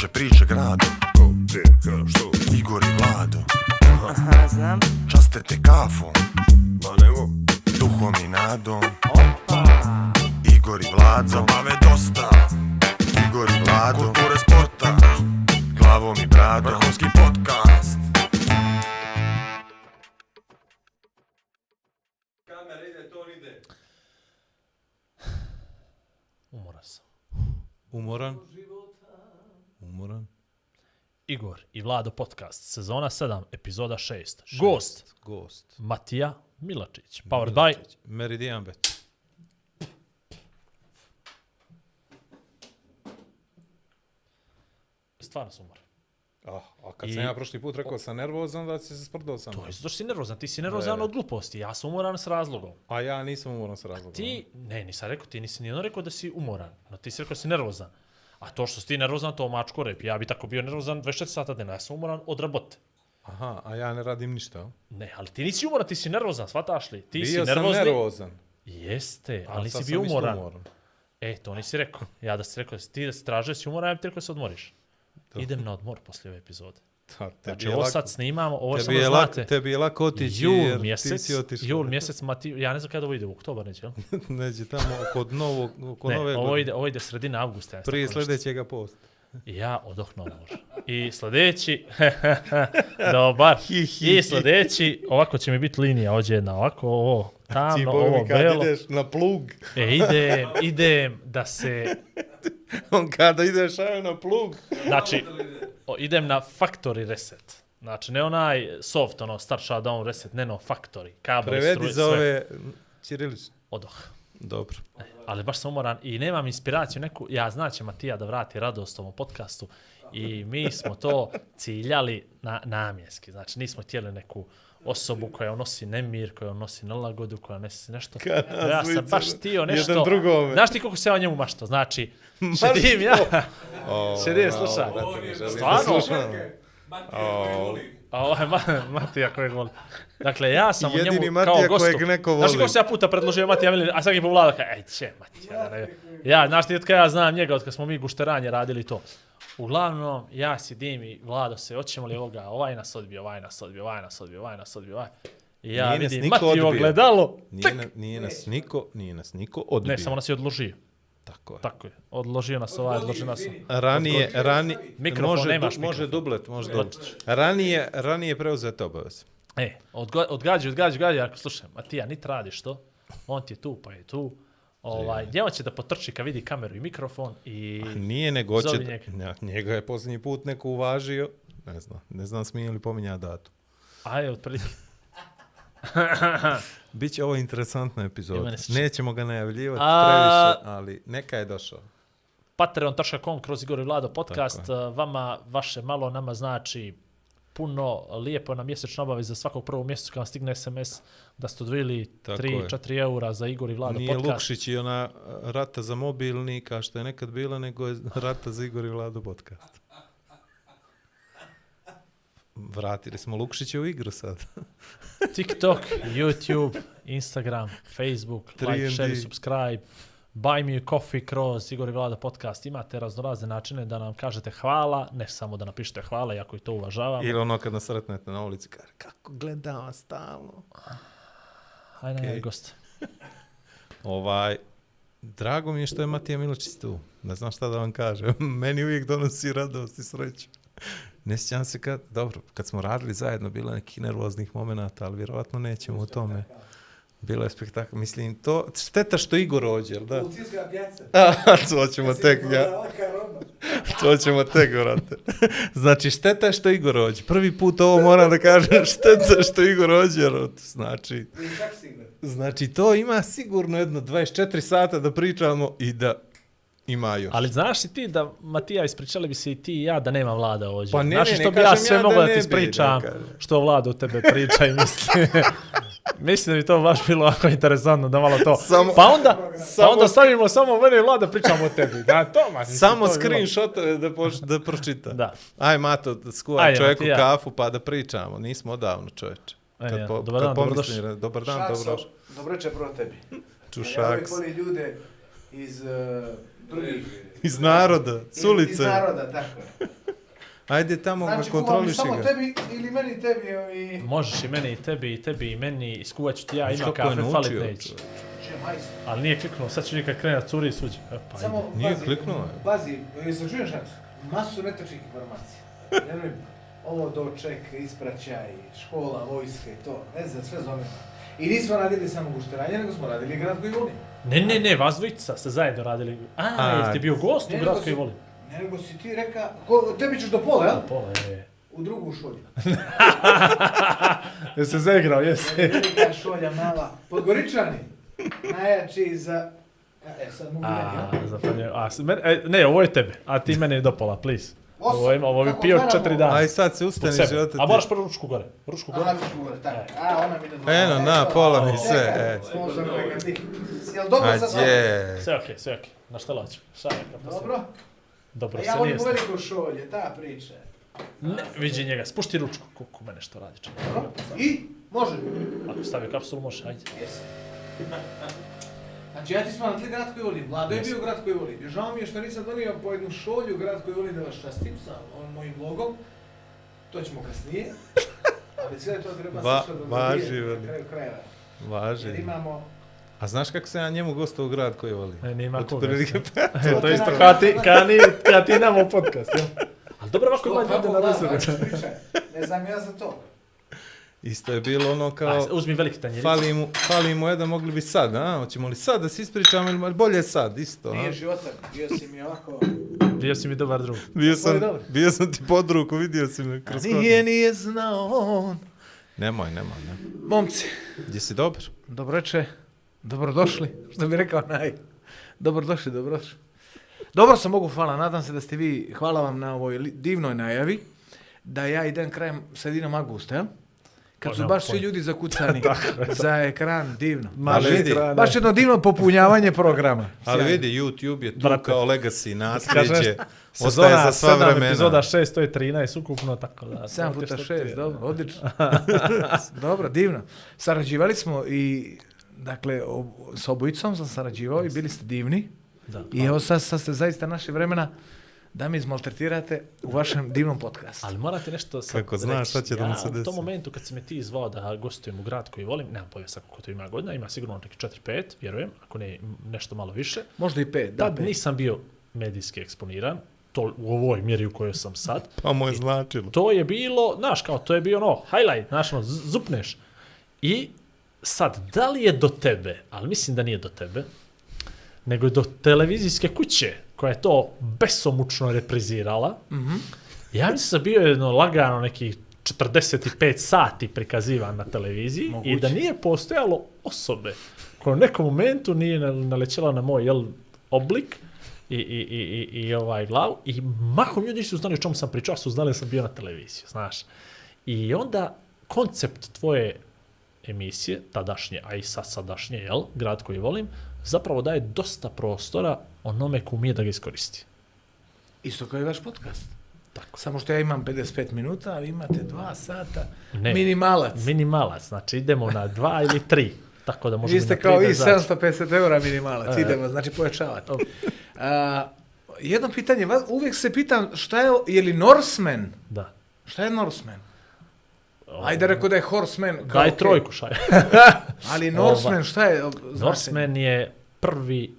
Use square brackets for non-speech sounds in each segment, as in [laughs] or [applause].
kruže priče grado Ko, gdje, ka, što? Igor i Vlado Aha, znam. Časte te kafom Ma nemo, Duhom i nadom Opa. Igor i Vlado zabave dosta Igor i Vlado Kulture sporta Glavom i bradom Vrhunski podcast Kamera ide, to ide. Umoran sam. Umoran. Umoran. Igor i Vlado podcast, sezona 7, epizoda 6. Gost, Gost. Matija Milačić. Powered by... Meridian Bet. Stvarno sam umoran. Ah, a kad I- sam ja prošli put rekao sam nervozan, da si se sprdao sa To je zato što si nervozan. Ti si nervozan Ne. od gluposti. Ja sam umoran s razlogom. A ja nisam umoran sa razlogom. Ti, ne, nisam rekao, ti nisi nijedno rekao da si umoran. No ti si rekao da si nervozan. A to što si ti nervozan, to mačko rep. Ja bi tako bio nervozan 24 sata dnevno. Ja sam umoran od rabote. Aha, a ja ne radim ništa. Ne, ali ti nisi umoran, ti si nervozan, shvataš li? Ti Bio si sam nervozni. nervozan. Jeste, ali sad bio sam umoran. umoran. E, to nisi rekao. Ja da si rekao, ti da si tražio si umoran, ja bi ti rekao da se odmoriš. Idem na odmor poslije ove epizode. Znači, je ovo lako- sad snimamo, ovo tebi samo je da lako, znate. tebi je lako otići Jul jer ti mjesec, si otišao. jul mjesec, Mati, ja ne znam kada ovo ide, u oktobar neće, jel? [laughs] Neđe tamo kod novog, kod Ne, nove ovo godine. ide, ovo ide sredina avgusta. Ja Prije sljedećega posta. Ja odohnu odmor. I sljedeći, [laughs] dobar, Hi, hi, i sljedeći, ovako će mi biti linija, ovdje jedna, ovako, ovo, Ti tamno, ovo, mi kad belo. ideš na plug, E, idem, idem da se, [laughs] on kada ideš ajmo na plug, znači, o, idem na factory reset. Znači, ne onaj soft, ono, start shutdown reset, ne no, factory, kabel, prevedi struje, za sve. ove ćirilične. Odoh. Dobro. ali baš sam umoran i nemam inspiraciju neku, ja znaće Matija da vrati radost ovom podcastu i mi smo to ciljali na namjenski, znači nismo htjeli neku osobu koja nosi nemir, koja nosi nelagodu, koja nosi nešto. Ja sam baš htio nešto. jedan drugome. Znaš ti koliko se ja o njemu mašto? Znači, [laughs] sedim ja, O, sedim, slušaj. Stvarno? A ovo je Ma, Matija kojeg voli. Dakle, ja sam Jedini o njemu Matija kao gostu. kojeg neko Znaš voli. kako se ja puta predložio Matija Milin, a svaki put vlada kao, ej, će Matija. Ja, znaš ti od kada ja znam njega, od kada smo mi gušteranje radili to. Uglavnom, ja sidim i Vlado se, hoćemo li ovoga, ovaj nas odbio, ovaj nas odbio, ovaj nas odbio, ovaj nas odbio, ovaj. I ja Nije vidim odbio. ogledalo. Nije, na, nije nas niko, nije nas niko odbio. Ne, samo nas je odložio. Tako je. Tako je. Odložio nas ovaj, odložio nas. Ranije, rani, Mikrofon, može, nemaš du- može mikrofon. dublet, može dublet. Ranije, ranije preuzete obaveze. E, odgađaj, odgađaj, odgađaj, ako slušaj, Matija, niti radiš to, on ti je tu, pa je tu. Ovaj, on će da potrči kad vidi kameru i mikrofon i... Nije nego će, njega. njega je posljednji put neko uvažio, ne znam, ne znam smije li pominja datu. Ajde, otprilike. [laughs] Biće ovo interesantna epizoda. Nećemo ga najavljivati A- previše, ali neka je došao. Patreon.com kroz Igor i Vlado podcast. Uh, Vama vaše malo nama znači puno lijepo na mjesečna obaveza svakog prvog mjeseca kad vam stigne SMS da ste odvojili Tako je. 3-4 eura za Igor i Vlado Nije podcast. Lukšić i ona rata za mobilni, kao što je nekad bila, nego je rata za Igor i Vlado podcast. Vratili smo Lukšića u igru sad. [laughs] TikTok, YouTube, Instagram, Facebook, like, 3ND. share, subscribe, buy me a coffee kroz Igor i Vlada podcast. Imate raznorazne načine da nam kažete hvala, ne samo da napišete hvala, jako i to uvažavamo. Ili ono kad nas sretnete na ulici, kaže, kako gledam vas stalno. Hajde, okay. gost. [laughs] Ovaj, drago mi je što je Matija Miločić tu. Ne znam šta da vam kažem. [laughs] Meni uvijek donosi radost i sreću. Ne sjećam se kad, dobro, kad smo radili zajedno, bilo je neki nervoznih momenata, ali vjerovatno nećemo u tome. Bilo je spektakl. Mislim, to, šteta što Igor ođe, jel da? Policijska pjaca. [laughs] A, to ćemo tek, ja, [laughs] to ćemo tek, vrate. [laughs] Znači, šteta što Igor ođe. Prvi put ovo moram da kažem, šteta što Igor ođe, jer znači. Znači, to ima sigurno jedno 24 sata da pričamo i da ima još. Ali znaš li ti da, Matija, ispričali bi se i ti i ja da nema vlada ovdje? Pa ne, znaš ne, ne što bi ja sve ja da mogao da, ne ti ispričam, da što vlada u tebe priča i misli. Mislim da bi to baš bilo jako interesantno da malo to. Samo- pa onda, pa samo- onda stavimo samo mene i vlada pričamo o tebi. Da, to, ma, mislim, Samo to bi bilo- da, poč, da pročita. Da. Aj, Mato, da Ajde, čovjeku Matija. kafu pa da pričamo. Nismo odavno, čovječe. Ajde, Kad, dobar dan, kad dobrodošli. pomislim, dobar dan, Šakso, dobro. dobro večer prvo tebi. Ja Čušaks. uvijek volim ljude iz uh, drugih... Iz naroda, s ulice. Iz naroda, tako je. Ajde tamo ga Znači, kuvam kontroliši samo ga. tebi ili meni tebi i... Možeš i meni i tebi i tebi i meni, iskuvat ću ti ja, ima kafe, naučio, falit neće. Ali nije kliknuo, sad ću nikad krene da curi i suđe. E, pa Samo, ide. Nije kliknuo. Pazi, jesi čuješ šta? Masu netočnih informacija. Ovo doček, ispraćaj, škola, vojske, to, ne znam, sve zove. I nismo radili samo gušteranje, nego smo radili grad koji volim. Ne, ne, ne, vas dvojica ste zajedno radili. A, A, jesi ti bio gost u grad koji volim? Ne, nego si ti reka, ko, tebi ćeš do pola, jel? Pola je. U drugu šolju. [laughs] Jesi se zaigrao, jesi. Velika šolja mala. Podgoričani. Najjači za... E, sad mogu meni, A, jel? zapravo, a, men, e, ne, ovo je tebe, a ti mene do pola, please. Osam. Ovo, ima, ovo bi pio četiri dana. Aj sad se ustani sebe. života A moraš prvo ručku gore. Ručku gore. Aha, ću gore, tako. A, ona mi dozvoljava. Eno, na, pola mi sve, e. Ti. Jel dobro sad? Sve okej, sve okej. Na šta laću? Šaja, kako se- Dobro? Dobro, A se ja nije volim u sta- veliko šolje, ta priča. Ne, vidi njega, spušti ručku, kuku mene što radi čovjek. Dobro? I? Može. Ako stavi kapsulu, može, ajde. Jesi. [laughs] Znači ja ti smatram grad koji volim. Vlado je Jesi. bio grad koji volim. Žao mi je što nisam donio po jednu šolju grad koji volim da vas častim sa mojim logom. To ćemo kasnije. [laughs] Ali sve to treba Va- sve što važi, dobije veli. na kraju krajeva. Jer Važi. imamo... A znaš kako se ja njemu gostao u grad koji voli? E, nima Od koga. prilike [laughs] E, to je isto kada ti, kada ni, kada ti imamo podcast, jel? Ali dobro ovako ima ljude na kako priča? Ne znam ja za to. Isto je bilo ono kao... Aj, Uzmi veliki tanjirić. Fali mu, fali mu jedan, mogli bi sad, a? Hoćemo li sad da se ispričamo ili bolje sad, isto, a? Nije životan, bio si mi ovako... Bio si mi dobar drug. Bio sam, bio sam ti pod ruku, vidio si me kroz Nije, nije znao on. Nemoj, nemoj, nemoj. Momci, Gdje si dobar? dobroče, dobrodošli, [laughs] što bi rekao naj. Dobrodošli, dobrodošli. Dobro sam mogu, hvala, nadam se da ste vi, hvala vam na ovoj divnoj najavi, da ja idem krajem, sredinom augusta, jel? Kad Pa, su baš svi ljudi zakucani [laughs] za ekran, divno. Ali Baš, vidi, baš jedno divno popunjavanje programa. ali Sjajno. vidi, YouTube je tu Brate. kao legacy, nasljeđe, ostaje Sezona za sva 7, vremena. epizoda 6, to je 13 ukupno, tako da... 7 to ti puta što ti je. 6, dobro, odlično. [laughs] dobro, divno. Sarađivali smo i, dakle, o, s obojicom sam sarađivao i bili ste divni. Da. I evo sad, sad ste zaista naše vremena da mi izmaltretirate u vašem divnom podcastu. Ali morate nešto sad Kako znaš reći. šta će da mu se ja, U desi. tom momentu kad si me ti zvao da gostujem u grad koji volim, nemam pojma sad koliko to ima godina, ima sigurno neki 4-5, vjerujem, ako ne nešto malo više. Možda i pet, da, Tad pet. nisam bio medijski eksponiran, to u ovoj mjeri u kojoj sam sad. [laughs] Pa mu je značilo. To je bilo, znaš, kao, to je bio ono, highlight, znaš, ono, zupneš. I sad, da li je do tebe, ali mislim da nije do tebe, nego je do televizijske kuće, koja je to besomučno reprizirala, mm. -hmm. ja mislim da bio jedno lagano neki 45 sati prikazivan na televiziji Moguće. i da nije postojalo osobe koja u nekom momentu nije nal- nalećela na moj jel, oblik i, i, i, i, i ovaj glavu i mahom ljudi su znali o čemu sam pričao, su znali da sam bio na televiziji, znaš. I onda koncept tvoje emisije, tadašnje, a i sad sadašnje, jel, grad koji volim, zapravo daje dosta prostora onome ko umije da ga iskoristi. Isto kao i vaš podcast. Tako. Samo što ja imam 55 minuta, a vi imate 2 sata. Ne. Minimalac. Minimalac, znači idemo na dva ili tri. Tako da možemo Vi ste kao i da zađemo. 750 eura minimalac, E. idemo, znači pojačavate. A, jedno pitanje, uvijek se pitam šta je, je li Norseman? Da. Šta je Norseman? Ajde rekao da je Horseman. kao Daj okej. trojku, šaj. [laughs] Ali Norseman, šta je? Znate? Norseman je prvi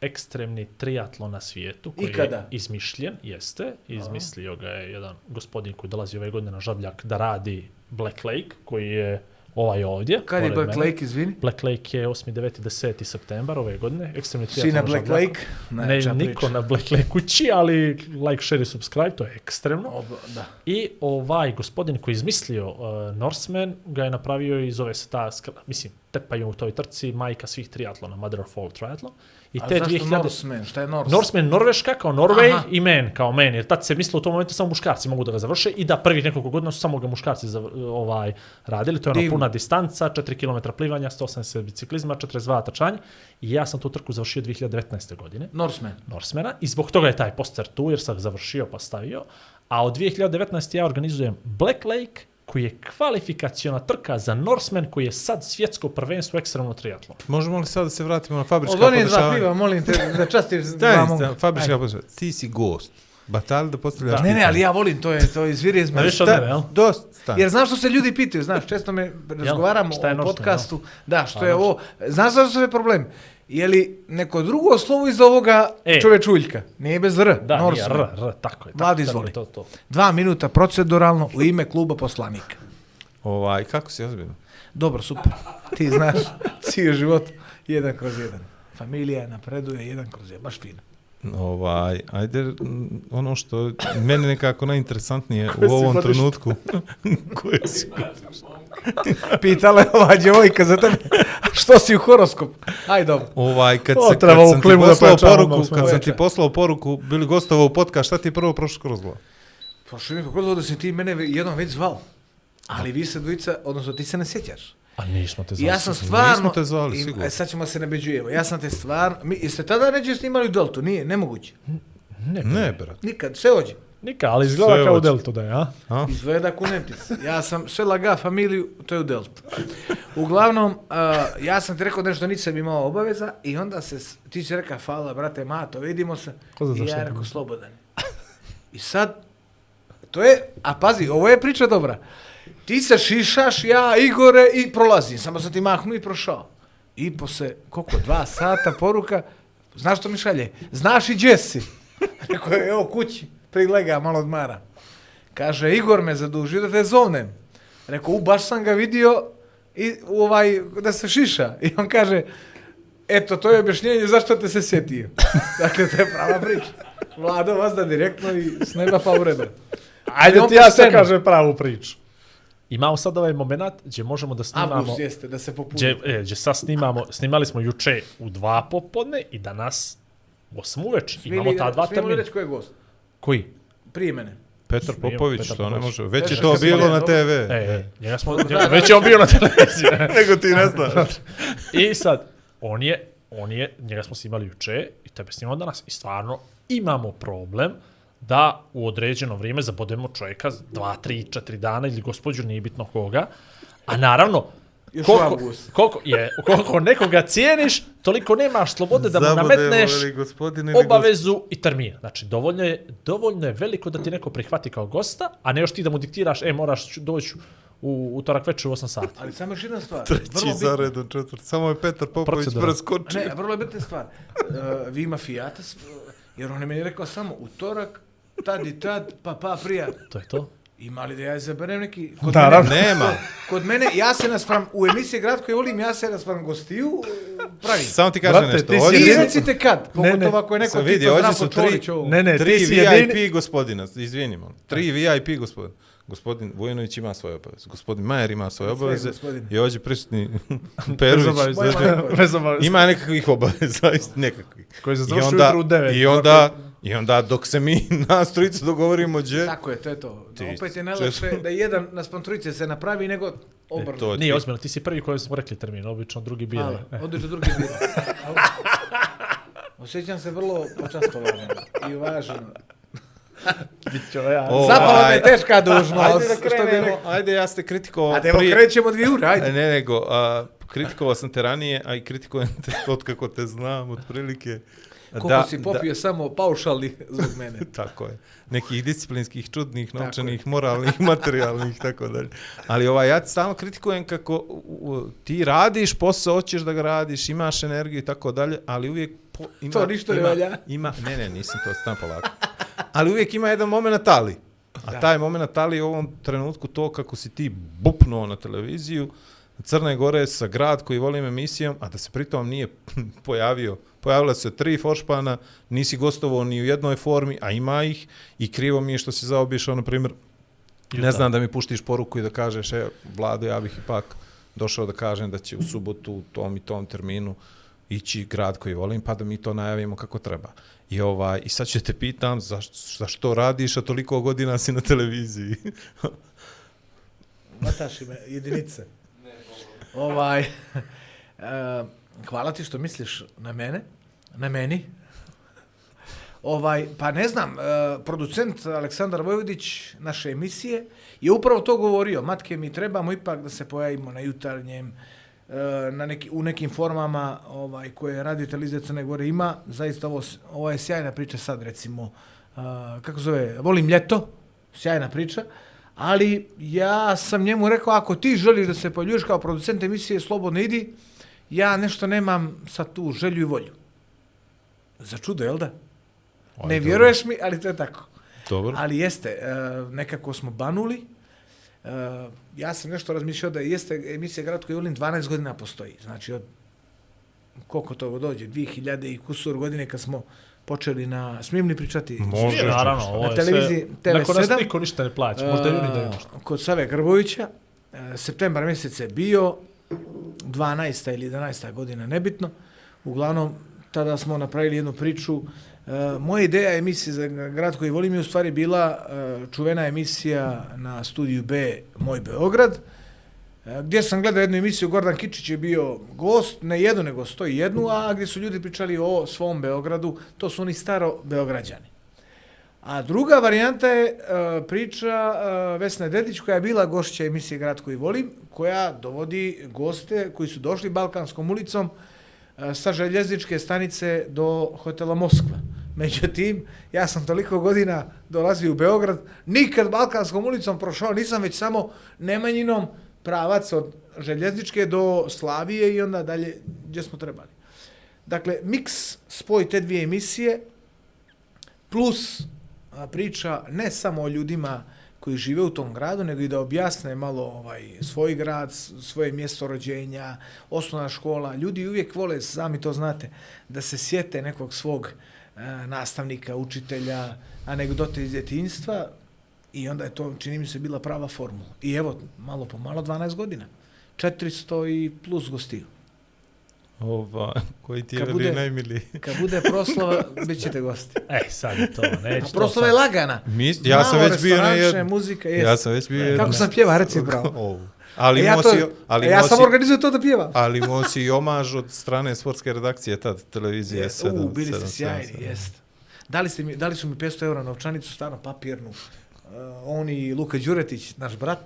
ekstremni triatlon na svijetu koji Ikada? je izmišljen, jeste, izmislio ga je jedan gospodin koji dolazi ove godine na Žabljak da radi Black Lake, koji je ovaj ovdje. Kad je Black mene. Lake, izvini? Black Lake je 8. 9. 10. septembar ove godine, ekstremni triatlon na Black. Lake? Ne, Najjača niko priča. na Black Lake kući, ali like, share i subscribe, to je ekstremno. Oba, da. I ovaj gospodin koji je izmislio uh, Norseman ga je napravio i zove se ta, mislim, tepaju u toj trci majka svih triatlona, Mother of all triathlon. I A te zašto 2000... Norseman? Šta je Norseman? Norseman, Norveška kao Norway Aha. i man kao man, jer tad se mislilo u tom momentu samo muškarci mogu da ga završe i da prvih nekoliko godina su samo ga muškarci zav- ovaj, radili, to je ona puna distanca, 4 km plivanja, 180 biciklizma, 42 trčanja i ja sam tu trku završio 2019. godine. Norseman. Norsemana i zbog toga je taj poster tu jer sam završio pa stavio. A od 2019. ja organizujem Black Lake koji je kvalifikaciona trka za Norseman koji je sad svjetsko prvenstvo ekstremno triatlon. Možemo li sad da se vratimo na fabrička Od onih dva podešavanja? piva, molim te, [laughs] da častiš dva momka. fabrička podešavanja. Ti si gost. Batalj da postavljaš Ne, ne, ali ja volim, to je, to iz mene. od mene, jel? Dosta. stani. Jer znaš što se ljudi pitaju, znaš, često me razgovaramo Šta o podcastu, da, što Pa, je ovo, znaš zašto je problem? Je li neko drugo slovo iz ovoga E. čovečuljka? Nije bez R, Da, nije Norseman. R, R, tako je. Tako, izvoli. To, to. Dva minuta proceduralno u ime kluba poslanika. Ovaj, kako si ozbiljno? Dobro, super. Ti znaš, [laughs] cijel život, jedan kroz jedan. Familija napreduje, jedan kroz jedan, baš fino. Ovaj, ajde, m, ono što meni nekako najinteresantnije u ovom godište? trenutku. [laughs] Koje si Pitala je ova djevojka za tebe, [laughs] što si u horoskop? Aj, dobro. Ovaj, kad, se, kad sam ti poslao pojačamo, poruku, kad sam ti poslao poruku, bili gostovao u podcast, šta ti je prvo prošlo kroz glavu? Pa što mi je pogodilo da si ti mene jednom već zvao. Ali vi se dvojica, odnosno ti se ne sjećaš. A nismo te I ja sam stvarno... Nismo te zvali, i- sigurno. E, sad ćemo se nabeđujemo. Ja sam te stvarno... Mi, jeste tada neđe snimali u Deltu? Nije, nemoguće. Ne, Ne, brat. Nikad, sve ođe. Nika, ali izgleda Sve kao u. Deltu da je, a? A? Izgleda kunemtic. Ja sam sve laga familiju, to je u Deltu. Uglavnom, uh, ja sam ti rekao nešto, nisam imao obaveza i onda se, ti si rekao, hvala, brate, Mato, vidimo se. Ko zna I ja rekao, slobodan. I sad, to je, a pazi, ovo je priča dobra. Ti se šišaš, ja, Igore, i prolazim. Samo sam ti mahnu i prošao. I posle, koliko, dva sata poruka, znaš što mi šalje? Znaš i gdje si? [laughs] Rekao je, evo kući, prilega, malo odmara. Kaže, Igor me zadužio da te zovnem. Rekao, u, baš sam ga vidio i ovaj, da se šiša. I on kaže, eto, to je objašnjenje zašto te se sjetio. [laughs] dakle, to je prava priča. Vlado vas da direktno i s neba pa u redu. Ajde ti ja se kažem pravu priču. Imamo sad ovaj moment gdje možemo da snimamo... Avgust jeste, da se popuni. Gdje, e, gdje sad snimamo, snimali smo juče u dva popodne i danas u osam uveč. Imamo ta dva Smijemo termina. reći ko je gost? Koji? Prije mene. Petar Popović, Petar što ne može. Već je to bilo na. TV. E, e, njega smo, njega, već je on bio na televiziji. [laughs] Nego ti ne znaš. I sad, on je, on je, njega smo snimali juče i tebe snimamo danas. I stvarno imamo problem da u određeno vrijeme zabodemo čovjeka dva, tri, četiri dana ili gospođu, nije bitno koga. A naravno, Još koliko, koliko, je, koliko nekoga cijeniš, toliko nemaš slobode da mu nametneš obavezu i termin. Znači, dovoljno je, dovoljno je veliko da ti neko prihvati kao gosta, a ne još ti da mu diktiraš, e, moraš doći u utorak večer u 8 sati. Ali samo još jedna stvar. Treći za redom četvrt. Samo je Petar Popović preskočio. Ne, vrlo je bitna stvar. Uh, vi ima fijatas, jer on je meni rekao samo utorak, tad i tad, pa pa prija. To je to. Ima li da ja izaberem neki... Kod Naravno. Mene, Nema. kod mene, ja se naspram, u emisiji Grad koji volim, ja se naspram gostiju, pravim. Samo ti kažem Brate, nešto. ti si su- recite kad, Ne, ne. pogotovo ako je neko vidi, tipa ovdje su tri-. Ne, ne, Tri ti VIP jedini... gospodina, izvinimo. Tri VIP gospodin. Gospodin Vojinović ima svoje obaveze. Gospodin Majer ima svoje obaveze. I ovdje prisutni [laughs] Bez Perović. Bez obaveze. Ima nekakvih obaveza, [laughs] nekakvih. Koji se I završi onda, ujutru u 9. I onda, I onda dok se mi [laughs] nas trojica dogovorimo gdje, Tako je, to je to. Ti Opet je često- [laughs] najlepše da jedan naspram trojice se napravi nego obrnu. to Nije ti- ozbiljno, ti si prvi koji smo rekli termin, obično drugi bira. Hvala, E. odlično drugi bira. [laughs] Osjećam se vrlo počastovano i uvaženo. Bit ću ja. O, Zapala me teška dužnost. Ajde da što bi krenemo, rekao. ajde ja ste kritikovao A da evo prije- krećemo dvije ure, E, ajde. Ne, nego, a, kritikovao sam te ranije, a i kritikujem te od kako te znam, otprilike. Koliko si popio samo paušalni [laughs] zbog mene. [laughs] Tako je. Nekih disciplinskih, čudnih, novčanih, moralnih, [laughs] materijalnih, tako dalje. Ali ovaj, ja stalno kritikujem kako u, u, ti radiš posao, hoćeš da ga radiš, imaš energiju i tako dalje, ali uvijek po, ima, To ništa ne valja. Ima, ne, ne, nisam to stan polako. Ali uvijek ima jedan moment ali. A Da. taj moment ali u ovom trenutku to kako si ti bupnuo na televiziju, Crne Gore sa grad koji volim emisijom, a da se pritom nije [laughs] pojavio. Pojavila su se tri foršpana, nisi gostovao ni u jednoj formi, a ima ih i krivo mi je što si zaobišao, na primjer, ne znam da mi puštiš poruku i da kažeš, e, Vlado, ja bih ipak došao da kažem da će u subotu u tom i tom terminu ići grad koji volim, pa da mi to najavimo kako treba. I, ovaj, i sad ću te pitam, zašto, zašto radiš, a toliko godina si na televiziji? [laughs] Mataši me, jedinice. Ovaj, uh, [laughs] hvala ti što misliš na mene, na meni. Ovaj, pa ne znam, uh, producent Aleksandar Vojvodić naše emisije je upravo to govorio. Matke, mi trebamo ipak da se pojavimo na jutarnjem, eh, na neki, u nekim formama ovaj, koje radio televizija Crne Gore ima. Zaista ovo, ovo je sjajna priča sad, recimo, uh, kako zove, volim ljeto, sjajna priča. Ali ja sam njemu rekao, ako ti želiš da se pojavljuješ kao producent emisije, slobodno idi, ja nešto nemam sa tu želju i volju. Za čudo, jel da? Aj, ne dobro. vjeruješ mi, ali to je tako. Dobro. Ali jeste, e, nekako smo banuli. E, ja sam nešto razmišljao da jeste emisija Grad koji volim 12 godina postoji. Znači od koliko to dođe, 2000 i kusur godine kad smo počeli na, smijem li pričati? Može. Naravno, ovo Na televiziji sve... Neko nas TV7. niko ništa ne plaća, možda i oni da nešto. Kod Save Grbovića, e, septembar mjesec je bio, 12. ili 11. godina, nebitno. Uglavnom, tada smo napravili jednu priču. E, moja ideja emisije za grad koji volim je u stvari bila čuvena emisija na studiju B Moj Beograd, E, gdje sam gledao jednu emisiju, Gordan Kičić je bio gost, ne jednu nego sto i jednu, a gdje su ljudi pričali o svom Beogradu, to su oni staro Beograđani. A druga varijanta je e, priča e, Vesna Vesne Dedić koja je bila gošća emisije Grad koji volim, koja dovodi goste koji su došli Balkanskom ulicom sa željezničke stanice do hotela Moskva. Međutim, ja sam toliko godina dolazio u Beograd, nikad Balkanskom ulicom prošao, nisam već samo Nemanjinom pravac od željezničke do Slavije i onda dalje gdje smo trebali. Dakle, miks, spoj te dvije emisije, plus priča ne samo o ljudima koji žive u tom gradu, nego i da objasne malo ovaj svoj grad, svoje mjesto rođenja, osnovna škola. Ljudi uvijek vole, sami to znate, da se sjete nekog svog e, nastavnika, učitelja, anegdote iz djetinjstva i onda je to, čini mi se, bila prava formula. I evo, malo po malo, 12 godina. 400 i plus gostiju. Ova, koji ti je bude- najmiliji? Kad bude proslava, bit ćete gosti. [laughs] E, sad je to, [laughs] A neću to proslava je lagana. Mi, ja sam već bio na jednu. muzika, jest. Ja sam već bio jednu. Kako sam pjeva, reci [laughs] bravo. Ovu. Ali E, ja, imao to, si, ali e, ja imao sam organizuje to da pjevam. ali imao si i omaž od strane sportske redakcije tad, televizije Je, 7. u, bili ste 7, sjajni, 7. jest. Dali, ste mi, dali su mi 500 eura novčanicu, stvarno papirnu. Uh, on i Luka Đuretić, naš brat.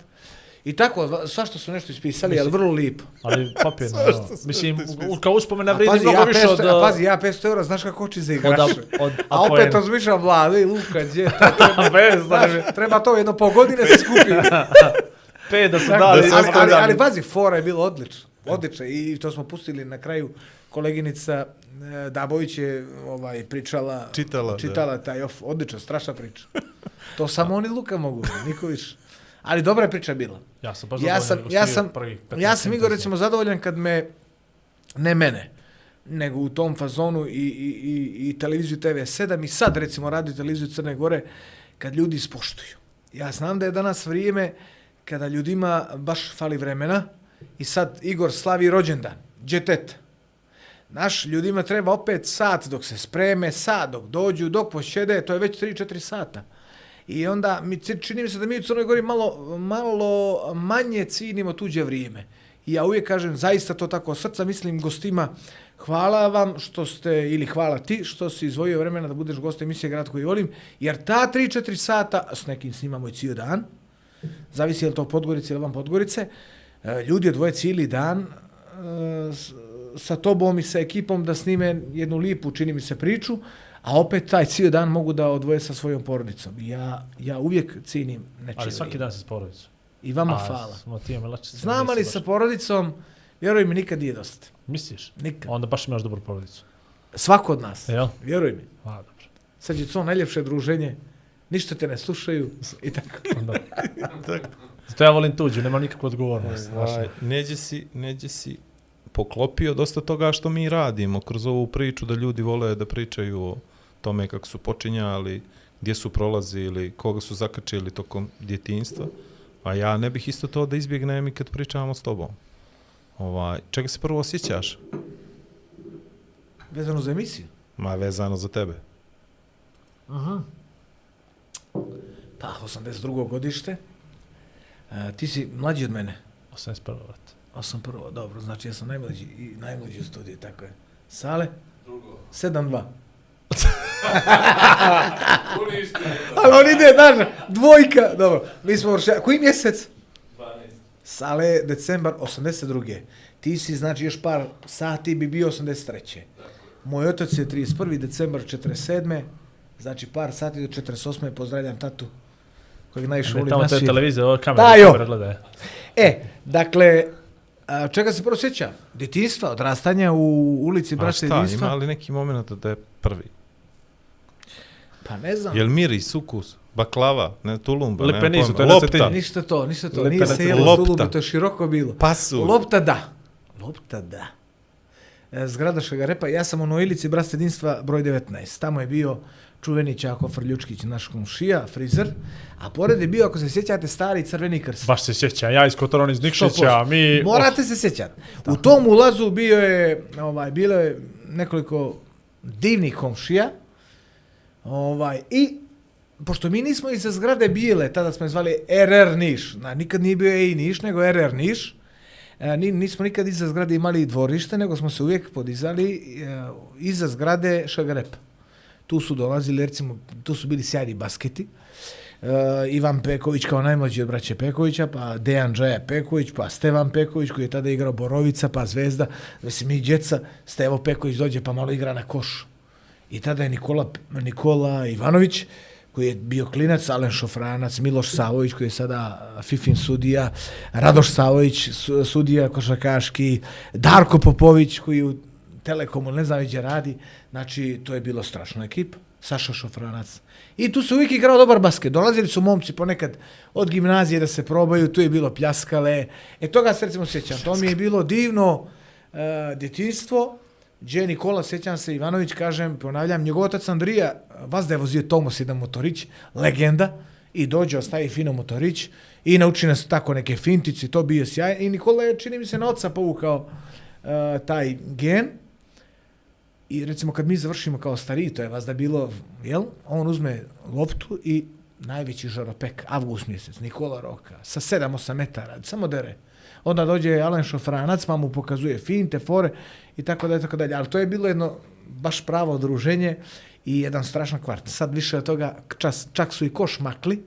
I tako, va- svašta su nešto ispisali, ali vrlo lipo. Ali papir, [laughs] Svašta no. su Mislim, u- kao uspomena vredi pazi, mnogo ja više 500, od... a pazi, ja 500 eura, znaš kako oči za od, igrače. od, od A opet razmišljam, Vlade i Luka, gdje to [laughs] treba, Bez, znaš, treba to jedno po godine se skupi. [laughs] Pet da su ali, dali. ali, da ali, ali, ali pazi, fora je bilo odlično. Odlično. I to smo pustili na kraju. Koleginica Dabović je ovaj, pričala, Čitala, da. čitala taj off. Odlično, strašna priča. To samo oni Luka mogu, niko više. Ali dobra je priča bila. Ja sam baš Ja sam, ja sam, prvih 15 ja sam Igor recimo zadovoljan kad me, ne mene, nego u tom fazonu i, i, i, i televiziju TV7 i sad recimo radio televiziju Crne Gore kad ljudi ispoštuju. Ja znam da je danas vrijeme kada ljudima baš fali vremena i sad Igor slavi rođendan, džetet. Naš ljudima treba opet sat dok se spreme, sat dok dođu, dok posjede, to je već 3-4 sata. I onda mi čini mi se da mi u Crnoj Gori malo, malo manje cinimo tuđe vrijeme. I ja uvijek kažem, zaista to tako srca mislim gostima, hvala vam što ste, ili hvala ti što si izvojio vremena da budeš gost emisije Grad koji volim, jer ta 3-4 sata, s nekim snimamo i cijel dan, zavisi je li to Podgorice ili vam Podgorice, ljudi odvoje cijeli dan e, sa tobom i sa ekipom da snime jednu lipu, čini mi se, priču, a opet taj cijel dan mogu da odvoje sa svojom porodicom. Ja, ja uvijek cijenim nečije Ali svaki dan se s porodicom. I vama A, hvala. Smo ti melačice. Znam ali sa porodicom, vjeruj mi, nikad nije dosta. Misliš? Nikad. Onda baš imaš dobru porodicu. Svako od nas. Jel? Vjeruj mi. A, dobro. Sad je to najljepše druženje. Ništa te ne slušaju i tako. Onda. [laughs] Zato ja volim tuđu, nema nikakvu odgovornost. Ovaj, Ovaj, neđe si, neđe si poklopio dosta toga što mi radimo kroz ovu priču da ljudi vole da pričaju o tome kako su počinjali, gdje su prolazili, koga su zakačili tokom djetinjstva. A ja ne bih isto to da izbjegnem i kad pričamo s tobom. Ovaj, čega se prvo osjećaš? Vezano za emisiju. Ma vezano za tebe. Pa, 82. godište. A, ti si mlađi od mene. 81. vrat. 81. Dobro, znači ja sam najmlađi i najmlađi u studiju, tako je. Sale? Drugo. 7-2. [laughs] Ali on ide, znaš, dvojka. Dobro, mi smo vršali. Koji mjesec? 12. Sale, decembar 82. Ti si, znači, još par sati bi bio 83. Moj otac je 31. decembar 47. Znači, par sati do 48. Pozdravljam tatu kojeg najviše volim tamo to je televizija, ovo kamera. Da, jo. E, dakle, a, čega se prvo sjeća? Detinstva, odrastanja u ulici A Braća šta, ima li neki moment da je prvi? Pa ne znam. Jel miris, ukus, baklava, ne, tulumba, Lepenizu, pojma, to je na lopta. Ništa to, ništa to. Lepenac- Nije se jelo tulubi, to je široko bilo. pasu. Lopta da. Lopta da. E, Zgrada Šegarepa, ja sam u Noilici Brast jedinstva broj 19. Tamo je bio čuveni Čako Frljučkić, naš komšija, frizer, a pored je bio, ako se sjećate, stari crveni krst. Baš se sjećam, ja iz Kotorona iz 100%. Nikšića, mi... Morate se sjećati. U tom ulazu bio je, ovaj, bilo je nekoliko divnih komšija, ovaj, i pošto mi nismo iza zgrade bijele, tada smo je zvali RR Niš, na, nikad nije bio EI Niš, nego RR Niš, E, ni, nismo nikad iza zgrade imali dvorište, nego smo se uvijek podizali e, iza zgrade Šagarep. Tu su dolazili, recimo, tu su bili sjajni basketi. Uh, Ivan Peković kao najmlađi od braće Pekovića, pa Dejan Džaja Peković, pa Stevan Peković koji je tada igrao Borovica, pa Zvezda. Mislim, mi djeca, Stevo Peković dođe pa malo igra na koš. I tada je Nikola, Nikola Ivanović, koji je bio klinac, Alen Šofranac, Miloš Savović, koji je sada Fifin sudija, Radoš Savović, su- sudija košarkaški, Darko Popović, koji u Telekomu, ne znam gdje radi. Znači, to je bilo strašno ekipa. Saša Šofranac. I tu se uvijek igrao dobar basket. Dolazili su momci ponekad od gimnazije da se probaju, tu je bilo pljaskale. E toga se recimo sjećam. To mi je bilo divno e, uh, djetinstvo. Gdje Nikola, sjećam se, Ivanović, kažem, ponavljam, njegov otac Andrija, vas da je vozio Tomos jedan motorić, legenda, i dođe, ostavi fino motorić i nauči nas tako neke fintice, to bio sjaj. I Nikola je, čini mi se, na oca povukao uh, taj gen. I recimo kad mi završimo kao stariji, to je vas da bilo, jel? On uzme loptu i najveći žaropek, avgust mjesec, Nikola Roka, sa 7-8 metara, samo dere. Onda dođe Alen Šofranac, pa mu pokazuje finte, fore i tako dalje, tako dalje. Ali to je bilo jedno baš pravo druženje i jedan strašan kvart. Sad više od toga, čas, čak su i koš makli,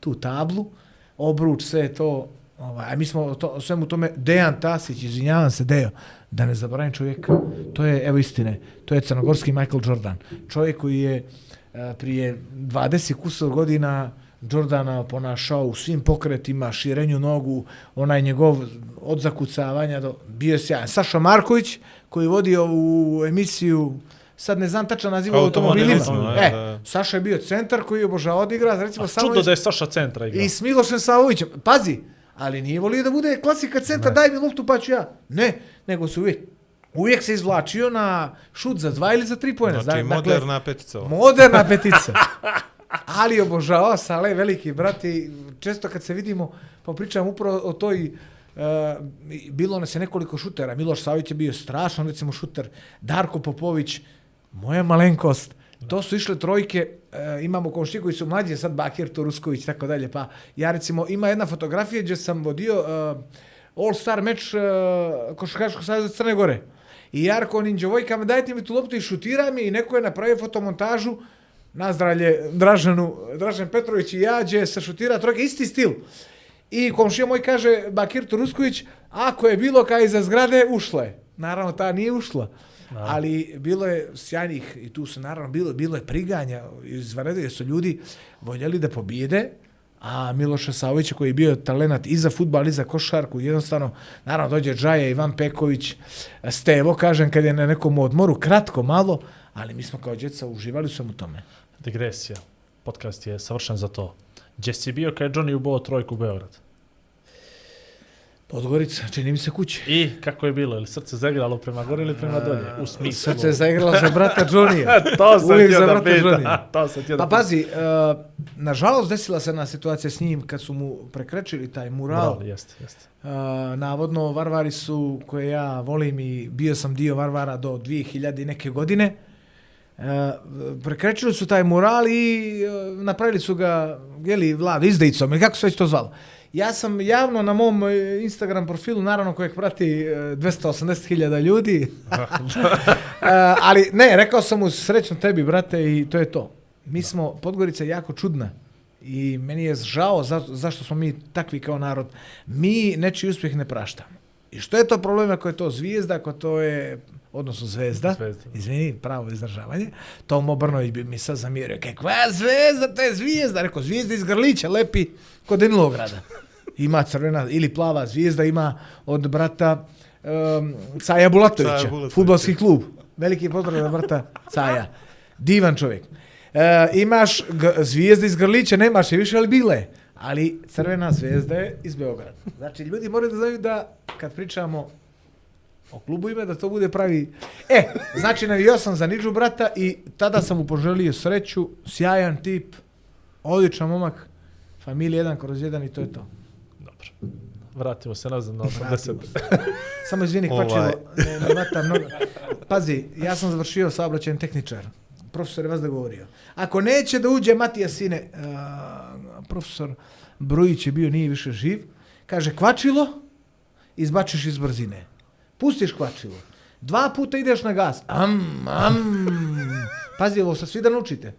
tu tablu, obruč, sve to, ovaj, a mi smo to, svemu tome, Dejan Tasić, izvinjavam se, Dejo, da ne zaboravim čovjeka, to je, evo istine, to je crnogorski Michael Jordan, čovjek koji je e, prije 20 kusor godina Jordana ponašao u svim pokretima, širenju nogu, onaj njegov od zakucavanja do, bio je sjajan. Saša Marković, koji je vodio u emisiju, sad ne znam tačno naziv automobilima. Automobilizam, E, da, da. Saša je bio centar koji je obožavao da igra, recimo A samo čudo da je Saša centra igrao. i s Milošem Savovićem. Pazi, ali nije volio da bude klasika centar, daj mi loptu pa ću ja. Ne, nego se uvijek, uvijek se izvlačio na šut za dva ili za tri pojena. Znači, Dakle, moderna petica. ovo. Moderna petica. Ali obožavao Sale, veliki brat i često kad se vidimo, pa pričam upravo o toj Uh, bilo nas je nekoliko šutera. Miloš Savić je bio strašan, recimo, šuter. Darko Popović, moja malenkost. To su išle trojke, e, imamo komšije koji su mlađi, sad Bakir Turusković, tako dalje. Pa ja recimo, ima jedna fotografija gdje sam vodio e, All-Star meč e, Košarkaškog savjeza Crne Gore. I Jarko onim djevojkama, dajte mi tu loptu i šutira mi i neko je napravio fotomontažu nazdravlje Dražanu, Dražan Petrović i ja, gdje se šutira trojke, isti stil. I komšija moj kaže, Bakir Turusković, ako je bilo kaj iza zgrade, ušla je. Naravno, ta nije ušla. Ali bilo je sjajnih, i tu se naravno bilo, bilo je priganja, izvanredno jer su ljudi voljeli da pobijede, a Miloša Savovića koji je bio talenat i za futbal i za košarku, jednostavno, naravno dođe Džaja, Ivan Peković, Stevo, kažem, kad je na nekom odmoru, kratko, malo, ali mi smo kao djeca uživali sam u tome. Digresija. Podcast je savršen za to. Gdje si bio kad je Johnny ubao trojku u Beograd? Podgorica, čini mi se kuće. I kako je bilo? Ili srce zaigralo prema gore ili prema dolje? U smislu. Srce je zaigralo za brata Johnnyja. [laughs] to sam Uvijek za da brata. Johnnyja. [laughs] To sam Pa da pazi, uh, nažalost desila se na situacija s njim kad su mu prekrečili taj mural. Moral, jeste, jeste. Uh, navodno, Varvari su, koje ja volim i bio sam dio Varvara do 2000 i neke godine, uh, prekrečili su taj mural i uh, napravili su ga, jeli, vlad, izdejicom, ili kako se već to zvalo. Ja sam javno na mom e, Instagram profilu, naravno kojeg prati e, 280.000 ljudi, [laughs] ali ne, rekao sam mu srećno tebi, brate, i to je to. Mi smo, Podgorica je jako čudna. I meni je žao za, zašto smo mi takvi kao narod. Mi nečiji uspjeh ne praštamo. I što je to problem ako je to zvijezda, ako to je odnosno zvezda, Zvezda. izvini, pravo izdržavanje, Tomo Brnović bi mi sad zamjerio, kakva zvezda, to je zvijezda, rekao, zvijezda iz Grlića, lepi kod Dinilograda. [laughs] Ima crvena ili plava zvijezda, ima od brata um, Caja Bulatovića, Bulatovića. futbalski klub. Veliki pozdrav za brata Caja. Divan čovjek. E, imaš zvijezde iz Grlića, nemaš je više, ali bile. Ali crvena zvezda je iz Beograda. Znači, ljudi moraju da znaju da kad pričamo o klubu ime, da to bude pravi... E, znači, navio sam za Niđu brata i tada sam mu poželio sreću, sjajan tip, odličan momak, familija jedan kroz jedan i to je to. Vratimo se nazad na 80. Vratimo Samo izvini, Ovaj. kvačilo, ne, ne vata mnogo. Pazi, ja sam završio saobraćajan tehničar. Profesor je vas da govorio. Ako neće da uđe Matija Sine, a, profesor Brujić je bio, nije više živ, kaže kvačilo, izbačiš iz brzine. Pustiš kvačilo. Dva puta ideš na gas. Am, am. Pazi, ovo sad svi da naučite.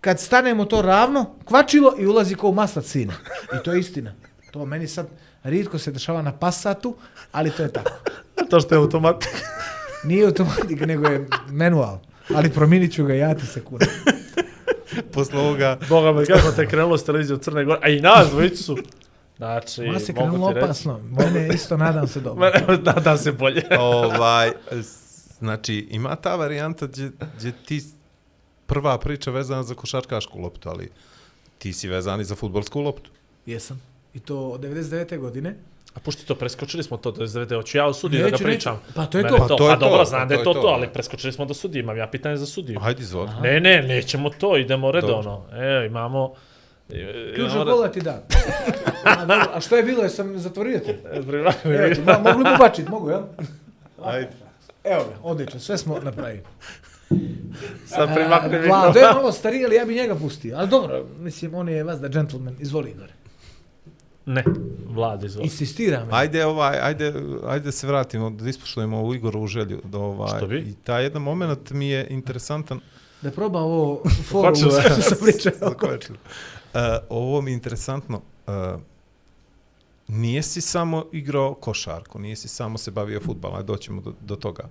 Kad stanemo to ravno, kvačilo i ulazi ko u maslac sine. I to je istina. To meni sad rijetko se dešava na Passatu, ali to je tako. [laughs] to što je automatik. [laughs] Nije automatika, nego je manual. Ali promijenit ću ga, ja ti se kuna. [laughs] Posle ovoga, Boga mi, kako te krenulo s televizijom Crne Gore, a i nas dvojicu su. Znači, Ona se krenulo opasno. Mene isto nadam se dobro. Mene, nadam se bolje. ovaj, znači, ima ta varijanta gdje, gdje ti prva priča vezana za košarkašku loptu, ali ti si vezan i za futbolsku loptu. Jesam. I to od 99. godine. A pušti to, preskočili smo to, to je zavede, hoću ja u sudiju da ga neću. pričam. Pa to je Mene to. Pa to je pa dobro, to, znam pa da je to to to, to. ali preskočili smo do sudije, imam ja pitanje za sudiju. Hajde, izvoli. Ne, ne, nećemo to, idemo redovno. E, imamo... e, Ključ imamo od kola ti da. A, što je bilo? Jesam zatvorio te? E, Evo mogu li pobačit? Mogu, jel? Hajde. Evo ga, odlično, sve smo napravili. Sad primakne mi. Vlado je malo stariji, ali ja bi njega pustio. Ali dobro, mislim, on je vas da gentleman. Izvoli, Igor. Ne, Vlada, izvoli. Insistiram. Ajde, ovaj, ajde, ajde se vratimo, da ispoštujemo ovu Igorovu želju. Da, ovaj, Što bi? I taj jedan moment mi je interesantan. Da proba ovo foru Hoću da- što sam pričao. [laughs] Uh, ovo mi je interesantno. Uh, nije si samo igrao košarku, nije si samo se bavio futbalom, ajde doćemo do, do toga.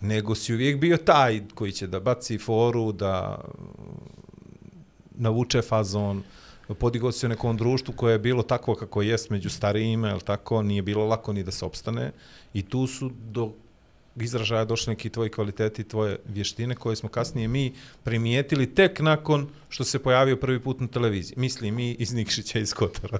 Nego si uvijek bio taj koji će da baci foru, da navuče fazon, podigao se u nekom društvu koje je bilo tako kako jest među starijima, jel tako, nije bilo lako ni da se opstane i tu su do izražaja došli neki tvoji kvaliteti, tvoje vještine koje smo kasnije mi primijetili tek nakon što se pojavio prvi put na televiziji. Mislim mi iz Nikšića iz Kotora.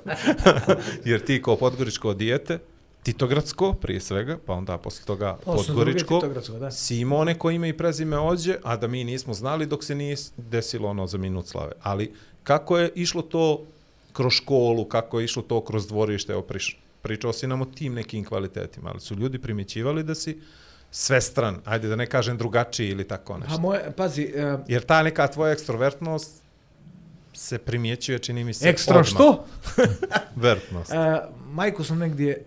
[laughs] Jer ti kao podgoričko dijete, Titogradsko prije svega, pa onda posle toga druge Podgoričko, Titogradsko, da. si imao neko ime i prezime ođe, a da mi nismo znali dok se nije desilo ono za minut slave. Ali kako je išlo to kroz školu, kako je išlo to kroz dvorište, evo priš, pričao si nam o tim nekim kvalitetima, ali su ljudi primjećivali da si svestran, ajde da ne kažem drugačiji ili tako Pa nešto. moje, pazi, uh, Jer ta neka tvoja ekstrovertnost se primjećuje, čini mi se, ekstra odmah. što? [laughs] Vertnost. Uh, majku sam negdje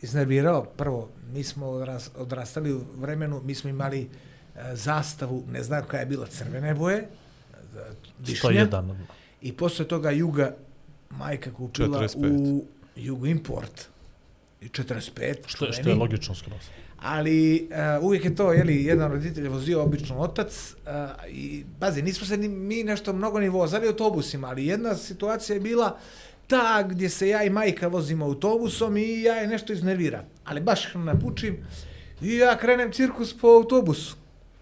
iznervirao. Prvo, mi smo odras, odrastali u vremenu, mi smo imali uh, zastavu, ne znam koja je bila, crvene boje, uh, višnja. 101. I posle toga Juga, majka kupila 45. u Jugo Import. I 45, Što, je- što je logično skroz. Ali uh, uvijek je to, jeli, jedan roditelj je vozio obično otac uh, i, pazi, nismo se ni, mi nešto mnogo ni vozali autobusima, ali jedna situacija je bila ta gdje se ja i majka vozimo autobusom i ja je nešto iznerviram. Ali baš napučim i ja krenem cirkus po autobusu.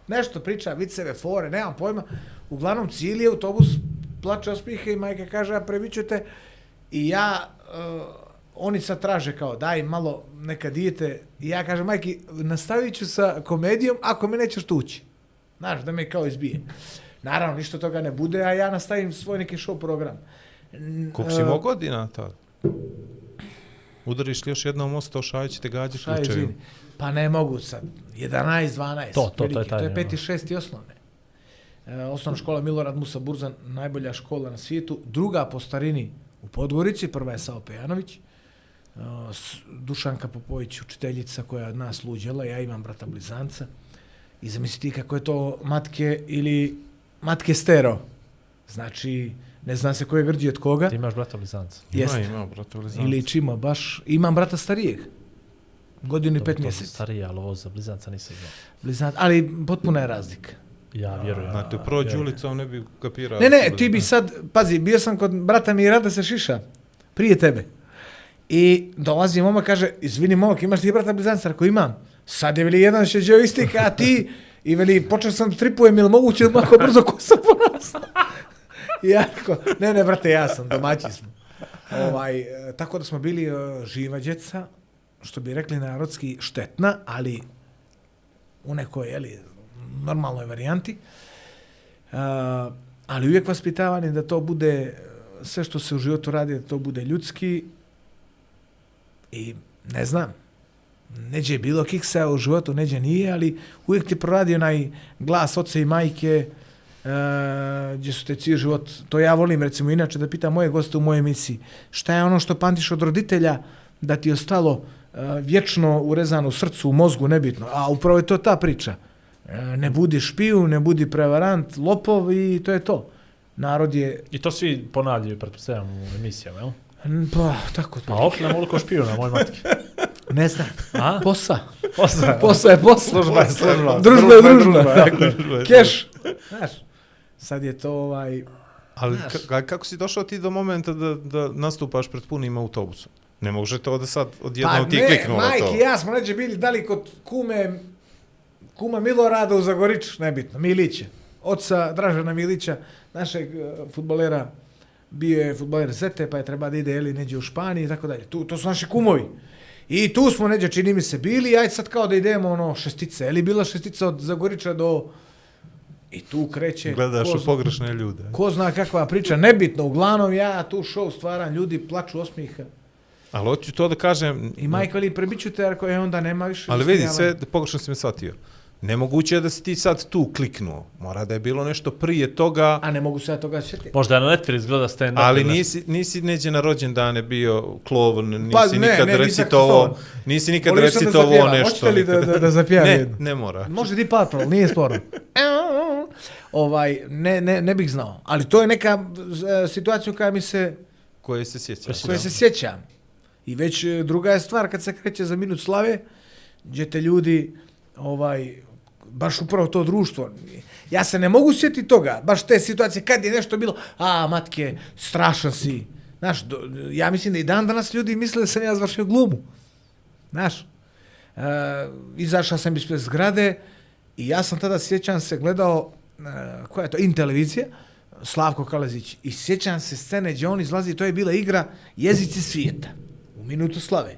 Nešto priča, viceve, fore, nemam pojma. Uglavnom cijeli autobus plače ospihe i majka kaže, a previćete i ja, uh, oni sad traže kao, daj malo neka dijete. I ja kažem, majki, nastavit ću sa komedijom ako me nećeš tući. Znaš, da me kao izbije. Naravno, ništa toga ne bude, a ja nastavim svoj neki show program. Koliko si imao godina tad? Udariš li još jednom mosto, šajeći te gađe Šta je, ključevima? izvini? Pa ne mogu sad. 11, 12. To, to, to je veliki. taj To je peti, šesti osnovne. E, osnovna škola Milorad Musa Burzan, najbolja škola na svijetu. Druga po starini u Podgorici, prva je Sao Pejanović. E, Dušanka Popović, učiteljica koja je od nas luđela, ja imam brata blizanca. I zamisli ti kako je to matke ili matke stero. Znači, ne zna se ko je grđi od koga. Ti imaš brata blizanca. Ima, Jeste. ima, brate, blizanca. Ili čimo, baš, imam brata starijeg. Godinu i pet to su mjeseci. Stariji, ali ovo za blizanca nisam znao. Blizan, ali potpuna je razlika. Ja vjerujem. Znate, prođu vjerujem. ulicom ne bi kapirao. Ne, ne, ti bi sad, pazi, bio sam kod brata mi rada se šiša, prije tebe. I dolazi momak, kaže, izvini momak, imaš ti brata blizanca? Ako imam. Sad je veli jedan šeđeo istika, a ti, i veli, počeo sam tripujem, ili moguće da mako brzo kosa porasla. I [laughs] ja rekao, ne, ne, brate, ja sam, domaći smo. Ovaj, e, tako da smo bili e, živa djeca, što bi rekli narodski štetna, ali u nekoj, jeli, normalnoj varijanti. Uh, ali uvijek vaspitavanje da to bude sve što se u životu radi, da to bude ljudski i ne znam, neđe je bilo kiksa u životu, neđe nije, ali uvijek ti proradi onaj glas oca i majke uh, gdje su te cijel život, to ja volim recimo inače da pitam moje goste u mojoj emisiji, šta je ono što pamtiš od roditelja da ti je ostalo uh, vječno urezano u srcu, u mozgu, nebitno, a upravo je to ta priča. Uh, ne budi špiju, ne budi prevarant, lopov i to je to. Narod je, I to svi ponavljaju, pretpostavljam, u emisijama, jel? pa, tako Pa to. okne moliko špiju na moj matki. [laughs] Ne znam. A? Posa. Posla. Posa je posa. Služba je služba. Družba je družba. Keš. Znaš, sad je to ovaj... Ali kako si došao ti do momenta da, da nastupaš pred punim autobusom? Ne može to da sad odjednom pa ti ne, kliknulo majke to. i ja smo neđe bili dali kod kume, kuma Milorada u Zagorić, nebitno, Milića. Oca Dražana Milića, našeg uh, futbolera, bio je futboler Zete, pa je treba da ide ili neđe u Španiji i tako dalje. Tu, to su naši kumovi. I tu smo neđe, čini mi se, bili, ajde sad kao da idemo ono šestice. Je li bila šestica od Zagorića do... I tu kreće... Gledaš u pogrešne ljude. Ko zna kakva priča, nebitno, uglavnom ja tu show stvaram, ljudi plaču osmiha. Ali hoću to da kažem... I majka veli, prebiću te, ako je onda nema više. Ali vidi, sve pogrešno si me shvatio. Nemoguće je da si ti sad tu kliknuo. Mora da je bilo nešto prije toga, A ne mogu se ja toga sjetiti. Možda je na Netflix gleda stand-up. ali ili nešto. nisi, nisi neđe na rođendane bio klovn, nisi Pa ne, nikad ne, nisi nikad da recitovao zapjevam? nešto. Hoćete li da, da, da zapjevam Ne, jedno? ne mora. Može di Patrol, nije sporno. [laughs] ovaj, ne, ne, ne bih znao. Ali to je neka e, situacija koja mi se, Koje se sjećaš? koje se sjećam. I već e, druga je stvar kad se kreće za minut slave, gdje te ljudi, ovaj, baš upravo to društvo. Ja se ne mogu sjetiti toga, baš te situacije, kad je nešto bilo, a, matke, strašan si. Znaš, do, ja mislim da i dan danas ljudi misle da sam ja završio glumu. Znaš, e, izašao sam ispred zgrade i ja sam tada, sjećam se, gledao, e, koja je to, in televizija, Slavko Kalezić. I sjećam se scene gdje on izlazi, to je bila igra Jezici svijeta, u minutu slave.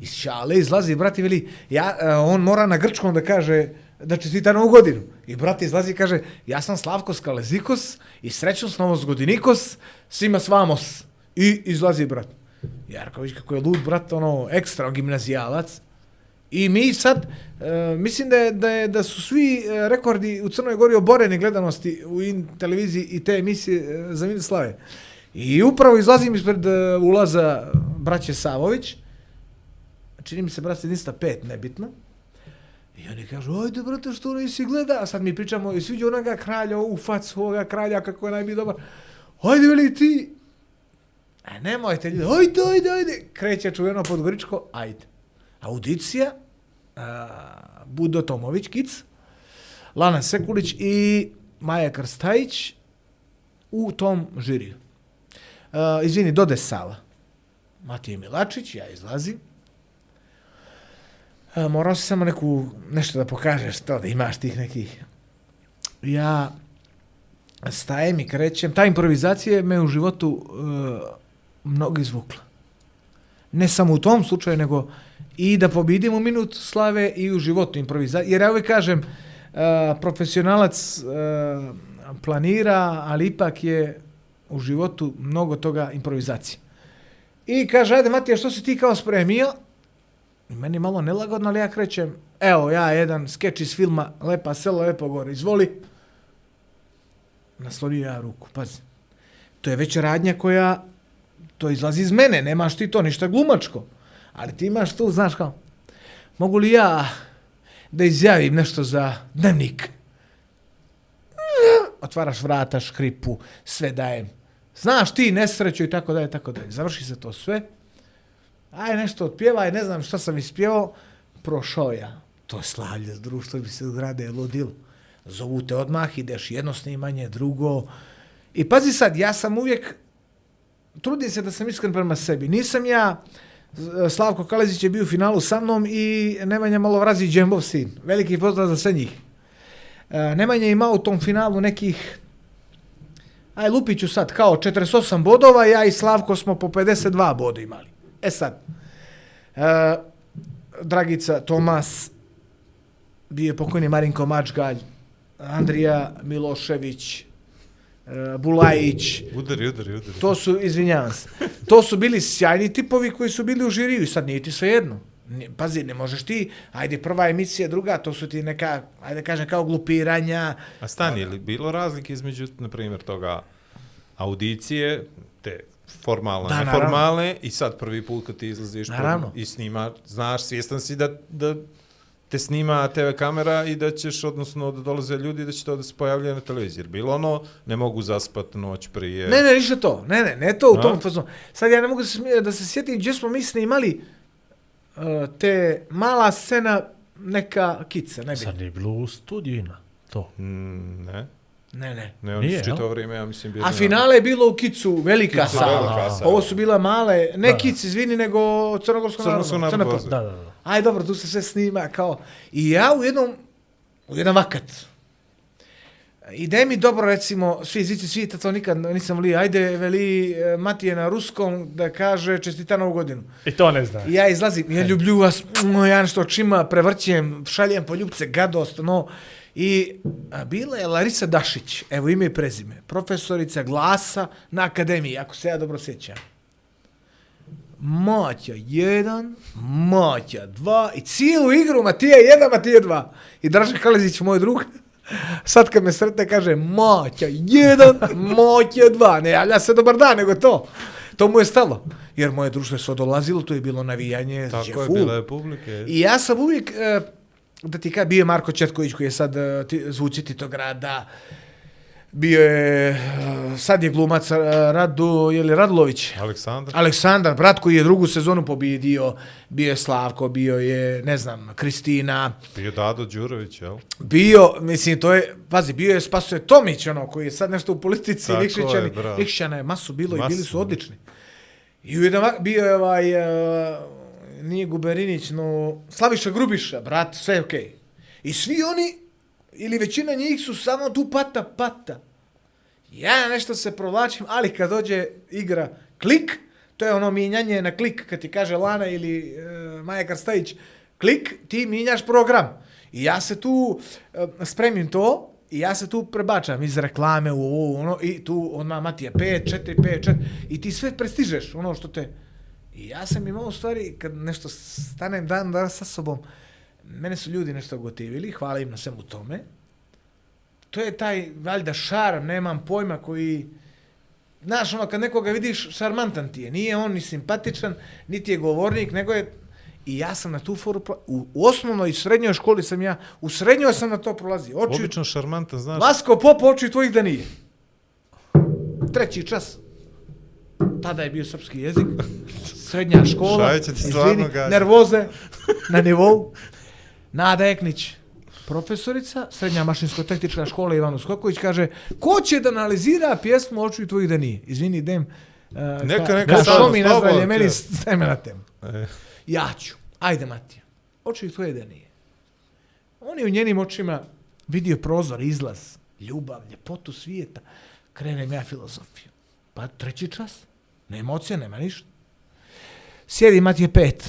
I šale izlazi, brati, veli, ja, e, on mora na grčkom da kaže da čestita novu godinu. I brat izlazi i kaže, ja sam Slavko Skalezikos i srećno s novos godinikos, svima s vamos. I izlazi brat. Jarković, kako je lud brat, ono, ekstra gimnazijalac. I mi sad, e, mislim da, je, da, je, da su svi e, rekordi u Crnoj Gori oboreni gledanosti u in televiziji i te emisije e, za Minut Slave. I upravo izlazim ispred e, ulaza braće Savović, čini mi se brat Sredinsta 5, nebitno. I oni kažu, ajde brate, što nisi gleda? A sad mi pričamo, i sviđa onoga kralja, u facu ovoga kralja, kako je najbi dobar. Ajde, veli ti. A nemojte ljudi, ajde, ajde, ajde. Kreće čuveno podgoričko, ajde. Audicija, a, Budo Tomović, Kic, Lana Sekulić i Maja Krstajić u tom žiriju. Uh, izvini, Dode Sala. Matije Milačić, ja izlazim. Uh, morao si samo neku, nešto da pokažeš to, da imaš tih nekih. Ja stajem i krećem. Ta improvizacija me u životu uh, mnogo izvukla. Ne samo u tom slučaju, nego i da pobidim u minut slave i u životu improvizacije. Jer ja uvijek kažem, uh, profesionalac uh, planira, ali ipak je u životu mnogo toga improvizacije. I kaže, ajde Matija, što si ti kao spremio? I meni malo nelagodno, ali ja krećem, evo ja jedan skeč iz filma Lepa selo, lepo gore, izvoli. Naslonio ja ruku, pazi. To je već radnja koja, to izlazi iz mene, nemaš ti to ništa glumačko. Ali ti imaš tu, znaš kao, mogu li ja da izjavim nešto za dnevnik. Otvaraš vrata, škripu, sve dajem. Znaš ti nesreću i tako dalje, tako dalje. Završi se to sve. Aj nešto otpjevaj, ne znam šta sam ispjevao. Prošao ja. To je slavlje, društvo bi se zgrade ludilo. Zovu te odmah, ideš jedno snimanje, drugo. I pazi sad, ja sam uvijek, trudim se da sam iskren prema sebi. Nisam ja, Slavko Kalezić je bio u finalu sa mnom i Nemanja Malovrazi Džembov sin. Veliki pozdrav za sve njih. E, Nemanja je imao u tom finalu nekih aj lupiću sad, kao 48 bodova, ja i Slavko smo po 52 boda imali. E sad, e, Dragica, Tomas, bio je pokojni Marinko Mačgalj, Andrija Milošević, e, Bulajić, Udari, udari, udari. to su, izvinjavam se, to su bili sjajni tipovi koji su bili u žiriju i sad nije ti sve jedno. Pazi, ne možeš ti, ajde prva emisija, druga, to su ti neka, ajde kažem, kao glupiranja, A stani, je li bilo razlike između, na primjer, toga audicije, formalne, Da, naravno. neformalne, i sad prvi put kad ti izlaziš Naravno. i snima, znaš, svjestan si da, da te snima TV kamera i da ćeš, odnosno, da dolaze ljudi i da će to da se pojavljaju na televiziji. Jer bilo ono, ne mogu zaspat noć prije. Ne, ne, ništa to. Ne, ne, ne to u A? tom fazonu. Sad ja ne mogu da se, smije- da se sjetim gdje smo mi snimali uh, te mala scena neka kica, ne bi. Sad nije bilo u studiju ima to. Mm, ne, Ne, ne. ne, oni Nije, su čito vrijeme, ja mislim, bili A na- finale je bilo u kicu velika Kicu sala. velika sala. Ovo su bila male, ne Da. kici, izvini, nego crnogorsko Crnogorsko narodno. narodno pozdrav. pozdrav. Da, da, da. Aj, dobro, tu se sve snima kao... I ja u jednom, u jedan vakat, ide mi dobro, recimo, svi zici svijeta, to nikad nisam volio, ajde, veli e, Matije na ruskom da kaže čestita novu godinu. I to ne znaš. I ja izlazim, ja ljublju vas, ja nešto čima prevrćem, šaljem po ljubce, gadost, no. I a, bila je Larisa Dašić, evo ime i prezime, profesorica glasa na akademiji, ako se ja dobro sjećam. Matja 1, Matja 2 i cijelu igru Matija 1, Matija 2. I Draža Kalezić, moj drug, sad kad me sretne kaže Matja 1, Matja 2. Ne javlja se dobar dan, nego to. To mu je stalo. Jer moje društvo je sve dolazilo, to je bilo navijanje. Tako je, bila je publike. I ja sam uvijek, e, da ti kažem, bio je Marko Četković koji je sad e, ti, zvuči Titograda, bio je, e, sad je glumac e, Radu, je li Radlović? Aleksandar? Aleksandar, brat koji je drugu sezonu pobjedio, bio je Slavko, bio je, ne znam, Kristina, Bio Dado Đurović, jel? bio, mislim, to je, pazi, bio je Spasoje Tomić, ono, koji je sad nešto u politici, Tako je, Nikšićani. Nikšićana je masu bilo i Masu, bili su odlični. I jedan, bio je ovaj, uh, nije Guberinić, no, Slaviša Grubiša, brat, sve je okej. I svi oni, ili većina njih su samo tu pata, pata. Ja nešto se provlačim, ali kad dođe igra klik, to je ono mijenjanje na klik, kad ti kaže Lana ili e, Maja Karstajić, klik, ti mijenjaš program. I ja se tu e, spremim to, i ja se tu prebačam iz reklame u ovo, ono, i tu odmah Matija 5, 4, 5, 4, i ti sve prestižeš, ono što te... I ja sam imao u stvari, kad nešto stanem dan dan sa sobom, mene su ljudi nešto gotivili, hvala im na svemu tome, to je taj, valjda, šarm, nemam pojma, koji... Znaš, ono, kad nekoga vidiš, šarmantan ti je. Nije on ni simpatičan, niti je govornik, nego je... I ja sam na tu foru... pro- U, u osnovnoj i srednjoj školi sam ja... U srednjoj sam na to prolazio. Oči... Obično šarmantan, znaš. Vasko Pop, oči tvojih da nije. Treći čas. Tada je bio srpski jezik. [laughs] Srednja škola. Gađa. nervoze na nivou. Nada Eknić, profesorica, srednja mašinsko-tehnička škola Ivanu Skoković, kaže, ko će da analizira pjesmu Očuj tvojih da nije? Izvini, idem. Uh, Neka, neka, ka, samo mi nazdravlje, meni steme na temu. E, Ja ću. Ajde, Matija. Oči tvoje da nije. On je u njenim očima vidio prozor, izlaz, ljubav, ljepotu svijeta. Krenem ja filozofiju. Pa treći čas. Nema emocija, nema ništa. Sjedi Matije pet.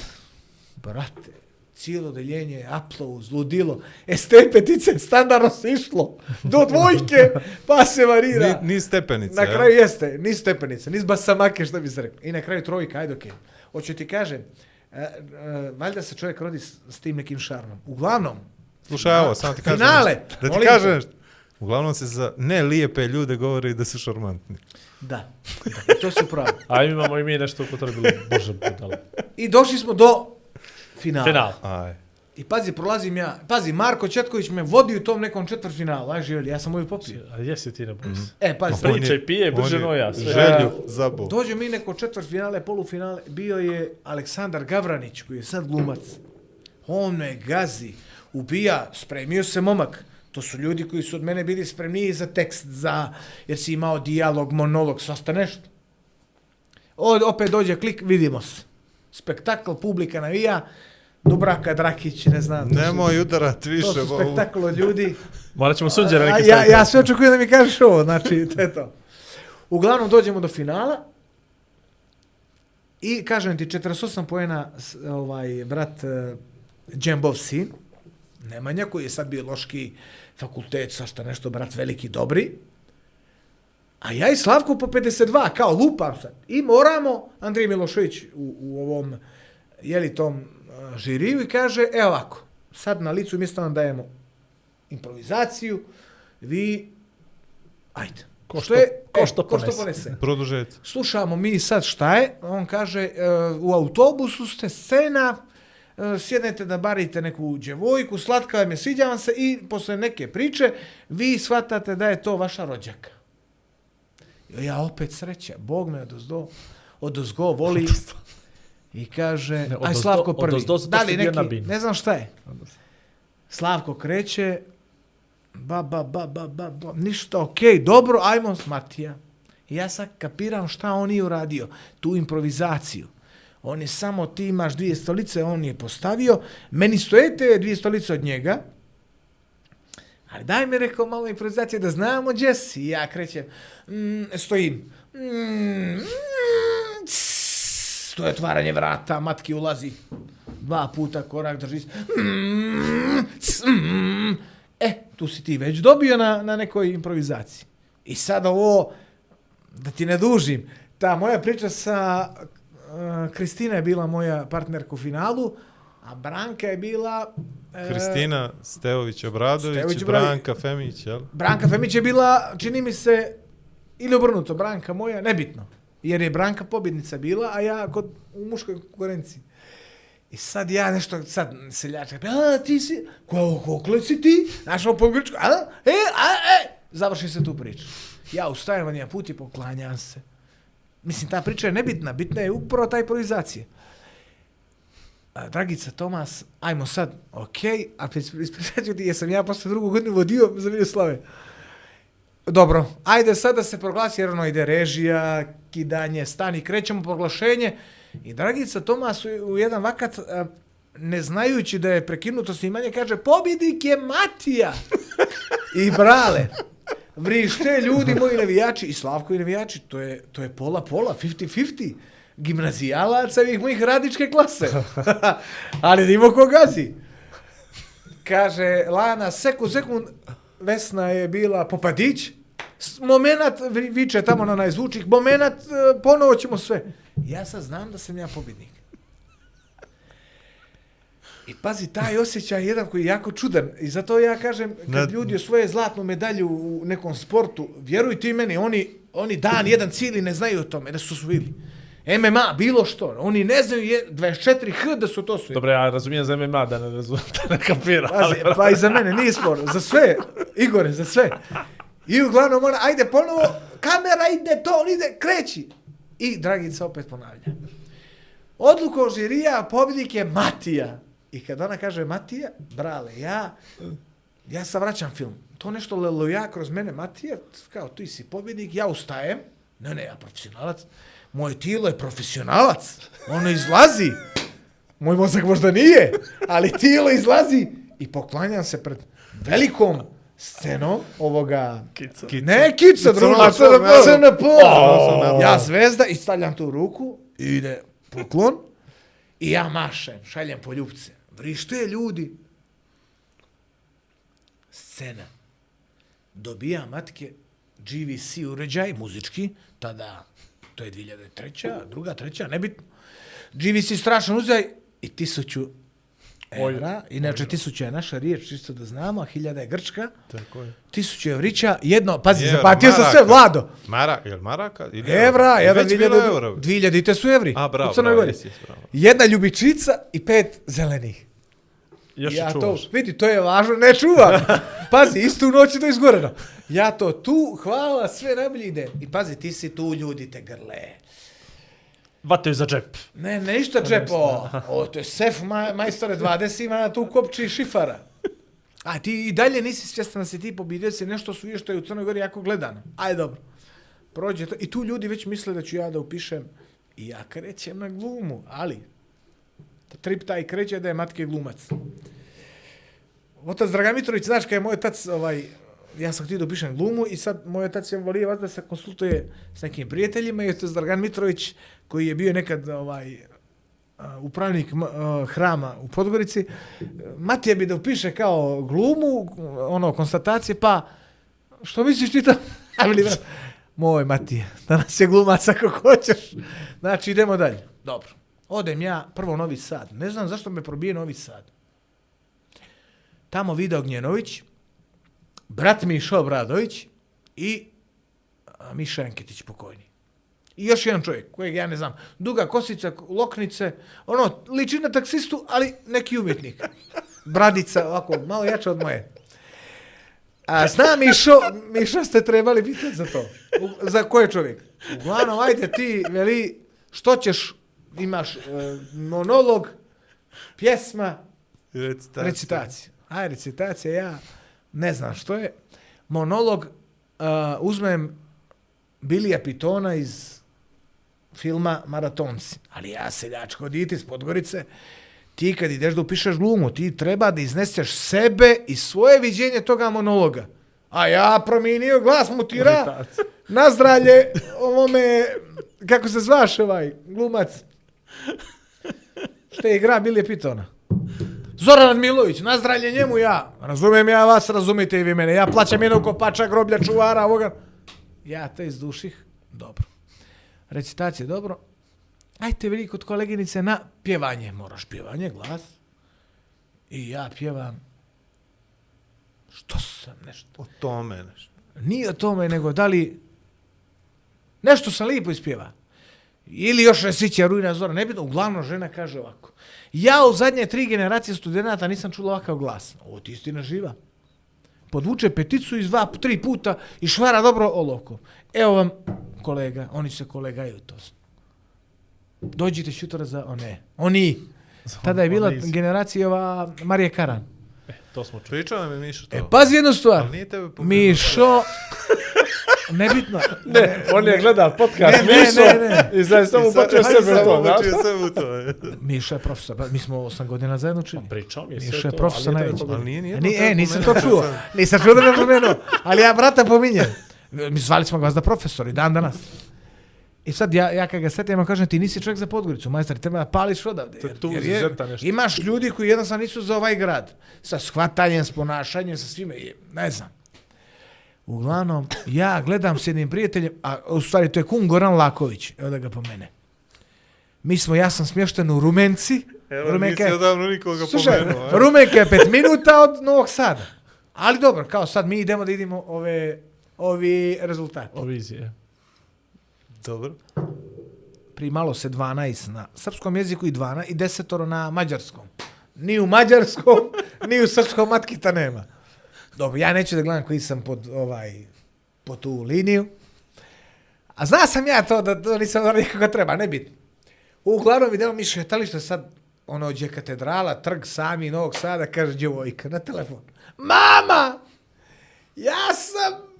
Brate, cijelo deljenje, aplauz, ludilo. Estepetice, standardno se išlo. Do dvojke, pa se varira. ni, ni stepenica, Na kraju jeste, ni stepenice, ni basamake, što bi se rekao. I na kraju trojka, ajde okej. Hoću ti kažem, e, e, valjda se čovjek rodi s, s tim nekim šarmom. Uglavnom, Slušaj, ovo, samo ti kažem. Finale. Da ti kažem nešto. Uglavnom se za ne lijepe ljude govori da su šarmantni. Da, da to su pravi. A imamo i mi nešto upotrebili, bože budalo. I došli smo do finala. Final. Aj. I pazi, prolazim ja, pazi, Marko Četković me vodi u tom nekom četvrtfinalu, aj živjeli, ja sam ovdje popio. A jesi ti ne boj se. E, pazi, je- Pričaj, pije, brže je no ja. Sve. Želju zabo. Dođe mi neko četvrtfinale, polufinale, bio je Aleksandar Gavranić, koji je sad glumac. On me gazi, ubija, spremio se momak. To su ljudi koji su od mene bili spremniji za tekst, za, jer si imao dijalog, monolog, svašta nešto. O, opet dođe klik, vidimo se. Spektakl, publika navija, Dubravka Drakić, ne znam. su- Nemoj udarat više. To su bo- spektakl od ljudi. Morat ćemo sunđera A, neki ja, ja sve očekujem da mi kažeš ovo, znači, to je to. Uglavnom dođemo do finala i kažem ti 48 poena s- ovaj brat uh, Džembov sin, Nemanja koji je sad biološki fakultet, sa šta nešto brat veliki dobri. A ja i Slavko po 52, kao lupam sad. I moramo, Andrij Milošević u, u ovom, jeli tom žiriju i kaže, evo ovako, sad na licu mjesta vam dajemo improvizaciju, vi, ajde. Ko Što što- je, ko e, što ko što ponese. Produžet. Slušamo mi sad šta je, on kaže, e, u autobusu ste scena, e, sjednete da barite neku djevojku, slatka vam je, sviđa vam se i posle neke priče vi shvatate da je to vaša rođaka. Ja opet sreća, Bog me odozdo, odozgo voli i kaže, Ne, aj odozdo- Slavko prvi, odozdo da li neki, ne znam šta je. Slavko kreće, ba, ba, ba, ba, ba, ba, ništa, okej, dobro, ajmo s Matija. Ja sad kapiram šta on nije uradio, tu improvizaciju. On je samo, ti imaš dvije stolice, on je postavio, meni stoje te dvije stolice od njega, ali daj mi rekao malo improvizacije da znamo gdje si. I ja krećem, mm, stojim, mm, mm, cs, to je otvaranje vrata, matki ulazi, dva puta korak drži, mm, cs, mm, e, tu si ti već dobio na, na nekoj improvizaciji. I sad ovo, da ti ne dužim, ta moja priča sa Kristina je bila moja partnerka u finalu, a Branka je bila... e, Kristina Stevović Obradović, Stevović. Branka Femić, jel? Branka Femić je bila, čini mi se, ili obrnuto, Branka moja, nebitno. Jer je Branka pobjednica bila, a ja kod, u muškoj konkurenciji. I sad ja nešto, sad seljačka, a ti si, ko, kokle si ti? Znaš, ovo po grčku, a, e, a, e, završi se tu priča. Ja ustajem van jedan put i poklanjam se. Mislim, ta priča je nebitna, bitna je upravo ta improvizacija. A, Dragica Tomas, ajmo sad, okej, a ispričat ću ti, jesam ja posle drugu godinu vodio za Miljoslave. Dobro, ajde sad da se proglasi, jer ono ide režija, kidanje, stani, krećemo proglašenje. I Dragica Tomas u, u jedan vakat, a, ne znajući da je prekinuto snimanje, kaže, pobjednik je Matija. [laughs] I brale, vrište ljudi moji navijači i Slavko i navijači, to je, to je pola pola, 50-50 gimnazijalaca i mojih radičke klase. [laughs] Ali nimo ko gazi. Kaže, Lana, sekund, sekund, Vesna je bila popadić, momenat viče tamo na najzvučnik, momenat, e, ponovo ćemo sve. Ja sad znam da sam ja pobjednik. I pazi, taj osjećaj je jedan koji je jako čudan. I zato ja kažem, kad ljudi osvoje zlatnu medalju u nekom sportu, vjeruj ti meni, oni, oni dan, jedan cijeli ne znaju o tome da su osvojili. MMA, bilo što. Oni ne znaju je 24H da su to osvojili. Dobro, ja razumijem za MMA da ne razumijem, da ne kapiram. Pazi, ali- pa i za mene, nije spor. Za sve, Igore, za sve. I uglavnom ona, ajde ponovo, kamera ide, to, on ide, kreći. I Dragica opet ponavlja. Odlukom žirija pobjednik je Matija. I kad ona kaže Matija, brale, ja, ja sad vraćam film. To nešto leluja kroz mene, Matija, kao ti si pobjednik, ja ustajem. Ne, ne, ja profesionalac. Moje tijelo je profesionalac. Ono izlazi. Moj mozak možda nije, ali tijelo izlazi i poklanjam se pred velikom scenom ovoga... Kica. Ne, kica, druga, CNP, CNP. naravno. CNP. Naravno. Ja zvezda i stavljam tu ruku i ide poklon i ja mašem, šaljem po ljubce. Vrište ljudi. Scena. Dobija matke GVC uređaj, muzički, tada, to je 2003. druga, treća, nebitno. GVC strašan uređaj i tisuću evra. Inače, tisuća je naša riječ, čisto da znamo, a hiljada je grčka. Tako je. Tisuću evrića, jedno, pazi, Evra, zapatio sam sve. Vlado. Mara, jel Maraka? Ili Evra, I jedan Već bilo hiljada, euro. dvije hiljadite su evri. A, bravo, u Crnoj bravo, Gori. jesi, bravo. Jedna ljubičica i pet zelenih. Još ja i to, vidi, to je važno, ne čuvam. [laughs] Pazi, istu noć je to izgoreno. Ja to tu, hvala, sve najbolje ide. I pazi, ti si tu, ljudi te grle. Vataju za džep. Ne, ne ništa čepo. O, to je sef ma, majstore 20, ima na tu kopči šifara. A ti i dalje nisi svjestan da si ti pobidio se nešto su što je u Crnoj Gori jako gledano. Ajde, dobro. Prođe to. I tu ljudi već misle da ću ja da upišem i ja krećem na glumu, ali trip taj kreće da je matke glumac. Otac Dragan Mitrović, znaš, kad je moj otac, ovaj, ja sam htio da upišem glumu i sad moj otac je volio vas da se konsultuje s nekim prijateljima i otac Dragan Mitrović, koji je bio nekad ovaj, upravnik hrama u Podgorici, Matija bi da upiše kao glumu, ono, konstatacije, pa, što misliš ti to? [laughs] Moj Matija, danas je glumac ako hoćeš. Znači, idemo dalje. Dobro. Odem ja, prvo Novi Sad. Ne znam zašto me probije Novi Sad. Tamo Vida Ognjenović, brat Mišo Obradović i Miša Enketić pokojni. I još jedan čovjek, kojeg ja ne znam. Duga kosica, loknice, ono, liči na taksistu, ali neki umjetnik. Bradica, ovako, malo jača od moje. A zna Mišo, Mišo ste trebali pitati za to. U, za koje čovjek? Uglavnom, ajde ti, veli, što ćeš, imaš e, monolog, pjesma, Recitacija. recitacija. Aj, recitacija, ja ne znam što je. Monolog, uh, uzmem Bilija Pitona iz filma Maratonci. Ali ja, seljačko dite iz Podgorice, ti kad ideš da upišeš glumu, ti treba da izneseš sebe i svoje viđenje toga monologa. A ja promijenio glas mutira [laughs] na zdravlje ovome, kako se zvaš ovaj, glumac. Što je igra Bilije Pitona. Zoran Milović, nazdravlje njemu ja. Razumem ja vas, razumite i vi mene. Ja plaćam jednog kopača, groblja, čuvara, ovoga. Ja te izduših, dobro. Recitacije, dobro. Ajte vidi kod koleginice na pjevanje. Moraš pjevanje, glas. I ja pjevam. Što sam nešto? O tome nešto. Nije o tome, nego da li... Nešto sam lijepo ispjeva. Ili još Resića, Rujna Zora, nebitno. Uglavnom žena kaže ovako. Ja u zadnje tri generacije studenta nisam čula ovakav glas. Ovo ti istina živa. Podvuče peticu iz dva, tri puta i švara dobro olovkom. Evo vam kolega, oni se kolegaju to. Dođite šutora za one. Oni. Tada je bila generacija ova Marije Karan. To smo čuli. Pričao mi Mišo to. E, pazi jednu stvar. Ali nije tebe pokrenuo. Mišo, [laughs] nebitno. Ne, on je gledal podcast Ne, ne, Mišo ne, ne. i sad je samo počeo sebe u to, sebe u to. Mišo je profesor, ba, mi smo osam godina zajedno učili. Pričao mi je Mišo sve je to, profesor ali nije najveći. Ali nije, nije e, tako nisam to čuo. Nisam čuo da me pomenuo. Ali ja brata pominjem. Mi zvali smo vas da profesor i dan danas. I sad ja, ja kad ga setim, ja kažem, ti nisi čovjek za Podgoricu, majstor, treba da pališ odavde. To je tu zeta nešto. imaš ljudi koji jednostavno nisu za ovaj grad. Sa shvatanjem, s ponašanjem, sa svime, ne znam. Uglavnom, ja gledam s jednim prijateljem, a u stvari to je kum Goran Laković, evo da ga pomene. Mi smo, ja sam smješten u Rumenci. Evo, Rumenka nisi je- odavno nikoga Slušaj, pomenuo. a? Rumenka je pet minuta od Novog Sada. Ali dobro, kao sad mi idemo da idemo ove, ovi rezultati. O vizije. Dobro. Primalo se 12 na srpskom jeziku i 12 i desetoro na mađarskom. Ni u mađarskom, [laughs] ni u srpskom matkita nema. Dobro, ja neću da gledam koji sam pod ovaj pod tu liniju. A zna sam ja to da to nisam uradio kako treba, ne bitno. Uglavnom idemo mi šetalište sad ono gdje je katedrala, trg sami Novog Sada, kaže djevojka na telefon. Mama! Ja sam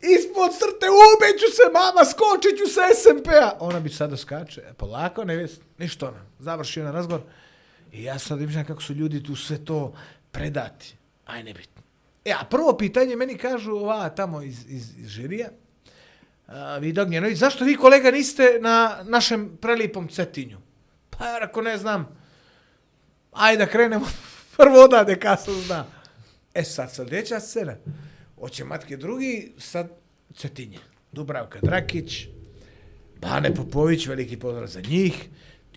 ispod crte, ubeću se, mama, skočit ću sa SMP-a. Ona bi sada skače, e, polako, ne već, ništa ona. Završio na razgovor. I ja sad vidim kako su ljudi tu sve to predati. Aj, nebitno. E, a prvo pitanje meni kažu ova tamo iz, iz, iz žirija, a, vi Dognjenović, zašto vi kolega niste na našem prelipom Cetinju? Pa ja rako ne znam. Ajde da krenemo [laughs] prvo odade kasno zna. E sad sljedeća scena. Oće matke drugi, sad Cetinje. Dubravka Drakić, Bane Popović, veliki pozdrav za njih.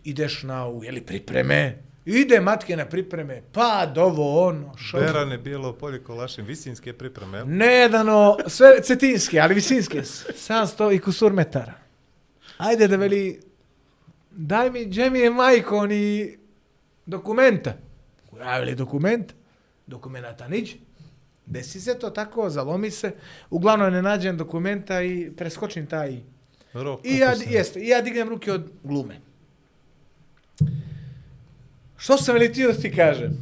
Ideš na u, jeli, pripreme. Ide matke na pripreme, pa dovo ono, šo. Berane, Bijelo polje, Kolašin, Visinske pripreme. jel? Nedano, sve cetinske, ali visinske. 700 i kusur metara. Ajde da veli, daj mi, gdje mi je majko, ni dokumenta. Javili dokument, dokumenta niđe. Desi se to tako, zalomi se, uglavnom ne nađem dokumenta i preskočim taj... Rok, I ja, jeste, i ja dignem ruke od glume. Što sam li ti da ti kažem?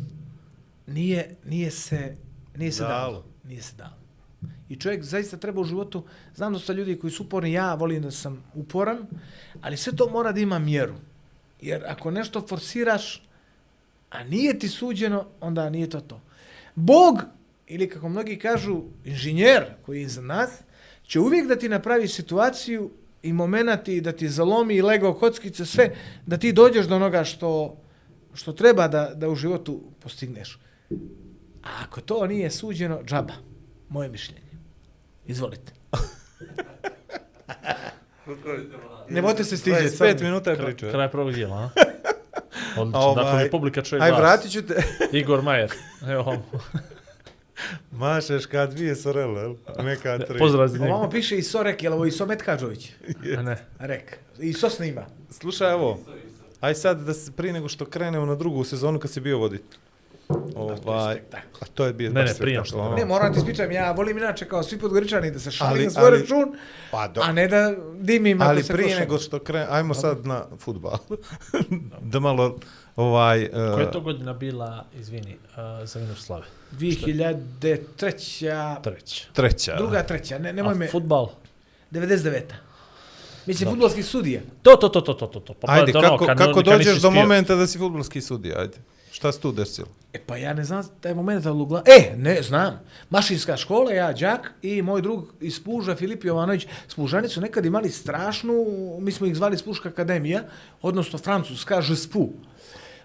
Nije, nije se, nije se dalo. Dalo. Nije se dalo. I čovjek zaista treba u životu, znam da su ljudi koji su uporni, ja volim da sam uporan, ali sve to mora da ima mjeru. Jer ako nešto forsiraš, a nije ti suđeno, onda nije to to. Bog, ili kako mnogi kažu, inženjer koji je iza nas, će uvijek da ti napravi situaciju i momenati da ti zalomi i lego kockice, sve, da ti dođeš do onoga što, što treba da, da u životu postigneš. A ako to nije suđeno, džaba. Moje mišljenje. Izvolite. Ne možete se stiđati. 25 minuta je pričao. Kraj prvog dijela, a? [laughs] Odlično, Ovaj, dakle, Republika čuje Aj, glas. vratit ću te. Igor Majer. Evo, [laughs] Mašeš kad dvije sorele, jel? Ne kad tri. pozdrav za Ovamo njega. piše Iso Rek, je li ovo Iso Metkađović? A ne. Rek. Iso snima. Slušaj, evo. Aj sad da se prije nego što krenemo na drugu sezonu kad si bio voditelj. Ovaj, a to je bio Ne, ne, prije što- ono. Ne, moram ti ispričam, ja volim inače kao svi podgoričani da se šalim Ali- na svoj račun, Pa do... a ne da dimim ako Ali se prije nego što kren, ajmo sad na futbal. [laughs] da malo ovaj uh, Koja je to godina bila, izvini, uh, za minus slave? 2003. Treća. treća. Druga, treća, ne, nemoj A me, futbal? 99. Mislim, Dobro. futbolski sudija. To, to, to, to, to, to. to. Pa Ajde, to ono, kako, kad- kako kad dođeš do momenta da si futbolski sudija, ajde. Šta se tu desilo? E pa ja ne znam taj moment da lugla. E, ne, znam. Mašinska škola, ja, đak i moj drug iz Spuža, Filip Jovanović. Spužani su nekad imali strašnu, mi smo ih zvali Spuška akademija, odnosno francuska ŽSPU.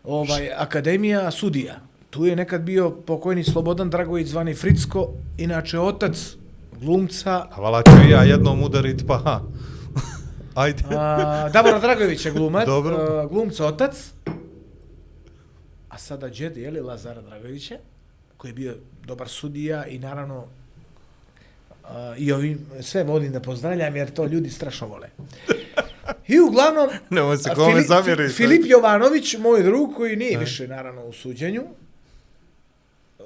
Ovaj, akademija sudija. Tu je nekad bio pokojni Slobodan Dragović zvani Fricko, inače otac glumca A vala ću ja jednom udarit, pa ha. [laughs] ajde. A, Davora Dragović je glumac, Dobro. a, glumca otac, a sada džed, je li, Lazara Dragovića, koji je bio dobar sudija i naravno a, i ovim sve volim da pozdravljam jer to ljudi strašno vole. I uglavnom, Nemoj se kome Fili- zamjeriti. Fi- Filip Jovanović, moj drug, koji nije više naravno u suđenju,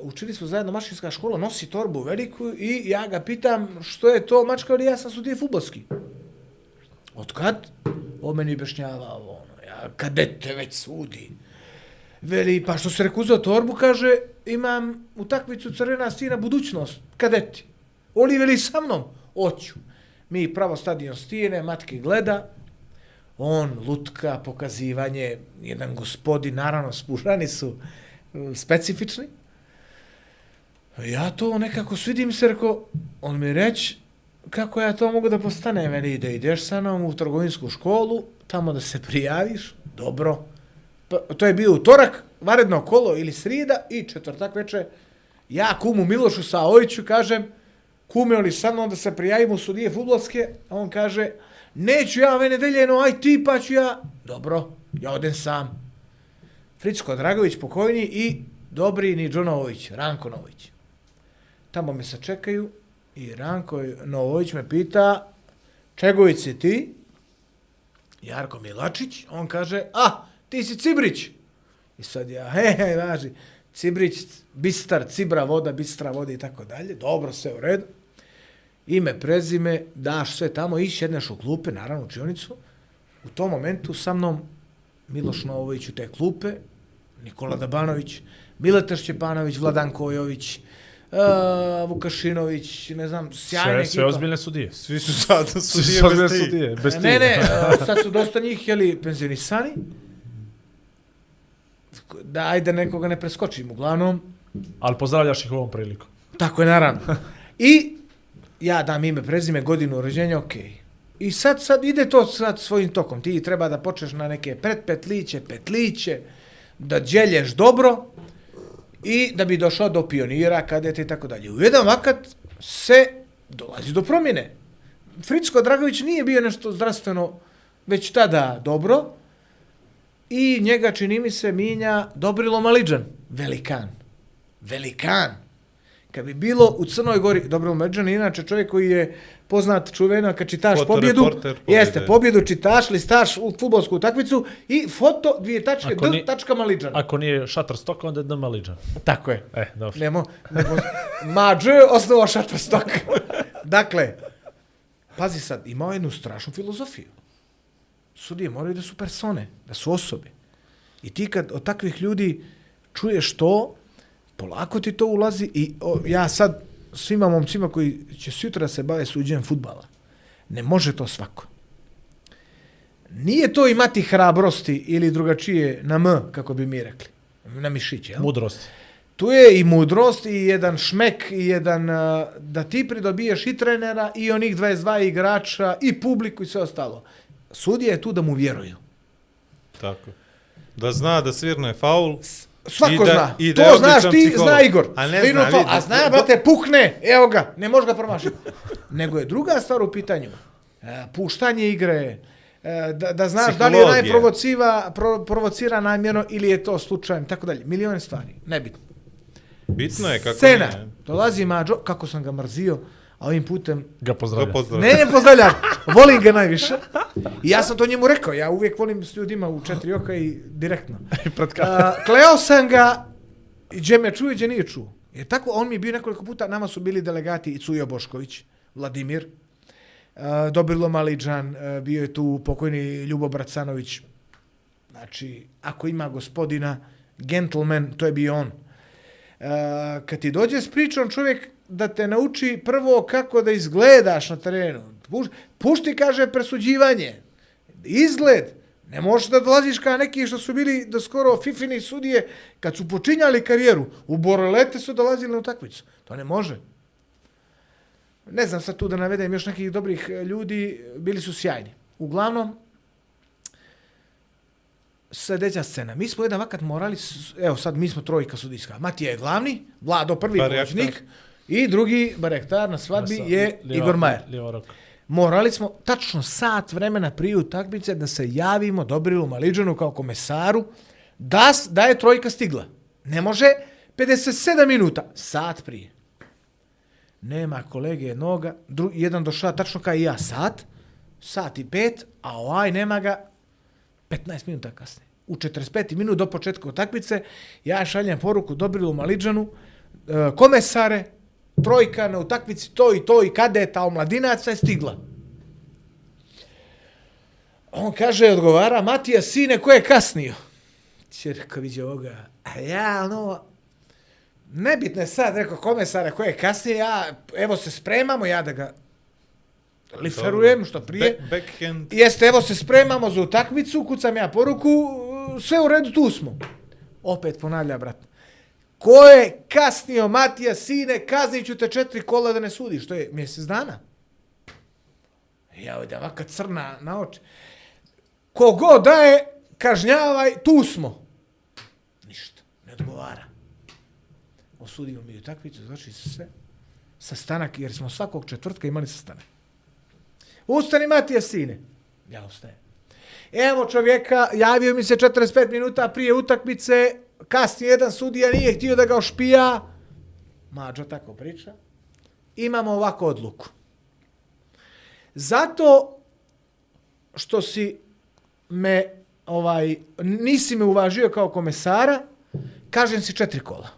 učili smo zajedno mašinska škola, nosi torbu veliku i ja ga pitam što je to mačka, ali ja sam sudije futbolski. Od kad? On meni objašnjava ovo, ono, ja, kadete već sudi. Veli, pa što se rekuzao torbu, kaže, imam utakmicu Crvena stina budućnost, kadeti. Oli veli sa mnom, oću. Mi pravo stadion stijene, matke gleda, on lutka, pokazivanje, jedan gospodin, naravno, spužani su mm, specifični. Ja to nekako svidim se, rekao, on mi reći, kako ja to mogu da postanem, veli, da ideš sa mnom u trgovinsku školu, tamo da se prijaviš, dobro. Pa, to je bio utorak, varedno kolo ili srida i četvrtak veče, ja kumu Milošu Saoviću kažem, kume li sa mnom da se prijavim u sudije futbolske, a on kaže, neću ja ove nedeljeno, aj ti pa ću ja. Dobro, ja odem sam. Fricko Dragović pokojni i Dobrini Džonović, Ranko Nović. Tamo me sačekaju i Ranko Novović me pita, Čegović si ti? Jarko Milačić, on kaže, a, ti si Cibrić. I sad ja, [laughs] he, he, važi, Cibrić, Bistar, Cibra voda, Bistra voda i tako dalje. Dobro, sve u redu. Ime, prezime, daš sve tamo, iš jedneš u klupe, naravno u čionicu. U tom momentu sa mnom Miloš Novović u te klupe, Nikola Dabanović, Mileta Šćepanović, Vladan Kojović, uh, Vukašinović, ne znam, sjajne Sve, ekipa. sve ozbiljne sudije. Svi su sad sudije su ozbiljne bez sudije, bez ti. Ne, ne, [laughs] uh, sad su dosta njih, jeli, penzionisani. Da, ajde nekoga ne preskočim, uglavnom. Ali pozdravljaš ih ovom prilikom. Tako je, naravno. I ja dam ime, prezime, godinu rođenja, okej. Okay. I sad, sad ide to sad svojim tokom. Ti treba da počneš na neke predpetliće, petliće, da djelješ dobro i da bi došao do pionira, kadete i tako dalje. U jedan vakat se dolazi do promjene. Fricko Dragović nije bio nešto zdravstveno već tada dobro i njega čini mi se minja Dobrilo Maliđan, velikan. Velikan kad bi bilo u Crnoj Gori, dobro, Međan je inače čovjek koji je poznat čuveno kad čitaš Foto pobjedu, reporter pobjede. jeste, pobjedu čitaš, listaš u futbolsku utakmicu i foto dvije tačke, Ako D, ni- tačka Maliđan. Ako nije Shutterstock, onda je D Maliđan. Tako je. E, dobro. Nemo, nego, mađe osnovao Shutterstock. [laughs] dakle, pazi sad, imao je jednu strašnu filozofiju. Sudije moraju da su persone, da su osobe. I ti kad od takvih ljudi čuješ to, polako ti to ulazi i o, ja sad svima momcima koji će sutra se bave suđenjem futbala, ne može to svako. Nije to imati hrabrosti ili drugačije na M, kako bi mi rekli. Na mišiće, jel? Mudrost. Tu je i mudrost i jedan šmek i jedan da ti pridobiješ i trenera i onih 22 igrača i publiku i sve ostalo. Sudija je tu da mu vjeruju. Tako. Da zna da svirne faul. Svako I da- zna. i da je to znaš ti, psiholog. zna Igor. A ne Svirnu zna, to, a zna, brate, pukne, evo ga, ne može ga promašiti. [laughs] Nego je druga stvar u pitanju. E, puštanje igre, e, da, da znaš da li je najprovociva, pro, provocira namjerno ili je to slučajno, tako dalje. Milione stvari, nebitno. Bitno je kako Scena. nije. Dolazi Mađo, kako sam ga mrzio, a ovim putem Ga Da pozdravljam. pozdravim. Ne, ne pozdravljam. Volim ga najviše. I ja sam to njemu rekao. Ja uvijek volim s ljudima u četiri oka i direktno. [laughs] Pred A, kleo sam ga i gdje me čuje, gdje nije čuo. Je tako, on mi je bio nekoliko puta, nama su bili delegati i Cujo Bošković, Vladimir, a, Dobrilo Maliđan, a, bio je tu pokojni Ljubo Bracanović. Znači, ako ima gospodina, gentleman, to je bio on. A, kad ti dođe s pričom čovjek da te nauči prvo kako da izgledaš na terenu. Puš- Pušti, kaže, presuđivanje. Izgled. Ne možeš da dolaziš kao neki što su bili do skoro fifini sudije kad su počinjali karijeru. U Borolete su dolazili na utakmicu. To ne može. Ne znam sad tu da navedem još nekih dobrih e, ljudi, bili su sjajni. Uglavnom, sljedeća scena. Mi smo jedan vakat morali, evo sad mi smo trojka sudijska. Matija je glavni, Vlado prvi Barektar. pomoćnik i drugi barektar na svadbi je Igor Majer. Lijevo. Morali smo tačno sat vremena prije utakmice da se javimo Dobrilu Maliđanu kao komesaru da, da je trojka stigla. Ne može 57 minuta, sat prije. Nema kolege jednoga, dru, jedan došao tačno kao i ja sat, sat i pet, a ovaj nema ga 15 minuta kasnije. U 45 minut do početka utakmice ja šaljem poruku Dobrilu Maliđanu, e, komesare, trojka na utakmici to i to i kadeta omladinaca je stigla. On kaže, odgovara, Matija, sine, ko je kasnio? Čerka viđe ovoga, a ja, ono, nebitno je sad, rekao komesare, ko je kasnije, ja, evo se spremamo, ja da ga liferujem, što prije. Back, backhand. Jeste, evo se spremamo za utakmicu, kucam ja poruku, sve u redu, tu smo. Opet ponavlja, brat. Ko je kasnio, Matija, sine, kaznit ću te četiri kola da ne sudiš, to je mjesec dana. Ja ovdje ovaka crna na oči. Kogo da je, kažnjavaj, tu smo. Ništa, ne odgovara. Osudimo mi utakmicu, znači sve. Sastanak, jer smo svakog četvrtka imali sastanak. Ustani Matija sine. Ja ustajem. Evo čovjeka, javio mi se 45 minuta prije utakmice, kasnije jedan sudija nije htio da ga ošpija. Mađo tako priča. Imamo ovako odluku. Zato što si me ovaj nisi me uvažio kao komesara, kažem si četiri kola.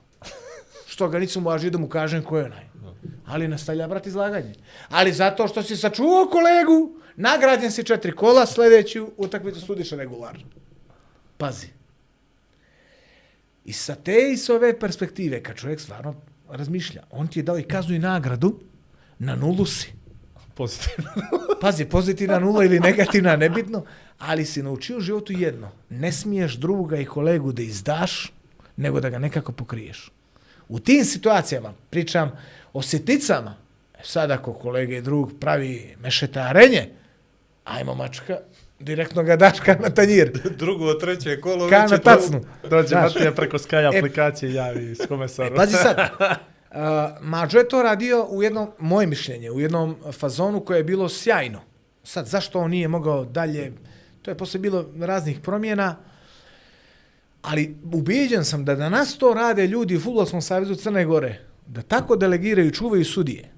Što ga nisam uvažio da mu kažem ko je onaj. Ali nastavlja brat izlaganje. Ali zato što si sačuvao kolegu, nagrađen si četiri kola, sljedeću utakmicu sudiš regularno. Pazi. I sa te i sa ove perspektive, kad čovjek stvarno razmišlja, on ti je dao i kaznu i nagradu, na nulu si. Pozitivno. [laughs] Pazi, pozitivna nula ili negativna, nebitno, ali si naučio u životu jedno. Ne smiješ druga i kolegu da izdaš, nego da ga nekako pokriješ. U tim situacijama, pričam o siticama, e sad ako kolege i drug pravi mešetarenje, ajmo mačka, direktno ga daš ka na tanjir, [laughs] Drugo, treće kolo. ka na tacnu. Dođe Znaš. Matija preko Sky E- aplikacije javi s komesarom. E, pazi sad, [laughs] uh, Mađo je to radio u jednom, moje mišljenje, u jednom fazonu koje je bilo sjajno. Sad, zašto on nije mogao dalje, to je posle bilo raznih promjena, ali ubijeđen sam da danas to rade ljudi u Futbolskom savjezu Crne Gore, da tako delegiraju i čuvaju sudije.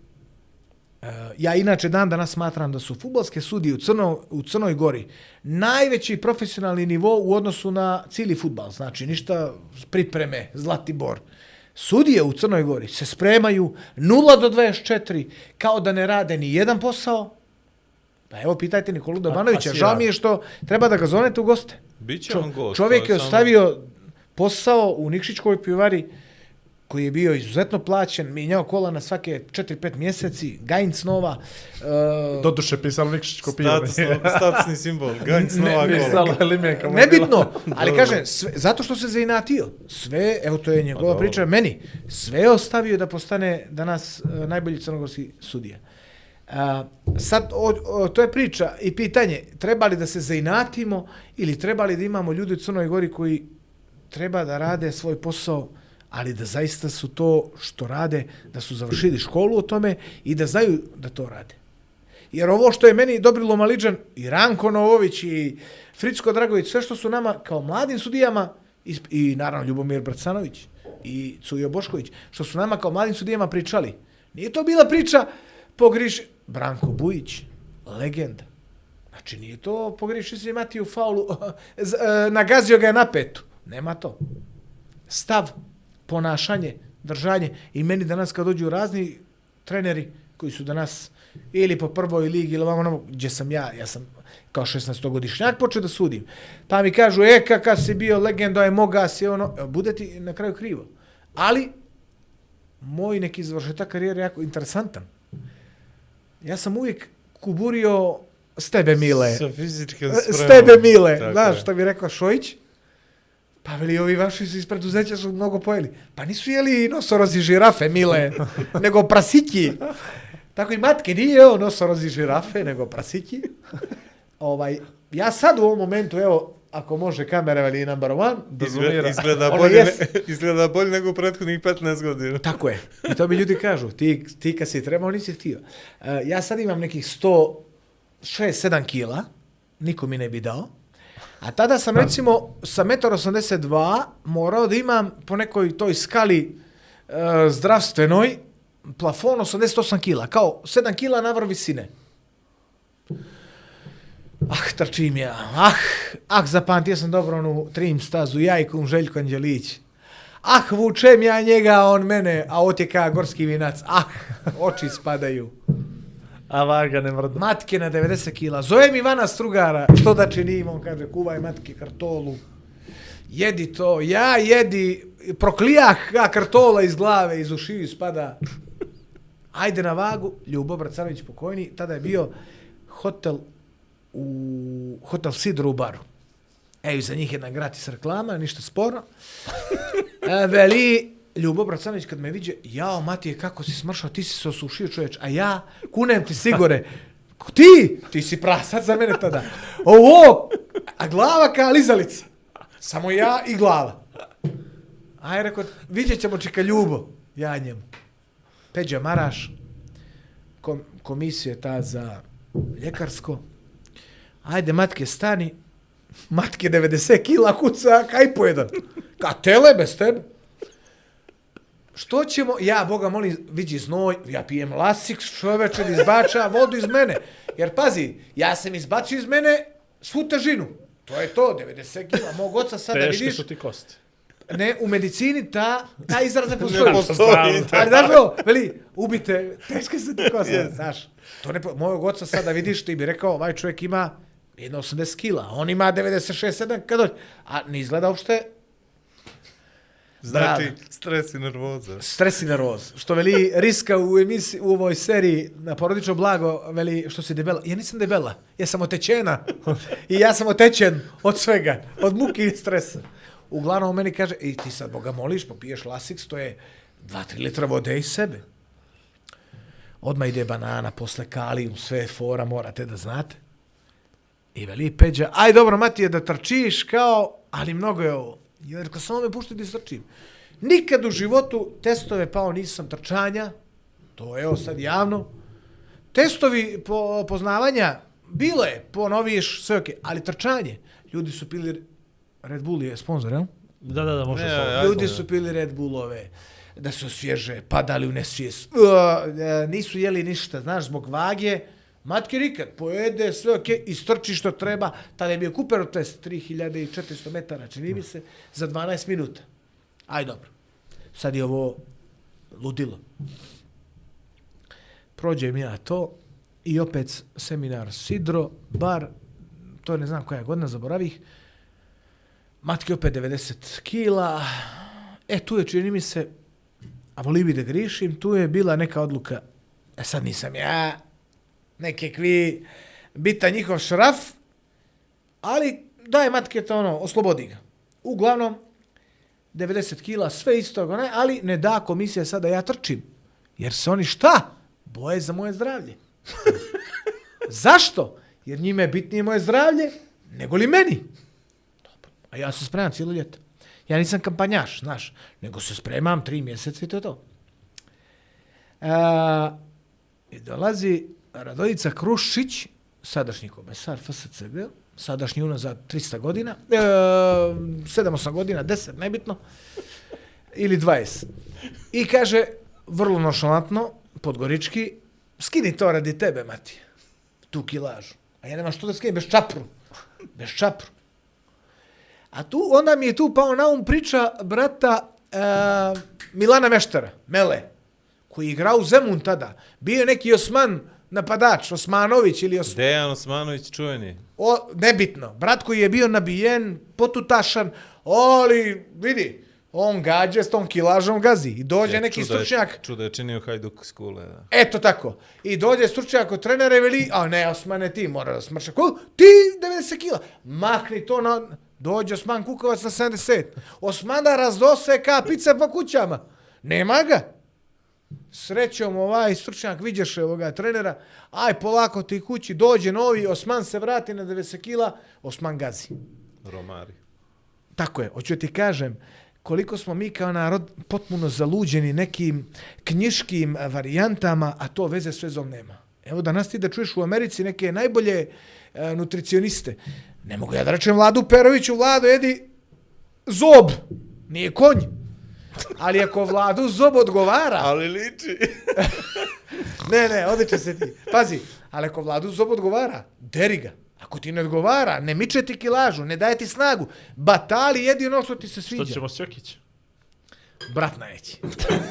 Ja inače dan danas smatram da su futbolske sudije u, Crno, u Crnoj Gori najveći profesionalni nivo u odnosu na cijeli futbal. Znači ništa pripreme, Zlatibor. Sudije u Crnoj Gori se spremaju 0 do 24 kao da ne rade ni jedan posao. Pa evo pitajte Nikolu Dobanovića, pa žao mi je što treba da ga zovete u goste. Biće Čo- on gost. čovjek je samo- ostavio posao u Nikšićkoj pivari koji je bio izuzetno plaćen, mijenjao kola na svake 4-5 mjeseci, Gajinc nova, uh, Doduše pisalo Nikšićko pivo. Statusno, [laughs] statusni simbol. Ganj Ne, nova ne, kola. Pisalo limenka. nebitno, ali kažem, sve, zato što se zainatio, sve, evo to je njegova Pa dobro. priča meni, sve je ostavio da postane danas uh, najbolji crnogorski sudija. A, sad, o, o, to je priča i pitanje, treba li da se zainatimo ili treba li da imamo ljudi u Crnoj Gori koji treba da rade svoj posao, ali da zaista su to što rade, da su završili školu o tome i da znaju da to rade. Jer ovo što je meni Dobrilo Maliđan i Ranko Novović i Fricko Dragović, sve što su nama kao mladim sudijama i, i naravno Ljubomir Bracanović i Cujo Bošković, što su nama kao mladim sudijama pričali. Nije to bila priča pogriš Branko Bujić, legenda. Znači nije to pogriši se Matiju faulu, [laughs] e, nagazio ga je na petu. Nema to. Stav, ponašanje, držanje i meni danas kad dođu razni treneri koji su danas ili po prvoj ligi ili ovamo gdje sam ja, ja sam kao 16-godišnjak počeo da sudim. Pa mi kažu, e, kakav si bio legenda, je moga si, ono, Evo, bude ti na kraju krivo. Ali, moj neki završetak karijere je jako interesantan. Ja sam uvijek kuburio s tebe, Mile. Sa fizičkim S spremom. tebe, Mile. Tako Znaš je. što bi rekao Šojić? Pa veli, ovi vaši su iz preduzeća su mnogo pojeli. Pa nisu jeli nosorozi žirafe, Mile, [laughs] nego prasići. Tako i matke nije jeo nosorozi žirafe, nego prasići. ovaj, ja sad u ovom momentu, evo, ako može kamera, veli number one, Izgleda, izgleda, Ono bolje, jes. izgleda bolje nego u prethodnih 15 godina. Tako je. I to mi ljudi kažu, ti, ti kad si trebao, nisi htio. Uh, ja sad imam nekih 106-7 kila, niko mi ne bi dao. A tada sam recimo sa 1,82 m morao da imam po nekoj toj skali uh, zdravstvenoj plafon 88 kila, kao 7 kila navr visine. Ah, trčim ja. Ah, ah, zapamtio sam dobro onu trim stazu, ja i kum Željko Anđelić. Ah, vučem ja njega, on mene, a otjeka gorski vinac. Ah, [laughs] oči spadaju. A vaga ne mrda. Matke na 90 kila. Zove mi Ivana Strugara, što da činim? On kaže, kuvaj matke kartolu. Jedi to, ja jedi, proklijah ja kartola iz glave, iz ušiju spada. Ajde na vagu, Ljubo Bracanović pokojni, tada je bio hotel u hotel Sidro u baru. Evo, za njih jedna gratis reklama, ništa sporo. [laughs] E, veli, Ljubo Bracanović kad me viđe, jao Matije, kako si smršao, ti si se osušio čovječ, a ja, kunem ti sigore. Ti, ti si prasac za mene tada. Ovo, a glava kao lizalica. Samo ja i glava. Aj, rekao, vidjet ćemo čeka Ljubo, ja njemu. Peđa Maraš, kom, komisija ta za ljekarsko. Ajde, matke, stani. Matke 90 kila kuca, kaj po jedan. Ka tele bez tebe. Što ćemo, ja, Boga molim, vidi znoj, ja pijem lasik, čoveče, da izbača vodu iz mene. Jer pazi, ja sam izbacio iz mene svu težinu. To je to, 90 kila. Mog oca sada Teške vidiš, su ti kosti. ne, u medicini ta, ta izraz [laughs] ne postoji. Ne postoji. Ali znaš ovo, veli, ubite, teške su ti kosti, yes. znaš. To ne, mojeg oca sada vidiš, ti bi rekao, ovaj čovjek ima jedno 80 kila, on ima 96-7 kad dođe, a ne izgleda uopšte Znači, stres i nervoza. stres i nervoz. Što veli Riska u emisiji, u ovoj seriji na porodično blago, veli što si debela. Ja nisam debela, ja sam otečena. I ja sam otečen od svega, od muke i stresa. Uglavnom meni kaže, i ti sad Boga moliš, popiješ Lasix, to je 2-3 litra vode iz sebe. Odmah ide banana, posle kalijum, sve je fora, morate da znate. I veli Peđa, aj dobro Matije da trčiš kao, ali mnogo je ovo. Jer ko samo me pušti da trčim. Nikad u životu testove pao nisam trčanja, to je evo sad javno. Testovi po, poznavanja, bilo je, ponoviš, sve okej, ali trčanje. Ljudi su pili, Red Bull je sponsor, jel? Da, da, da, može Ne, slobodno. ja- Ljudi su pili Red Bullove. da se osvježe, padali u nesvijest. Uh, nisu jeli ništa, znaš, zbog vage. Matke nikad, pojede sve ok, istrči što treba. Tada je bio Cooperov test, 3400 metara, čini mi se, za 12 minuta. Aj dobro. Sad je ovo ludilo. Prođem ja to i opet seminar Sidro, bar, to ne znam koja je godina, zaboravih. Matke opet 90 kila. E, tu je, čini mi se, a voli bi da grišim, tu je bila neka odluka. E sad nisam ja, neke kvi, bita njihov šraf, ali daje matke to ono, oslobodi ga. Uglavnom, 90 kila, sve isto, ne, ali ne da komisija sada ja trčim. Jer se oni šta? Boje za moje zdravlje. [laughs] Zašto? Jer njime je bitnije moje zdravlje nego li meni. Dobro. A ja se spremam cijelo ljeto. Ja nisam kampanjaš, znaš, nego se spremam tri mjeseca i to je to. A, I dolazi Radojica Krušić, sadašnji komesar FSCG, sadašnji unazad 300 godina, e, 7-8 godina, 10, nebitno, ili 20. I kaže, vrlo nošalantno, podgorički, skini to radi tebe, Mati, tu kilažu. A ja nemam što da skinem, bez čapru. Bez čapru. A tu, onda mi je tu pao na um priča brata e, Milana Meštara, Mele, koji je igrao u Zemun tada. Bio je neki Osman napadač, Osmanović ili Os... Dejan Osmanović čuveni. O, nebitno. Brat koji je bio nabijen, potutašan, ali vidi, on gađe s tom kilažom gazi. I dođe Je, neki čudo je- stručnjak, Čudo je činio Hajduk skule, da. Eto tako. I dođe stručnjak kod trenera i veli, a ne, Osmane, ti mora da smrša. Ko? Ti 90 kila. Makni to na... Dođe Osman Kukovac na 70. Osmana razdose ka pice po kućama. Nema ga. Srećom ovaj stručnjak vidješe ovoga trenera. Aj, polako ti kući, dođe novi, Osman se vrati na 90 kila, Osman gazi. Romari. Tako je, hoću ti kažem, koliko smo mi kao narod potpuno zaluđeni nekim knjiškim varijantama, a to veze s vezom nema. Evo danas ti da čuješ u Americi neke najbolje e, nutricioniste. Ne mogu ja da rečem Vladu Peroviću, Vlado, jedi zob, nije konj. Ali ako Vladu zob odgovara, Ali liči. [laughs] ne, ne, odliče se ti. Pazi, ali ako Vladu zob odgovara, deri ga. Ako ti ne odgovara, ne miče ti kilažu, ne daje ti snagu, batali, jedi ono što ti se sviđa. Što ćemo s Jokić? Brat najveći.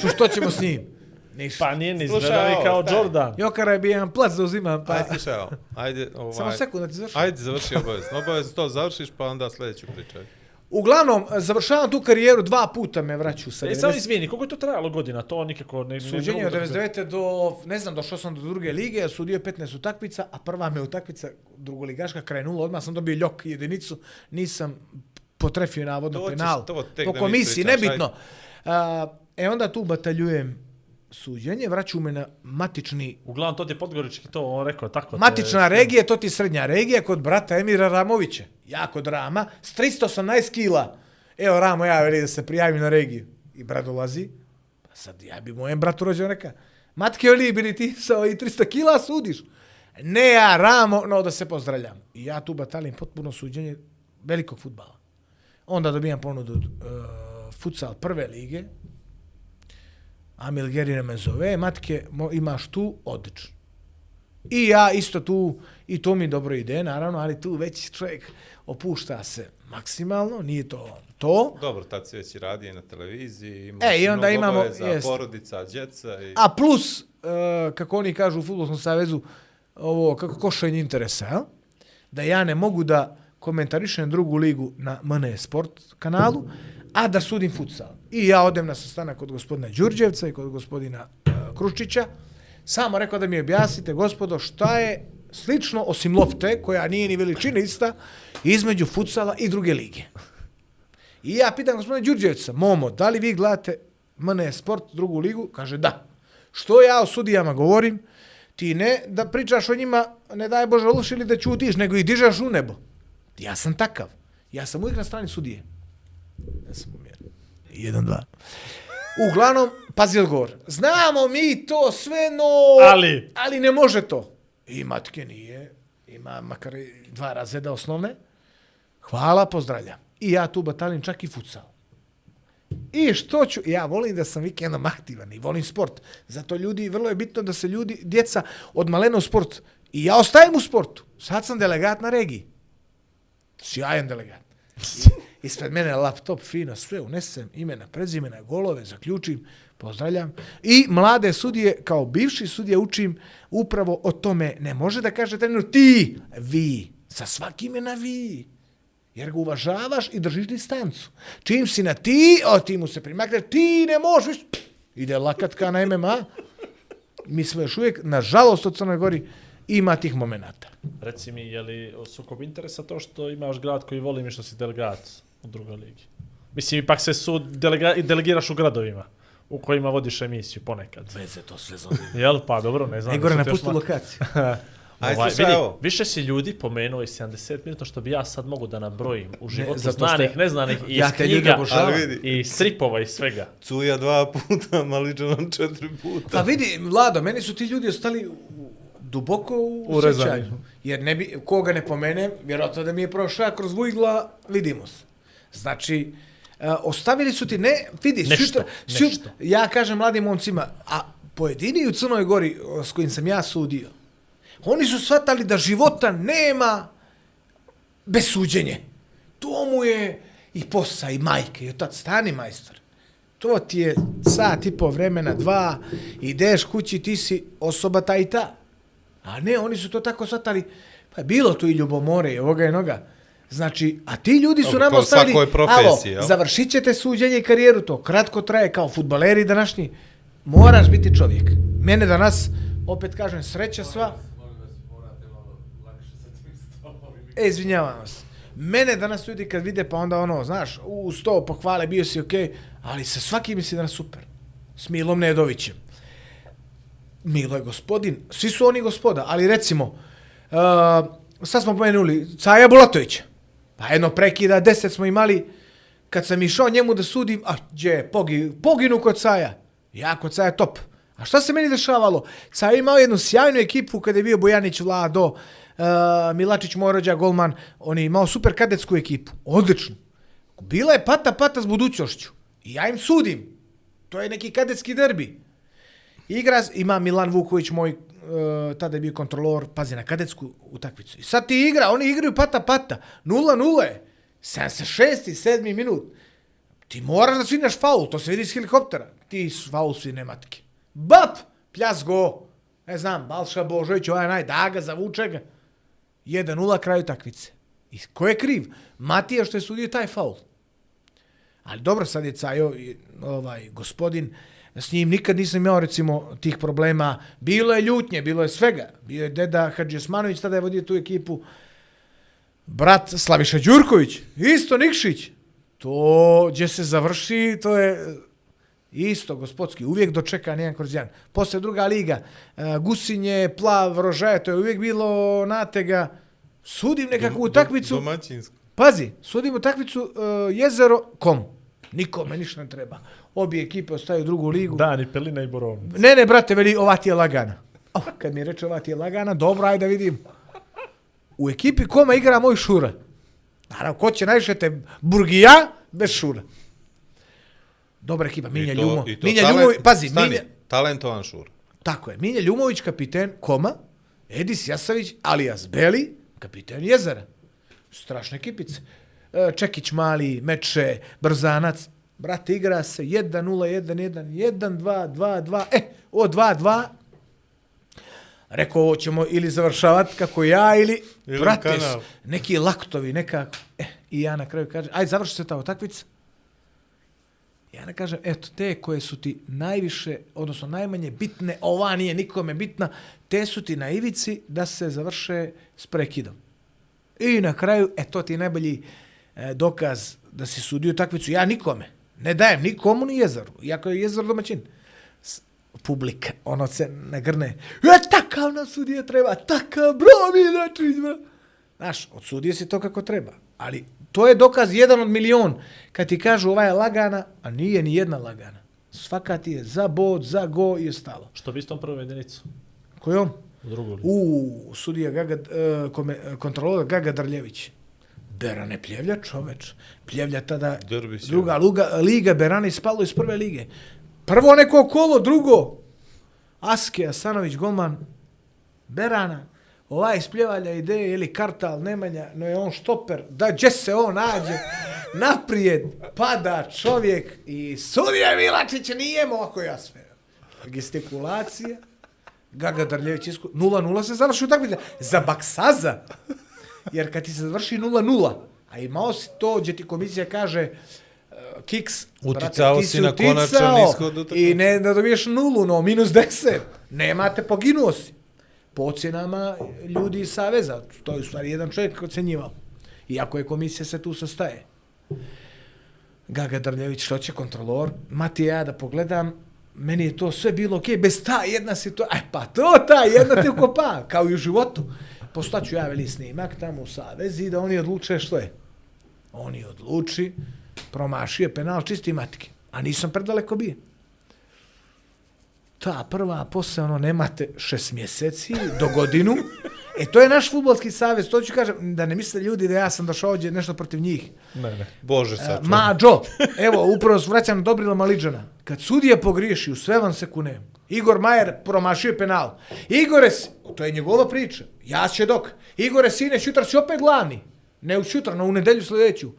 Ču što ćemo s njim? Ništa. Pa nije ni ovo, kao staj. Jordan. Jokara je bio jedan plac da uzimam, pa... Ajde, slušaj, ovo. ajde, ovaj... Samo sekund da ti završim. Ajde, završi obavezno. Obavezno to završiš, pa onda sljedeću pričaj. Uglavnom, završavam tu karijeru, dva puta me vraću sa E, samo 90. izvini, koliko je to trajalo godina? To nikako ne... Suđenje od mogu da- 99. do, ne znam, došao sam do druge lige, sudio je 15 utakmica, a prva me utakmica drugoligaška krenula, odmah sam dobio ljok jedinicu, nisam potrefio navodno penal. po komisiji, nebitno. A, e onda tu bataljujem suđenje, vraću me na matični Uglavnom, to ti je Podgorički to, on rekao tako. te- Matična regija, to ti je srednja regija kod brata Emira Ramovića. Ja kod Rama, s 318 kila. Evo Ramo, ja veli da se prijavim na regiju. I brat dolazi. Pa sad ja bi mojem bratu rođeo neka. Matke Oli, bili ti sa ovih 300 kila sudiš? Ne ja, Ramo, no da se pozdravljam. I ja tu batalim potpuno suđenje velikog futbala. Onda dobijam ponudu uh, futsal prve lige. Amil Gerina me zove, matke, mo, imaš tu, odlično. I ja isto tu, i to mi dobro ide, naravno, ali tu već čovjek opušta se maksimalno, nije to to. Dobro, tad si već i radio i na televiziji, imao E, i onda imamo- obaveza, jest. porodica, djeca i... A plus, uh, kako oni kažu u Futbolskom savezu, ovo, kako košenje interesa, jel? da ja ne mogu da komentarišem drugu ligu na MN Sport kanalu, a da sudim futsal. I ja odem na sastanak kod gospodina Đurđevca i kod gospodina uh, Kruščića, samo rekao da mi objasnite, gospodo, šta je slično, osim lopte, koja nije ni veličina ista, između futsala i druge lige. I ja pitam gospodina Đurđevca, Momo, da li vi gledate MN Sport drugu ligu? Kaže da. Što ja o sudijama govorim? Ti ne da pričaš o njima, ne daj Bože loš ili da ćutiš, nego ih dižaš u nebo. Ja sam takav. Ja sam uvijek na strani sudije. Ja sam Jedan, dva. Uglavnom, pazi odgovor. Znamo mi to sve, no... Ali? Ali ne može to. I matke nije. Ima makar dva razreda osnovne. Hvala, pozdravljam. I ja tu batalim čak i futsal. I što ću, ja volim da sam vikendom aktivan i volim sport. Zato ljudi, vrlo je bitno da se ljudi, djeca od malena u sport. I ja ostajem u sportu. Sad sam delegat na regiji. Sjajan delegat. [laughs] Ispred mene laptop, fino, sve unesem, imena, prezimena, golove, zaključim, pozdravljam. I mlade sudije, kao bivši sudije, učim upravo o tome. Ne može da kaže trener ti, vi. Sa svakim je na vi. Jer ga uvažavaš i držiš distancu. Čim si na ti, o ti mu se primakne, ti ne možeš. Ide lakatka na MMA. Mi smo još uvijek, nažalost, od Crnoj Gori, ima tih momenata. Reci mi, je li sukob interesa to što imaš grad koji volim i što si delegat u drugoj ligi? Mislim, ipak se su delega, i delegiraš u gradovima u kojima vodiš emisiju ponekad. Veze to sve zove. Jel? Pa dobro, ne znam. Te napusti lokaciju. Aj, [laughs] Ovaj, slušaj, vidi, evo. više si ljudi pomenuo i 70 minuta što bi ja sad mogu da nabrojim u životu što znanih, je- neznanih i Ja ljude knjiga vidi. i stripova i svega. Cuja dva [laughs] puta, Maliđanom četiri puta. Pa vidi, Vlado, meni su ti ljudi ostali duboko u sjećanju. Jer ne bi, koga ne pomene, vjerojatno da mi je prošao kroz vujgla, vidimo se. Znači, uh, ostavili su ti, ne, vidi, Nešto, sutra, nešto. sutra, ja kažem mladim momcima, a pojedini u Crnoj Gori s kojim sam ja sudio, oni su shvatali da života nema bez suđenje. To mu je i posa i majke, i otac, stani majstor. To ti je sat i po vremena, dva, ideš kući, ti si osoba ta i ta. A ne, oni su to tako shvatali, pa je bilo tu i ljubomore i ovoga i noga. Znači, a ti ljudi su nam ostavili, alo, završit ćete suđenje i karijeru, to kratko traje kao futbaleri današnji. Moraš biti čovjek. Mene danas, opet kažem, sreća sva, E, izvinjavam vas. Mene danas ljudi kad vide, pa onda ono, znaš, u sto pohvale, bio si okej, okay, ali sa svakim si danas super. S Milom Nedovićem. Milo je gospodin, svi su oni gospoda, ali recimo, uh, sad smo pomenuli, Caja Bulatovića. Pa jedno prekida, deset smo imali, kad sam išao njemu da sudim, a gdje, pogi, poginu kod Caja. Ja kod Caja top. A šta se meni dešavalo? Caja je imao jednu sjajnu ekipu kada je bio Bojanić Vlado, uh, Milačić Morođa, Golman, on je imao super kadetsku ekipu. Odlično. Bila je pata pata s budućnošću. I ja im sudim. To je neki kadetski derbi. Igra, ima Milan Vuković, moj, uh, tada je bio kontrolor, pazi, na kadetsku utakmicu. I sad ti igra, oni igraju pata pata. 0-0 je. 76. 7. minut. Ti moraš da svineš faul, to se vidi iz helikoptera. Ti faul svine matke. Bap! Pljas go. Ne znam, Balša Božović, ovaj naj, da ga, zavuče ga. 1-0 kraju takvice. I ko je kriv? Matija što je sudio taj faul. Ali dobro, sad je Cajo, i, ovaj, gospodin, s njim nikad nisam imao, recimo, tih problema. Bilo je ljutnje, bilo je svega. Bio je deda Hadži Osmanović, tada je vodio tu ekipu. Brat Slaviša Đurković, isto Nikšić. To, gdje se završi, to je isto gospodski, uvijek dočeka kroz jedan. Posle druga liga, e, Gusinje, Plav, Rožaje, to je uvijek bilo natega. Sudim nekakvu utakmicu. Domaćinsko. Pazi, sudim utakmicu uh, jezero, kom? Nikome ništa ne treba. Obje ekipe ostaju u drugu ligu. Dani, Pelina i Borovnica. Ne, ne, brate, veli, ova ti je lagana. Oh, kad mi reče ova ti je lagana, dobro, ajde da vidim. U ekipi koma igra moj Šura. Naravno, ko će najviše te Burgija bez Šura. Dobra ekipa, Minja I to- Ljumo. i to Minja talent- Ljumović, pazi, stani, Minja, Talentovan šur. tako je, Minja Ljumović, kapiten Koma, Edis Jasavić, alias Beli, kapiten Jezera. Strašne ekipice. E, Čekić mali, Meče, Brzanac. Brate, igra se 1-0, 1-1, 1-2, 2-2. E, o 2-2. Rekao, ovo ćemo ili završavati kako ja, ili, Ili brate, neki laktovi, nekako. E, i ja na kraju kažem, aj, završi se ta utakmica. Ja ne kažem, eto, te koje su ti najviše, odnosno najmanje bitne, ova nije nikome bitna, te su ti na ivici da se završe s prekidom. I na kraju, e, to ti je najbolji e, dokaz da si sudio takvicu. Ja nikome. Ne dajem nikomu ni jezaru. Iako je jezar domaćin. S, publika, ono se nagrne. E, takav nam sudija treba, takav, bro, mi znači, bro. Znaš, odsudio si to kako treba. Ali to je dokaz jedan od milion. Kad ti kažu ova je lagana, a nije ni jedna lagana. Svaka ti je za bod, za go i ostalo. Što bi istom prvom jedinicu? Ko je on? U drugu ligu. U, sudija Gaga, uh, kome, kontrolor Gaga Drljević. Berane Pljevlja, čoveč. Pljevlja tada Drbić, druga luga, liga, Berane ispalo iz prve lige. Prvo neko kolo, drugo. Aske, Asanović, Golman, Berana. Ovaj iz Pljevalja ide, ili Kartal, Nemanja, no je on štoper. Da, gdje se on nađe? Naprijed, pada čovjek i sudija Milačić nije mogo ja sve. Gestikulacija. Gaga Drljević isku... 0-0 se završi utakmica. Za Baksaza. Jer kad ti se završi 0-0, a imao si to gdje ti komisija kaže uh, kiks, Uticao brate, si na konačan ishod utakmice. I ne da dobiješ nulu, no minus 10. Nemate, poginuo si. Po ocjenama ljudi iz Saveza, to je u stvari jedan čovjek ocenjivao. Iako je komisija se tu sastaje. Gaga Drljević, što će kontrolor? Mati ja da pogledam, meni je to sve bilo okej, bez ta jedna situacija, aj pa to ta jedna te ukopa, kao i u životu. Postaću ja veli snimak tamo u Savezi da oni odluče što je. Oni odluči, promašio je penal čisti matike, a nisam predaleko bio. Ta prva, posle ono, nemate šest mjeseci do godinu. E, to je naš futbolski savez, to ću kažem, da ne misle ljudi da ja sam došao ovdje nešto protiv njih. Ne, ne. Bože E, sačuvaj. Mađo, evo, upravo se vraćam na Dobrila Maliđana. Kad sudija pogriješi, u sve vam se kunem. Igor Majer promašio penal. Igore, to je njegova priča. Ja će dok. Igore, sine, šutar si opet glavni. Ne u šutra, no u nedelju sljedeću.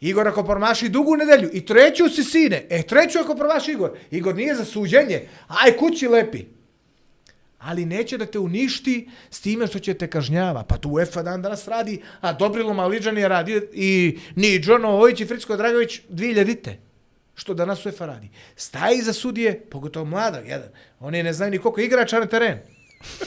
Igor ako promaši dugu nedelju i treću si sine, e treću ako promaši Igor. Igor nije za suđenje, aj kući lepi. Ali neće da te uništi s time što će te kažnjava. Pa tu UEFA dan danas radi, a Dobrilo Maliđan je radio i ni Džono Ović i Fricko Dragović 2000-te. Što danas UEFA radi. Staji za sudije, pogotovo mlada, jedan. Oni ne znaju ni koliko igrača na teren.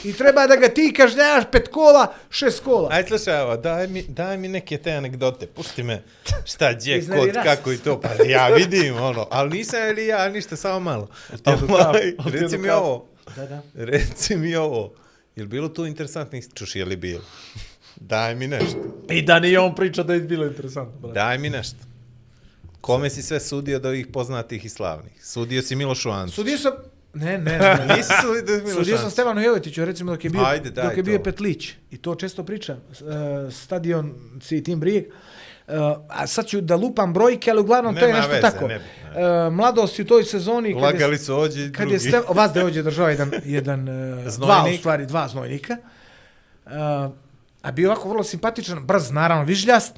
I treba da ga ti kažnjavaš pet kola, šest kola. Aj, slušaj, evo, daj mi, daj mi neke te anegdote, pusti me šta, gdje, [laughs] kod, kako i to, pa ja vidim, ono, ali nisam ili ja ništa, samo malo. jedu Ovaj, reci mi ovo, Da, da. [laughs] reci mi ovo, je li bilo tu interesantnih, čuš, je li bilo? [laughs] Daj mi nešto, I da nije on priča da je bilo interesantno. brate. daj mi nešto. Kome si sve sudio od ovih poznatih i slavnih? Sudio si Milošu Ancu. Sudio sam... Ne, ne, ne. [laughs] Nisi sudio Milošu Sudio sam? Stevanu Jovetiću, recimo dok je bio, Ajde, dok je bio to. Petlić. I to često pričam. Uh, stadion si tim Brijeg. Uh, a sad ću da lupam brojke, ali uglavnom to je Nema nešto veze, tako. ne Uh, mladost u toj sezoni... kad Lagali su ođe i kad drugi. je Stev, vas da je ovdje držao jedan, [laughs] jedan uh, dva, u stvari, dva znojnika. Uh, a bio ovako vrlo simpatičan, brz, naravno, vižljast.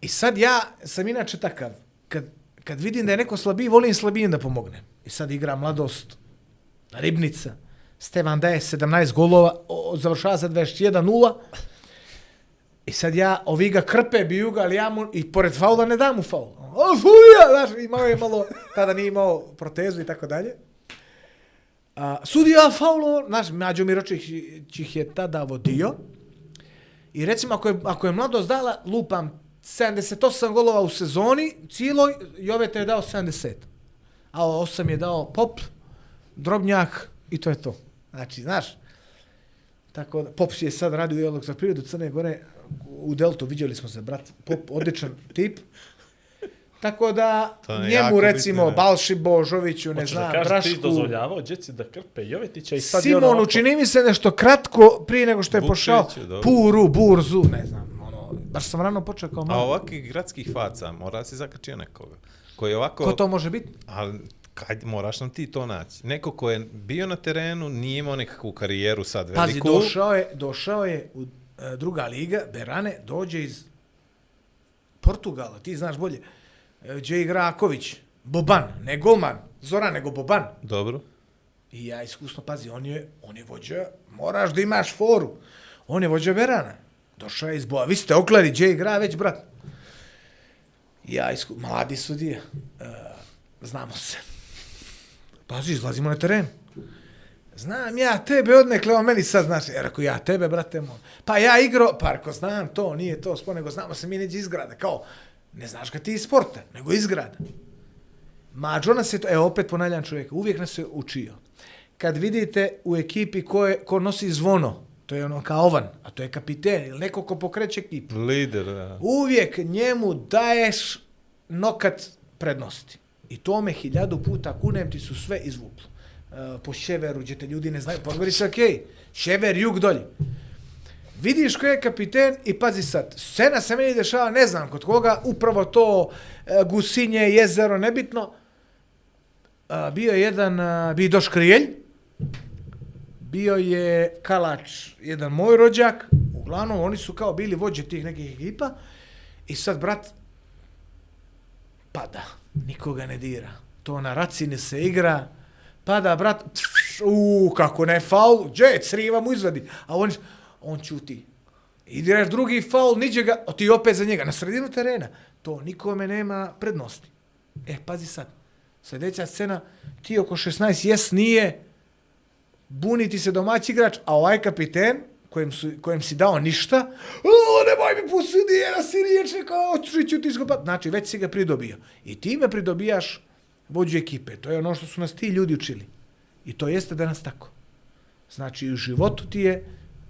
I sad ja sam inače takav. Kad, kad vidim da je neko slabiji, volim slabijem da pomogne. I sad igra mladost, Ribnica. Stevan daje 17 golova, o, o, završava sa 21-0. I sad ja, ovi ga krpe, biju ga, ali ja mu, i pored faula ne dam mu faul. O, sudija, znaš, imao je malo, tada nije imao protezu i tako dalje. A, sudija faulo, znaš, Mađo Miročić ih je tada vodio. I recimo, ako je, ako je mladost dala, lupam, 78 golova u sezoni, cijeloj, Joveta je dao 70. A 8 je dao Pop, Drobnjak i to je to. Znači, znaš, tako da, Pop je sad radio dijalog za prirodu Crne Gore, u Deltu vidjeli smo se, brat, Pop, odličan tip. Tako da, njemu recimo, ne. Balši Božoviću, ne Hoćeš da znam, kažeš ti Brašku, dozvoljavao djeci da krpe Jovetića i sad je ono Simonu, ovako. čini mi se nešto kratko prije nego što je pošao dobro. Puru, Burzu, ne znam, ono, baš sam rano počeo kao A malo. ovakvih gradskih faca, mora si zakačio nekoga. Koji je ovako... Ko to može biti? Ali kad moraš nam ti to naći. Neko ko je bio na terenu, nije imao nekakvu karijeru sad Pazi, veliku. došao je, došao je u druga liga, Berane, dođe iz Portugala, ti znaš bolje. E, gdje igra Aković, Boban, ne golman, Zoran, nego Boban. Dobro. I ja iskusno, pazi, on je, on je vođa, moraš da imaš foru. On je vođa Verana. Došao je iz Boa. Vi ste oklari, gdje igra već, brat? Ja isku, mladi sudije, uh, znamo se. Pazi, izlazimo na teren. Znam ja tebe odnekle, on meni sad znaš, jer ako ja tebe, brate moj, pa ja igro, pa ako znam to, nije to sport, nego znamo se mi neđe izgrada, kao, ne znaš ga ti iz sporta, nego izgrada. Mađo nas je to, evo opet ponavljam čovjeka, uvijek nas je učio. Kad vidite u ekipi ko, je, ko nosi zvono, to je ono kao ovan, a to je kapiten ili neko ko pokreće ekipu, Lider, da. uvijek njemu daješ nokat prednosti. I to me hiljadu puta kunem ti su sve izvuklo. E, po ševeru, gdje te ljudi ne znaju, pa Podgorica, okej, okay. šever, jug, dolje. Vidiš ko je kapiten i pazi sad, scena se meni dešava, ne znam kod koga, upravo to eh, gusinje, jezero, nebitno. Eh, bio je jedan, bi bio Doš Krijelj, bio je Kalač, jedan moj rođak, uglavnom oni su kao bili vođe tih nekih ekipa i sad brat pada, nikoga ne dira. To na racini se igra, pada brat, u kako ne faul, džet, sriva mu izvadi, a on, on čuti. I diraš drugi faul, niđe ga, a ti opet za njega, na sredinu terena. To nikome nema prednosti. E, pazi sad, sljedeća scena, ti oko 16, jes nije, buniti se domaći igrač, a ovaj kapiten, kojem, su, kojem si dao ništa, o, nemoj mi pusudi, jedna si riječ, kao, ću ti skopat. Znači, već si ga pridobio. I ti me pridobijaš vođu ekipe. To je ono što su nas ti ljudi učili. I to jeste danas tako. Znači, u životu ti je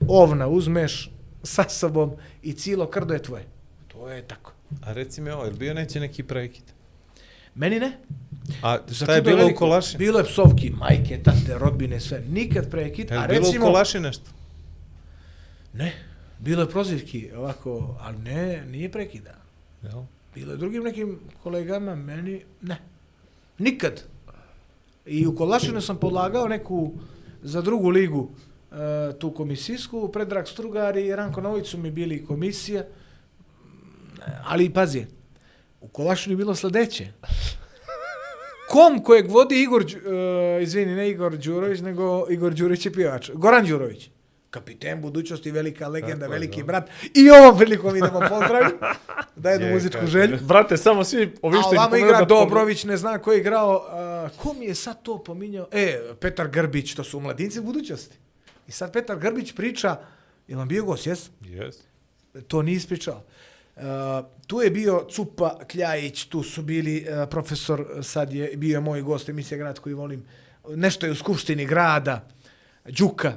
ovna uzmeš sa sobom i cijelo krdo je tvoje. To je tako. A reci mi ovo, je li bio neće neki prekid? Meni ne. A šta je čudo bilo u veliko. Kolaši? Bilo je psovki, majke, tate, rodbine, sve. Nikad prekid. Je A li bilo u recimo... Kolaši nešto? Ne. Bilo je prozivki, ovako, ali ne, nije prekida. Jel? Bilo je drugim nekim kolegama, meni ne. Nikad. I u Kolašinu sam podlagao neku za drugu ligu e, tu komisijsku, Predrag Strugar i Ranko Nović su mi bili komisija, ali pazi, u Kolašinu je bilo sledeće. Kom kojeg vodi Igor, e, izvini, ne Igor Đurović, nego Igor Đurić je pjevač, Goran Đurović. Kapiten budućnosti, velika legenda, Tako veliki da. brat. I ovom prilikom idemo pozdraviti. [laughs] Da jednu Je, muzičku želju. Brate, samo svi ovi A što ih ovamo igra da- Dobrović, ne znam ko je igrao. A, ko mi je sad to pominjao? E, Petar Grbić, to su mladinci budućnosti. I sad Petar Grbić priča, je vam bio gost, jes? Yes. To nije ispričao. Uh, tu je bio Cupa Kljajić, tu su bili uh, profesor, sad je bio je moj gost, emisija Grad koji volim, nešto je u skupštini grada, Đuka.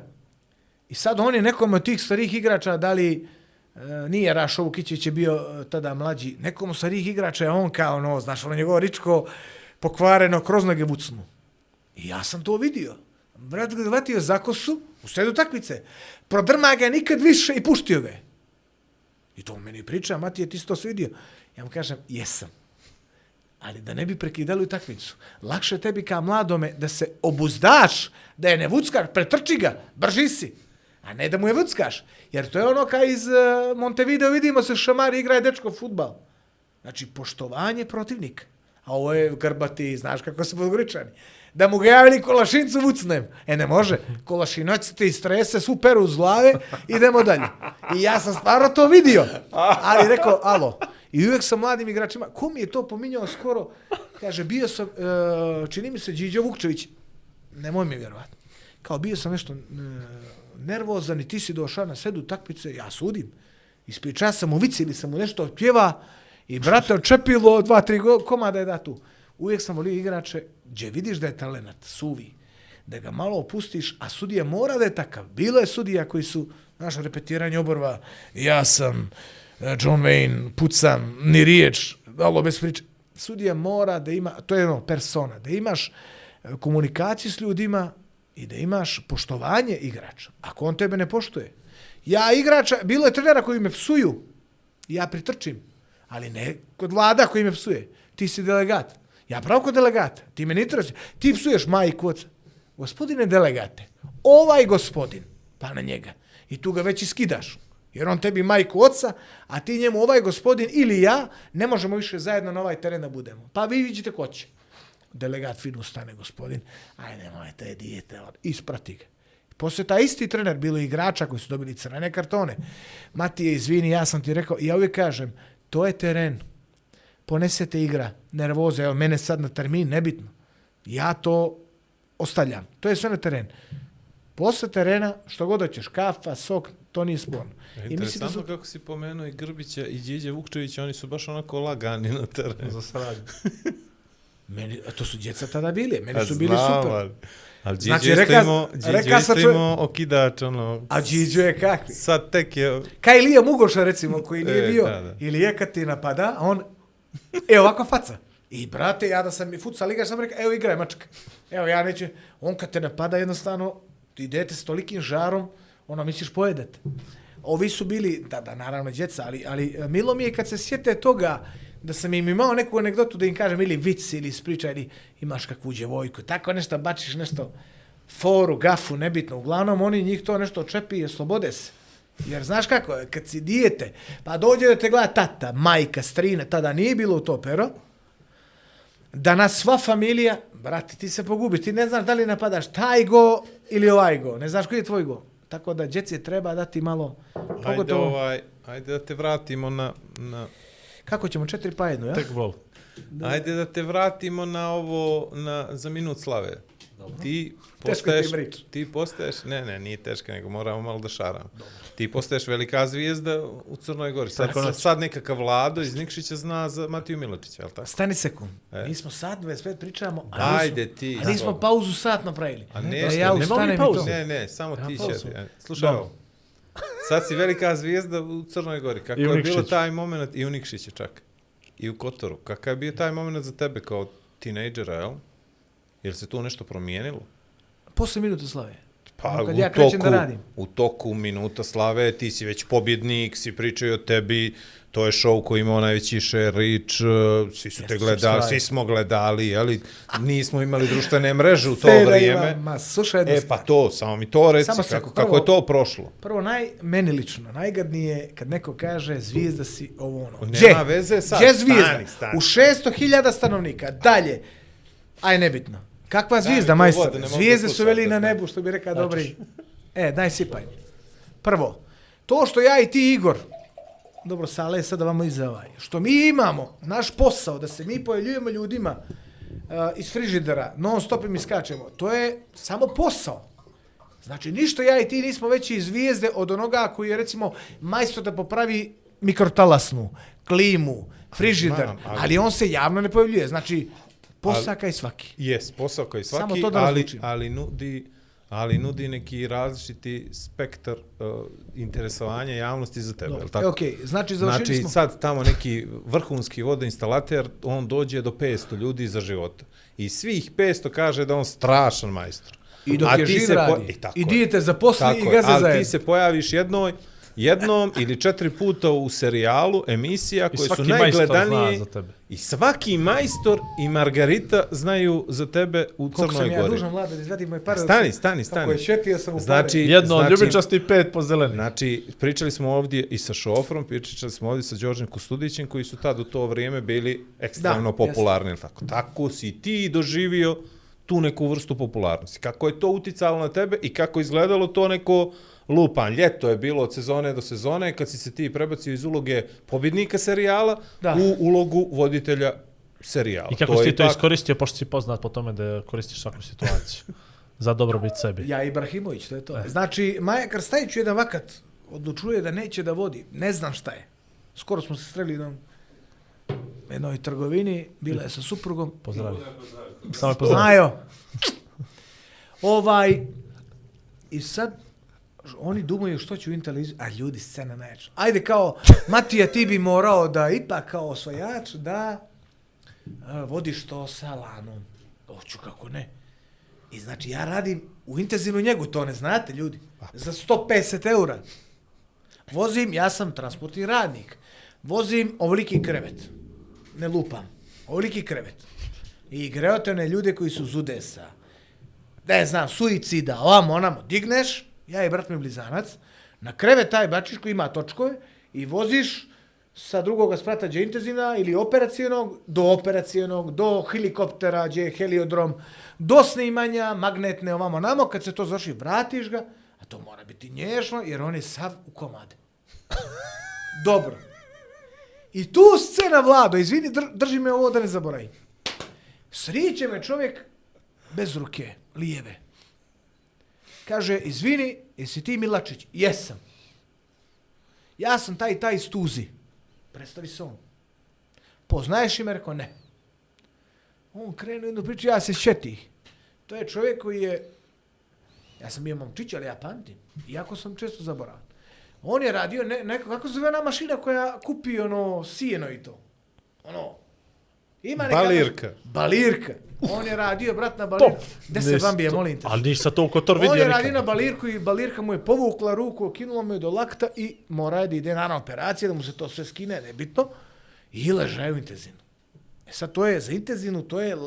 I sad on je nekom od tih starih igrača, da li e, nije Rašo Vukićić je bio e, tada mlađi, nekom od starih igrača je on kao, ono, znaš, ono njegovo ričko pokvareno kroz noge vucnu. I ja sam to vidio. Vrat ga vatio za kosu, u sredu takmice, prodrma ga nikad više i puštio ga je. I to on meni priča, Matije, ti si to svidio. Ja mu kažem, jesam. Ali da ne bi prekidali utakmicu. Lakše tebi kao mladome da se obuzdaš, da je ne vuckar, pretrči ga, brži si. A ne da mu je vrckaš. Jer to je ono kao iz uh, Montevideo, vidimo se šamari, igra je dečko futbal. Znači, poštovanje protivnika. A ovo je grbati, znaš kako se podgoričani. Da mu ga javili kolašincu vucnem. E, ne može. Kolašinoć ti strese, svu peru uz glave, idemo dalje. I ja sam stvarno to vidio. Ali rekao, alo. I uvijek sa mladim igračima, ko mi je to pominjao skoro? Kaže, bio sam, uh, čini mi se, Điđo Vukčević. Nemoj mi vjerovati. Kao bio sam nešto uh, nervozan i ti si došao na sedu takmice, ja sudim. Ispričao sam mu vici ili sam mu nešto otpjeva i brate očepilo dva, tri komada je da tu. Uvijek sam volio igrače gdje vidiš da je talenat, suvi, da ga malo opustiš, a sudija mora da je takav. Bilo je sudija koji su, znaš, repetiranje oborva, ja sam eh, John Wayne, pucam, ni riječ, alo bez priče. Sudija mora da ima, to je ono, persona, da imaš eh, komunikaciju s ljudima i da imaš poštovanje igrača. Ako on tebe ne poštuje. Ja igrača, bilo je trenera koji me psuju, ja pritrčim, ali ne kod vlada koji me psuje. Ti si delegat. Ja pravo kod delegata. Ti me ne. Ti psuješ majku oca. Gospodine delegate, ovaj gospodin, pa na njega. I tu ga već iskidaš. Jer on tebi majku oca, a ti njemu ovaj gospodin ili ja, ne možemo više zajedno na ovaj teren da budemo. Pa vi vidite ko će. Delegat fino stane gospodin, aj nemojte, dijete, on, isprati ga. Posle taj isti trener, bilo je igrača koji su dobili crvene kartone. Matije, izvini, ja sam ti rekao, i ja uvijek kažem, to je teren. Ponesete igra, nervoza, evo, mene sad na termin, nebitno. Ja to ostavljam. To je sve na teren. Posle terena, što god hoćeš, kafa, sok, to nije sporno. I mislim da Interesantno su... kako si pomenuo i Grbića i Điđe Vukčevića, oni su baš onako lagani na terenu. Za saradnju. [laughs] Meni, a to su djeca tada bili, meni su bili znam, super. Ali, ali Znači, reka- imao, reka sam čovjek- imao okidač, ono, A Điđo je kakvi? sad tek je, Kaj Ilija Mugoša, recimo, koji nije E, bio, da, da. ili je kad ti napada, a on, e, ovako faca. I, brate, ja da sam i futsal igrač, sam rekao, evo igraj, mačka. Evo, ja neću, on kad te napada, jednostavno, ti idete s tolikim žarom, ono, misliš pojedete. ovi su bili, da, da, naravno, djeca, ali, ali e, milo mi je kad se sjete toga da sam im imao neku anegdotu da im kažem ili vic ili ispričaj ili imaš kakvu djevojku, tako nešto bačiš nešto foru, gafu, nebitno. Uglavnom, oni njih to nešto čepi i slobode se. Jer znaš kako, je, kad si dijete, pa dođe da te gleda tata, majka, strina, tada nije bilo to pero, da nas sva familija, brate, ti se pogubiš, ti ne znaš da li napadaš taj go ili ovaj go, ne znaš koji je tvoj go. Tako da djeci treba dati malo, Ajde, pogotovo, ovaj, ajde da te vratimo na, na kako ćemo, četiri pa jedno, ja? Tek bol. Ajde da te vratimo na ovo, na, za minut slave. Ti Teško postaješ, ti ti postaješ, ne, ne, nije teško, nego moramo malo da šaramo. Ti postaješ velika zvijezda u Crnoj Gori. Sad, sad, sad nekakav Vlado iz Nikšića zna za Matiju Miločića, je li tako? Stani sekund. E. Mi smo sat 25 pričamo, a Ajde nismo, ti. a nismo pauzu sat napravili. A Da nešto, ja ne to. Ne, ne, samo ti pauzu. će. Slušaj ovo. Sad si velika zvijezda u Crnoj Gori. Kako I je bilo taj moment, i u Nikšiću čak, i u Kotoru. Kakav je bio taj moment za tebe kao tinejdžera, jel? Jel se tu nešto promijenilo? Posle minuta slave. Pa Ono kad u ja krećem toku, da radim. u toku minuta slave ti si već pobjednik, svi pričaju o tebi, to je show koji imao najveći share reach, uh, svi su te Jeste, gledali, svi smo gledali, ali nismo imali društvene mreže u to Sve da vrijeme. ima, Ma, slušaj, E pa to, samo mi to reci, kako, prvo- kako je to prošlo? Prvo, naj, meni lično, najgadnije je kad neko kaže zvijezda si ovo ono. Nema Gdje? veze sad, Gdje zvijezda? stani, stani. U 600.000 stanovnika. Dalje. Aj, nebitno. Kakva zvijezda, majstor? Zvijezde su veli na nebu, što bi rekao dobri. E, daj sipaj. Prvo, to što ja i ti, Igor, dobro, sale, sada vamo iza ovaj, što mi imamo, naš posao, da se mi pojavljujemo ljudima uh, iz frižidera, non stop im iskačemo, to je samo posao. Znači, ništa ja i ti nismo veći zvijezde od onoga koji je, recimo, majstor da popravi mikrotalasnu, klimu, frižider, Znam, ali... ali- ali on se javno ne pojavljuje. Znači, posaka i svaki. Jes, posao koji svaki, Samo to da ali, ali, nudi, ali nudi neki različiti spektar uh, interesovanja javnosti za tebe, je li E, tako? okej, znači, završili Znači, smo. sad tamo neki vrhunski vodoinstalater, on dođe do 500 ljudi za života. I svih 500 kaže da on strašan majstor. I dok A je živ radi. i tako I je. dijete zaposli Tako i gaze ali zajedno. ti se pojaviš jednoj, jednom ili četiri puta u serijalu emisija I koje su svaki majstor zna najgledanije za tebe. i svaki majstor i Margarita znaju za tebe u Koliko sam Crnoj ja Gori. dužan, vlada, da izvadim moje pare. Stani, stani, Kako stani. je šetio sam u pare. Znači, Jedno od znači, ljubičasti i pet po zeleni. Znači, pričali smo ovdje i sa Šofrom, pričali smo ovdje sa Đorđem Kustudićem, koji su tad u to vrijeme bili ekstremno Da, popularni. jel Tako. tako si ti doživio tu neku vrstu popularnosti. Kako je to uticalo na tebe i kako je izgledalo to neko lupan. Ljeto je bilo od sezone do sezone, kad si se ti prebacio iz uloge pobjednika serijala Da. u ulogu voditelja serijala. I kako si je ti to tako. iskoristio, pošto si poznat po tome da koristiš svaku situaciju. [laughs] za dobrobit sebi. Ja Ibrahimović, to je to. E. Znači, Maja Krstajić jedan vakat odlučuje da neće da vodi. Ne znam šta je. Skoro smo se sreli na jednoj trgovini, bila je sa suprugom. Pozdravi. Samo je pozdravi. Znajo. Ovaj, i sad, oni dumaju što će u Intel a ljudi scena najjača. Ajde kao, Matija ti bi morao da ipak kao osvajač da a, vodiš to sa lanom. Hoću kako ne. I znači ja radim u intenzivnu njegu, to ne znate ljudi. Za 150 eura. Vozim, ja sam transportni radnik. Vozim ovoliki krevet. Ne lupam. Ovoliki krevet. I greote one ljude koji su zudesa. Ne znam, suicida, ovamo, onamo. Digneš, ja i brat mi blizanac, na krevet taj bačiš koji ima točkove i voziš sa drugoga sprata gdje intenzivna ili operacijenog do operacijenog, do helikoptera gdje je heliodrom, do snimanja, magnetne ovamo namo, kad se to završi vratiš ga, a to mora biti nježno jer on je sav u komade. [laughs] Dobro. I tu scena Vlado, izvini, drži me ovo da ne zaboravim. Sriće me čovjek bez ruke, lijeve. Kaže, izvini, jesi ti Milačić? Jesam. Ja sam taj taj iz Tuzi. Predstavi se on. Poznaješ ime? Rekao, ne. On krenu jednu priču, ja se šeti. To je čovjek koji je, ja sam bio momčić, ali ja pamtim. Iako sam često zaboravan. On je radio, ne, neko, kako se zove ona mašina koja kupi ono sijeno i to? Ono, Ima neka Balirka. Balirka. On je radio, brat, na balirku. Gde se Bambije, molim te? Ali nisi sa to u Kotor On vidio je radio nikad. na balirku i balirka mu je povukla ruku, okinula mu je do lakta i mora je da ide naravno operacija, da mu se to sve skine, nebitno. I ležaju u intenzivnu. E sad to je za intenzivnu, to je,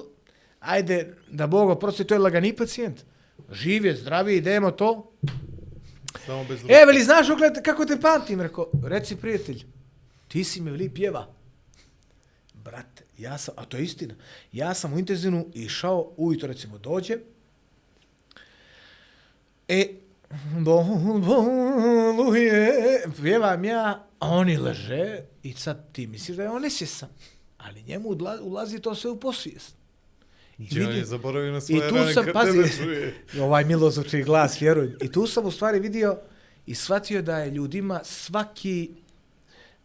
ajde, da Bog oprosti, to je lagani pacijent. Živ je, zdravi, idemo to. Samo bez E, veli, znaš ogled, kako te pamtim? Rekao, reci prijatelj, ti si me veli pjeva. Brate, ja sam, a to je istina, ja sam u intenzivnu išao, ujutro recimo dođe, e, bol, boluje, pjevam ja, a oni leže i sad ti misliš da je on nesvjesan, ali njemu ulazi to sve u posvijest. I on je zaboravio na I svoje tu rane sam, kad pazi, tebe čuje. [laughs] ovaj milo zvuči glas, vjeruj. I tu sam u stvari vidio i shvatio da je ljudima svaki,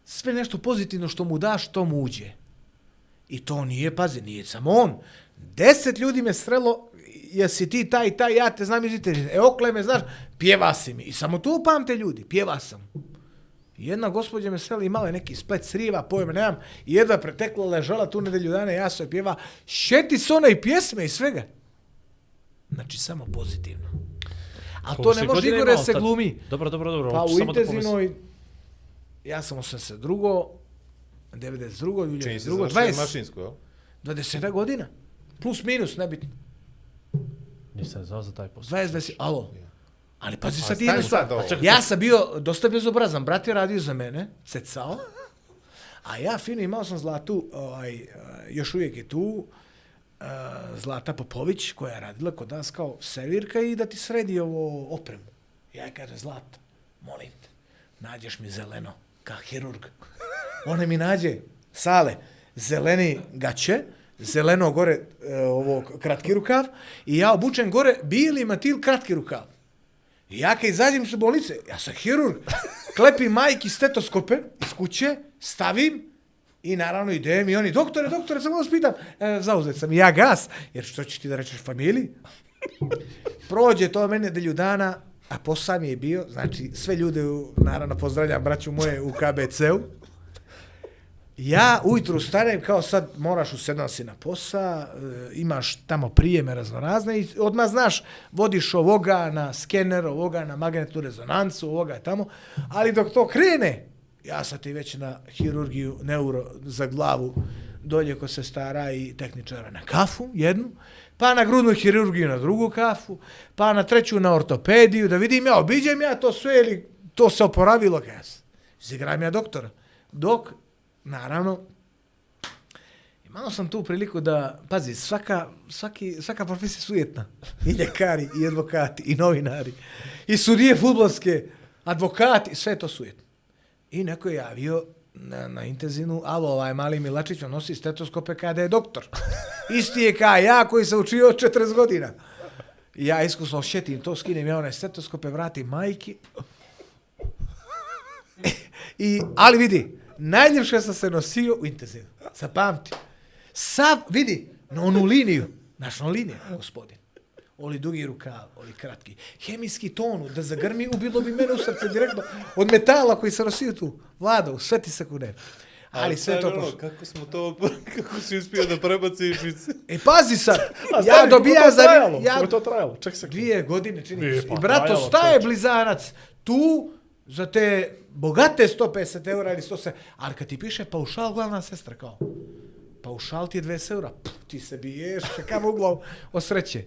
sve nešto pozitivno što mu daš, to mu uđe. I to nije, pazi, nije samo on. Deset ljudi me srelo, jesi ti taj taj, ja te znam iz interneta. E, okle me, znaš, pjeva si mi. I samo tu pamte ljudi, pjeva sam. Jedna gospođa me srela, imala je neki splet sriva, pojma nemam, i jedva pretekla, ležala tu nedelju dana, ja joj pjeva, šeti se ona i pjesme i svega. Znači, samo pozitivno. A to ne može Igore se glumi. Dobro, dobro, dobro. Pa u intenzivnoj, ja sam 82. 92. Čini se 2002. završio 20, mašinsku, jel? 20 godina. Plus, minus, nebitno. Nisam znao za taj posao. 20, 20, alo. Ali pazi A sad jednu stvar. Ja sam bio dosta bezobrazan. Brat je radio za mene, cecao. A ja fino imao sam Zlatu, ovaj, eh, još uvijek je tu, eh, Zlata Popović, koja je radila kod nas kao servirka i da ti sredi ovo opremu. Ja je kaže, Zlata, molim te, nađeš mi zeleno, kao hirurg. Ona mi nađe, sale, zeleni gaće, zeleno gore e, ovo kratki rukav i ja obučen gore bili matil kratki rukav. I ja kad izađem iz bolnice, ja sam hirurg, klepim majki stetoskope iz kuće, stavim i naravno idem i oni, doktore, doktore, samo vas pitam, e, zauzet sam, ja gas, jer što ćeš ti da rečeš familiji? Prođe to mene delju dana, a posao mi je bio, znači sve ljude, u, naravno pozdravljam braću moje u KBC-u, Ja ujutru stanem kao sad moraš u 7 si na posa, e, imaš tamo prijeme raznorazne i odmah znaš, vodiš ovoga na skener, ovoga na magnetnu rezonancu, ovoga tamo, ali dok to krene, ja sam ti već na hirurgiju neuro za glavu dolje ko se stara i tehničara na kafu jednu, pa na grudnu hirurgiju na drugu kafu, pa na treću na ortopediju, da vidim ja, obiđem ja to sve ili to se oporavilo, kaj ja sam. Izigram ja doktora. Dok, naravno, imao sam tu priliku da, pazi, svaka, svaki, svaka profesija sujetna. I ljekari, i advokati, i novinari, i sudije futbolske, advokati, sve to sujetno. I neko je javio na, na intenzivnu, alo, ovaj mali Milačić, on nosi stetoskope kada je doktor. Isti je kao ja koji sam učio od 40 godina. I ja iskusno šetim to, skinem ja one stetoskope, vratim majki. E, I, ali vidi, najljepše sam se nosio u intenzivnu. Zapamti. Sav, vidi, na onu liniju, naš na liniju, gospodin. Oli dugi rukav, oli kratki. Hemijski tonu, da zagrmi, ubilo bi mene u srce direktno od metala koji se nosio tu. Vlado, sve ti sekunde. Ali sve to ono, pošlo. Kako smo to, [laughs] kako si uspio da prebaciš iz... E, pazi sad, [laughs] A ja stani, dobija koliko za... trajalo? Ja, Koliko je to trajalo? Ček se. dvije godine čini se. pa I brato, staje blizanac tu za te bogate 150 eura ili 100 ali kad ti piše paušal glavna sestra kao, paušal ti je 20 eura, Puh, ti se biješ, kakav uglav od sreće.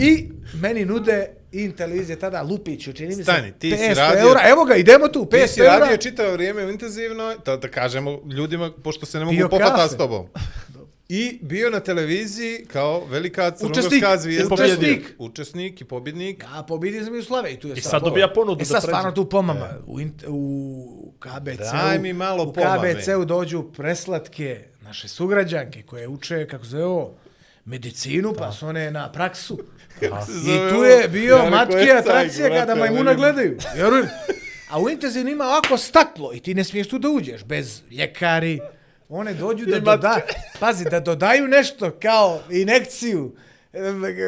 I meni nude in televizije tada Lupiću, čini mi se, Stani, ti si 500 radio- eura, evo ga, idemo tu, 500 Ti si eura. radio čitavo vrijeme u intenzivnoj, da, da kažemo ljudima, pošto se ne mogu Pio popata kafe. s tobom. [laughs] I bio na televiziji kao velika crnogorska zvijezda. učesnik. Učesnik i pobjednik. Ja, pobjedio sam i u Slave i tu je I sad dobija ponudu E da sad pređe. stvarno tu pomama. U, int, u KBC-u Daj mi malo u pomame. KBC-u dođu preslatke naše sugrađanke koje uče, kako se zove ovo, medicinu, pa su one na praksu. [laughs] I tu je bio Ja "E, atrakcija cajk, kada majmuna vidim." gledaju. Vjerujem. A u intenzivnu ima ovako staklo i ti ne smiješ tu da uđeš, bez ljekari. One dođu da doda, pazi, da dodaju nešto kao inekciju,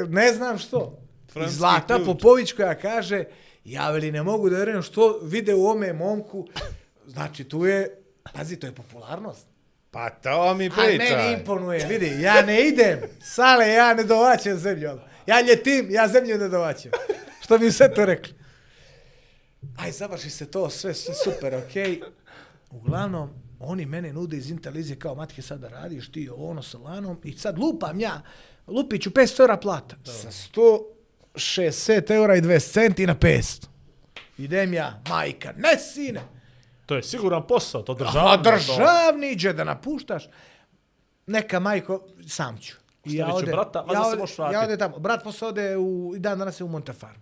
ne znam što. I Francuski Zlata ključ. Popović koja kaže, ja veli ne mogu da vjerujem što vide u ome momku, znači tu je, pazi, to je popularnost. Pa to mi Aj, pričaj. meni imponuje, vidi, ja ne idem, sale, ja ne dovaćam zemlju, ja ljetim, ja zemlju ne dovaćam. Što bi sve to rekli. Aj, završi se to, sve, sve super, okej. Uglavnom, oni mene nude iz Intelize kao, matke, sad da radiš ti ono sa lanom i sad lupam ja, lupit ću 500 eura plata. Sa 160 eura i 20 centi na 500. Idem ja, majka, ne sine, To je siguran posao, to A državno. državni iđe da napuštaš. Neka majko, sam ću. I Ostavit ću brata, ja ode, ja ode tamo. Brat posle ode u, i dan danas je u Montefarm.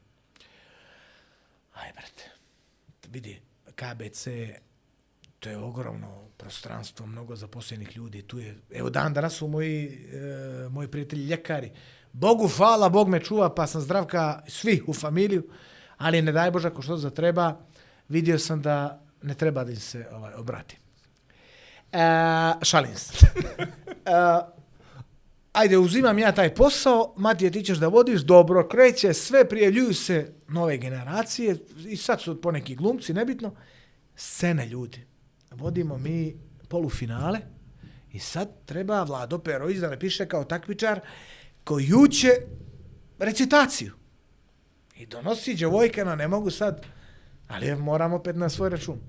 Aj, brate, vidi, KBC, to je ogromno prostranstvo, mnogo zaposlenih ljudi. Tu je, evo dan danas su moji, e, moji prijatelji ljekari. Bogu hvala, Bog me čuva, pa sam zdravka svi u familiju, ali ne daj Bože ako što za treba, vidio sam da ne treba da im se ovaj, obrati. E, šalim se. e, ajde, uzimam ja taj posao, Matije, ti ćeš da vodiš, dobro, kreće, sve prijavljuju se nove generacije, i sad su poneki glumci, nebitno, scena ljudi. Vodimo mi polufinale i sad treba Vlado Perović da napiše kao takmičar koji će recitaciju. I donosi djevojkana, ne mogu sad, ali moramo opet na svoj račun.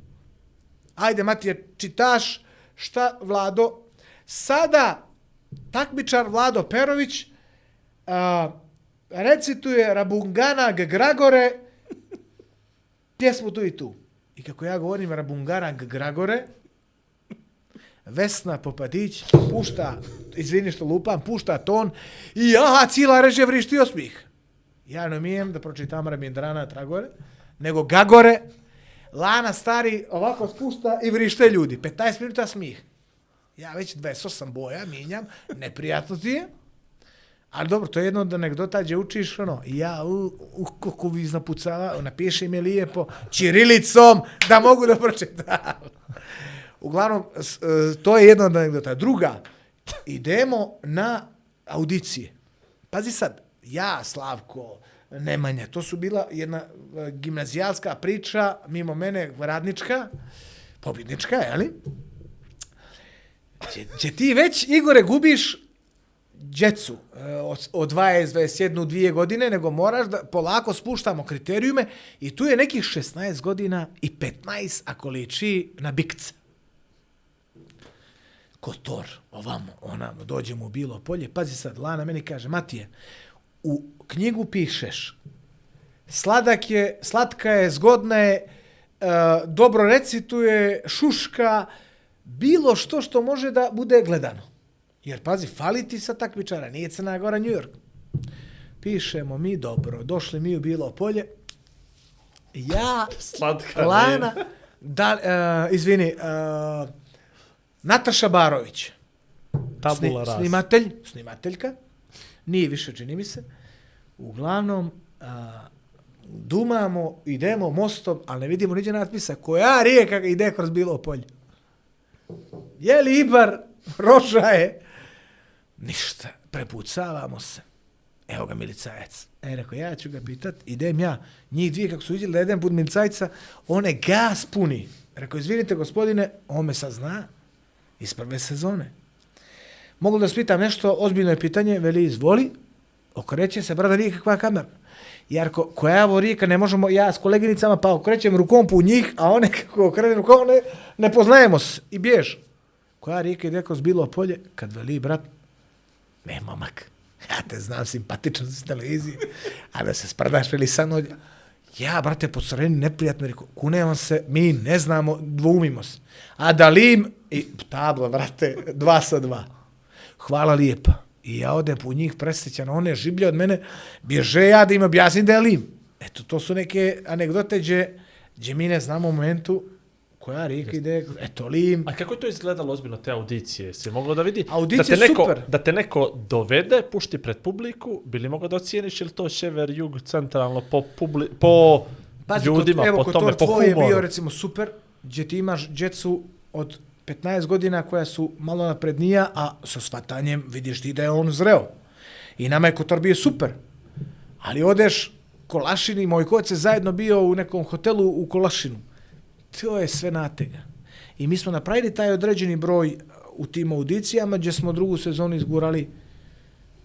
Ajde, Matije, čitaš šta Vlado, sada takmičar Vlado Perović a, recituje Rabungana Gragore pjesmu tu i tu. I kako ja govorim Rabungarang Gragore, Vesna Popadić pušta, izvini što lupam, pušta ton i aha, cijela režija vrišti osmih. Ja ne umijem da pročitam Ramindrana Tragore, nego Gagore, Lana stari ovako spušta i vrište ljudi. 15 minuta smih. Ja već 28 boja minjam, neprijatno ti je. Ali dobro, to je jedno od anegdota gdje učiš, ono, ja, u, u kako vi znapucava, napiši mi lijepo, čirilicom, da mogu da pročitam. [laughs] Uglavnom, s- e, to je jedna od anegdota. Druga, idemo na audicije. Pazi sad, ja, Slavko, Nemanja, to su bila jedna e, gimnazijalska priča, mimo mene radnička, pobjednička, je li? Če, če ti već, Igore, gubiš djecu e, od, od 20, 21, dvije godine, nego moraš da polako spuštamo kriterijume i tu je nekih 16 godina i 15 ako liči na bikce. Kotor, ovamo, onamo, dođemo u bilo polje. Pazi sad, Lana meni kaže, Matije, u knjigu pišeš, sladak je, slatka je, zgodna je, e, dobro recituje, šuška, bilo što što može da bude gledano. Jer pazi, fali ti sa takmičara, nije Crna Gora, New York. Pišemo mi dobro, došli mi u bilo polje, ja, Slatka. Lana, da, uh, izvini, uh, Nataša Barović, Tabula rasa. snimatelj, snimateljka, nije više, čini mi se. Uglavnom, a, dumamo, idemo mostom, ali ne vidimo niđe natpisa koja rijeka ide kroz bilo polje. Je li Ibar, Roža je, ništa, prepucavamo se. Evo ga milicajac. E, rekao, ja ću ga pitat, idem ja. Njih dvije, kako su vidjeli da jedan put milicajca, one gas puni. Rekao, izvinite gospodine, on me sad zna iz prve sezone. Mogu da spitam nešto, ozbiljno je pitanje, veli izvoli, okreće se, brada, nije kakva kamera. Jarko, koja je ovo rijeka, ne možemo, ja s koleginicama, pa okrećem rukom po njih, a one [laughs] kako okrenem rukom, ne, ne poznajemo se i bjež. Koja rijeka je rekao bilo polje, kad veli, brat, ne, momak, ja te znam, simpatičan si s televizije, a da se sprdaš ili sa ja, brate, po crveni neprijatno, rekao, kunevam se, mi ne znamo, dvumimo se. A Dalim, i tabla, brate, dva sa dva. Hvala lijepa. I ja odem po njih presjećan, one žiblje od mene, bježe ja da im objasnim da je Lim. Eto, to su neke anegdote gdje, gdje mi ne znamo u momentu koja rijeka ide, eto, Lim. A kako je to izgledalo ozbiljno, te audicije? Si moglo da vidi? Audicije da te neko, super. Da te neko dovede, pušti pred publiku, bili mogao da ocijeniš ili to šever, jug, centralno, po, publi, po Pazi, ljudima, kod, evo, po kod tome, to po tvoj je humoru. bio recimo super, gdje ti imaš djecu od 15 godina koja su malo naprednija, a sa shvatanjem vidiš ti da je on zreo. I nama je Kotor bio super. Ali odeš Kolašini, moj koc je zajedno bio u nekom hotelu u Kolašinu. To je sve natega. I mi smo napravili taj određeni broj u tim audicijama gdje smo drugu sezonu izgurali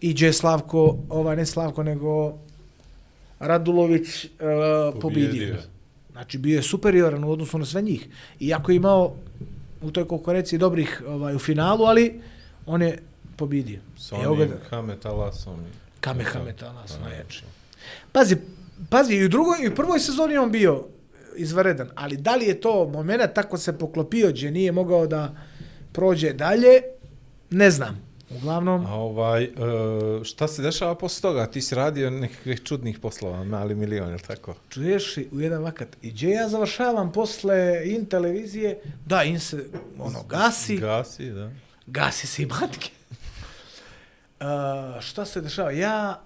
i gdje je Slavko, ovaj ne Slavko, nego Radulović uh, pobjedio. Pobjedio. Znači bio je superioran u odnosu na sve njih. Iako je imao u toj konkurenciji dobrih ovaj, u finalu, ali on je pobjedio. S Evo ga- onim Kametalasom. Kamehameha nas Pa, najjači. Pazi, pazi, i u drugoj, i u prvoj sezoni on bio izvaredan, ali da li je to moment tako se poklopio, gdje nije mogao da prođe dalje, ne znam. Uglavnom, A ovaj, e, šta se dešava posle toga? Ti si radio nekakvih čudnih poslova, mali milion, ili tako? čuješ u jedan vakat, i gdje ja završavam posle in televizije, da, in se ono, gasi, Gasi, da. gasi se i matke. Uh, šta se dešava? Ja,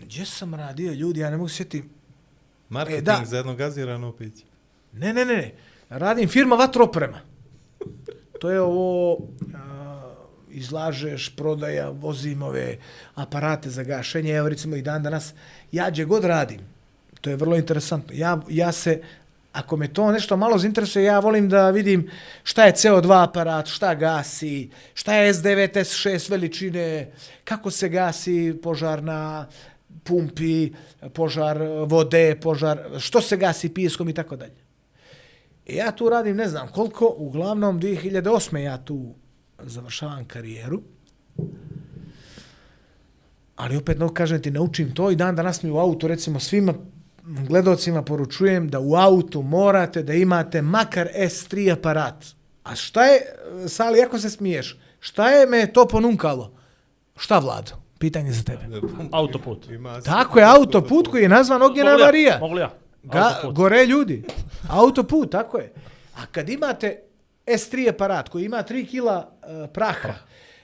gdje sam radio, ljudi, ja ne mogu sjetiti, Marketing da. za jedno gazirano piće. Ne, ne, ne, ne. Radim firma vatroprema. To je ovo, a, izlažeš, prodaja, vozim ove aparate za gašenje. Evo recimo i dan danas, ja gdje god radim, to je vrlo interesantno. Ja, ja se, ako me to nešto malo zainteresuje, ja volim da vidim šta je CO2 aparat, šta gasi, šta je S9, S6 veličine, kako se gasi požar na pumpi, požar eh, vode, požar, što se gasi piskom i tako dalje. I ja tu radim ne znam koliko, uglavnom 2008. ja tu završavam karijeru. Ali opet, no, kažem ti, naučim to i dan danas mi u autu, recimo svima gledocima poručujem da u autu morate da imate makar S3 aparat. A šta je, eh, Sali, ako se smiješ, šta je me to ponunkalo? Šta, Vlado? Pitanje za tebe. Autoput. Tako je, autoput koji je nazvan Ognjena? Marija. Mogu ja? Ga, gore ljudi. Autoput, tako je. A kad imate S3 aparat koji ima 3 kila uh, praha,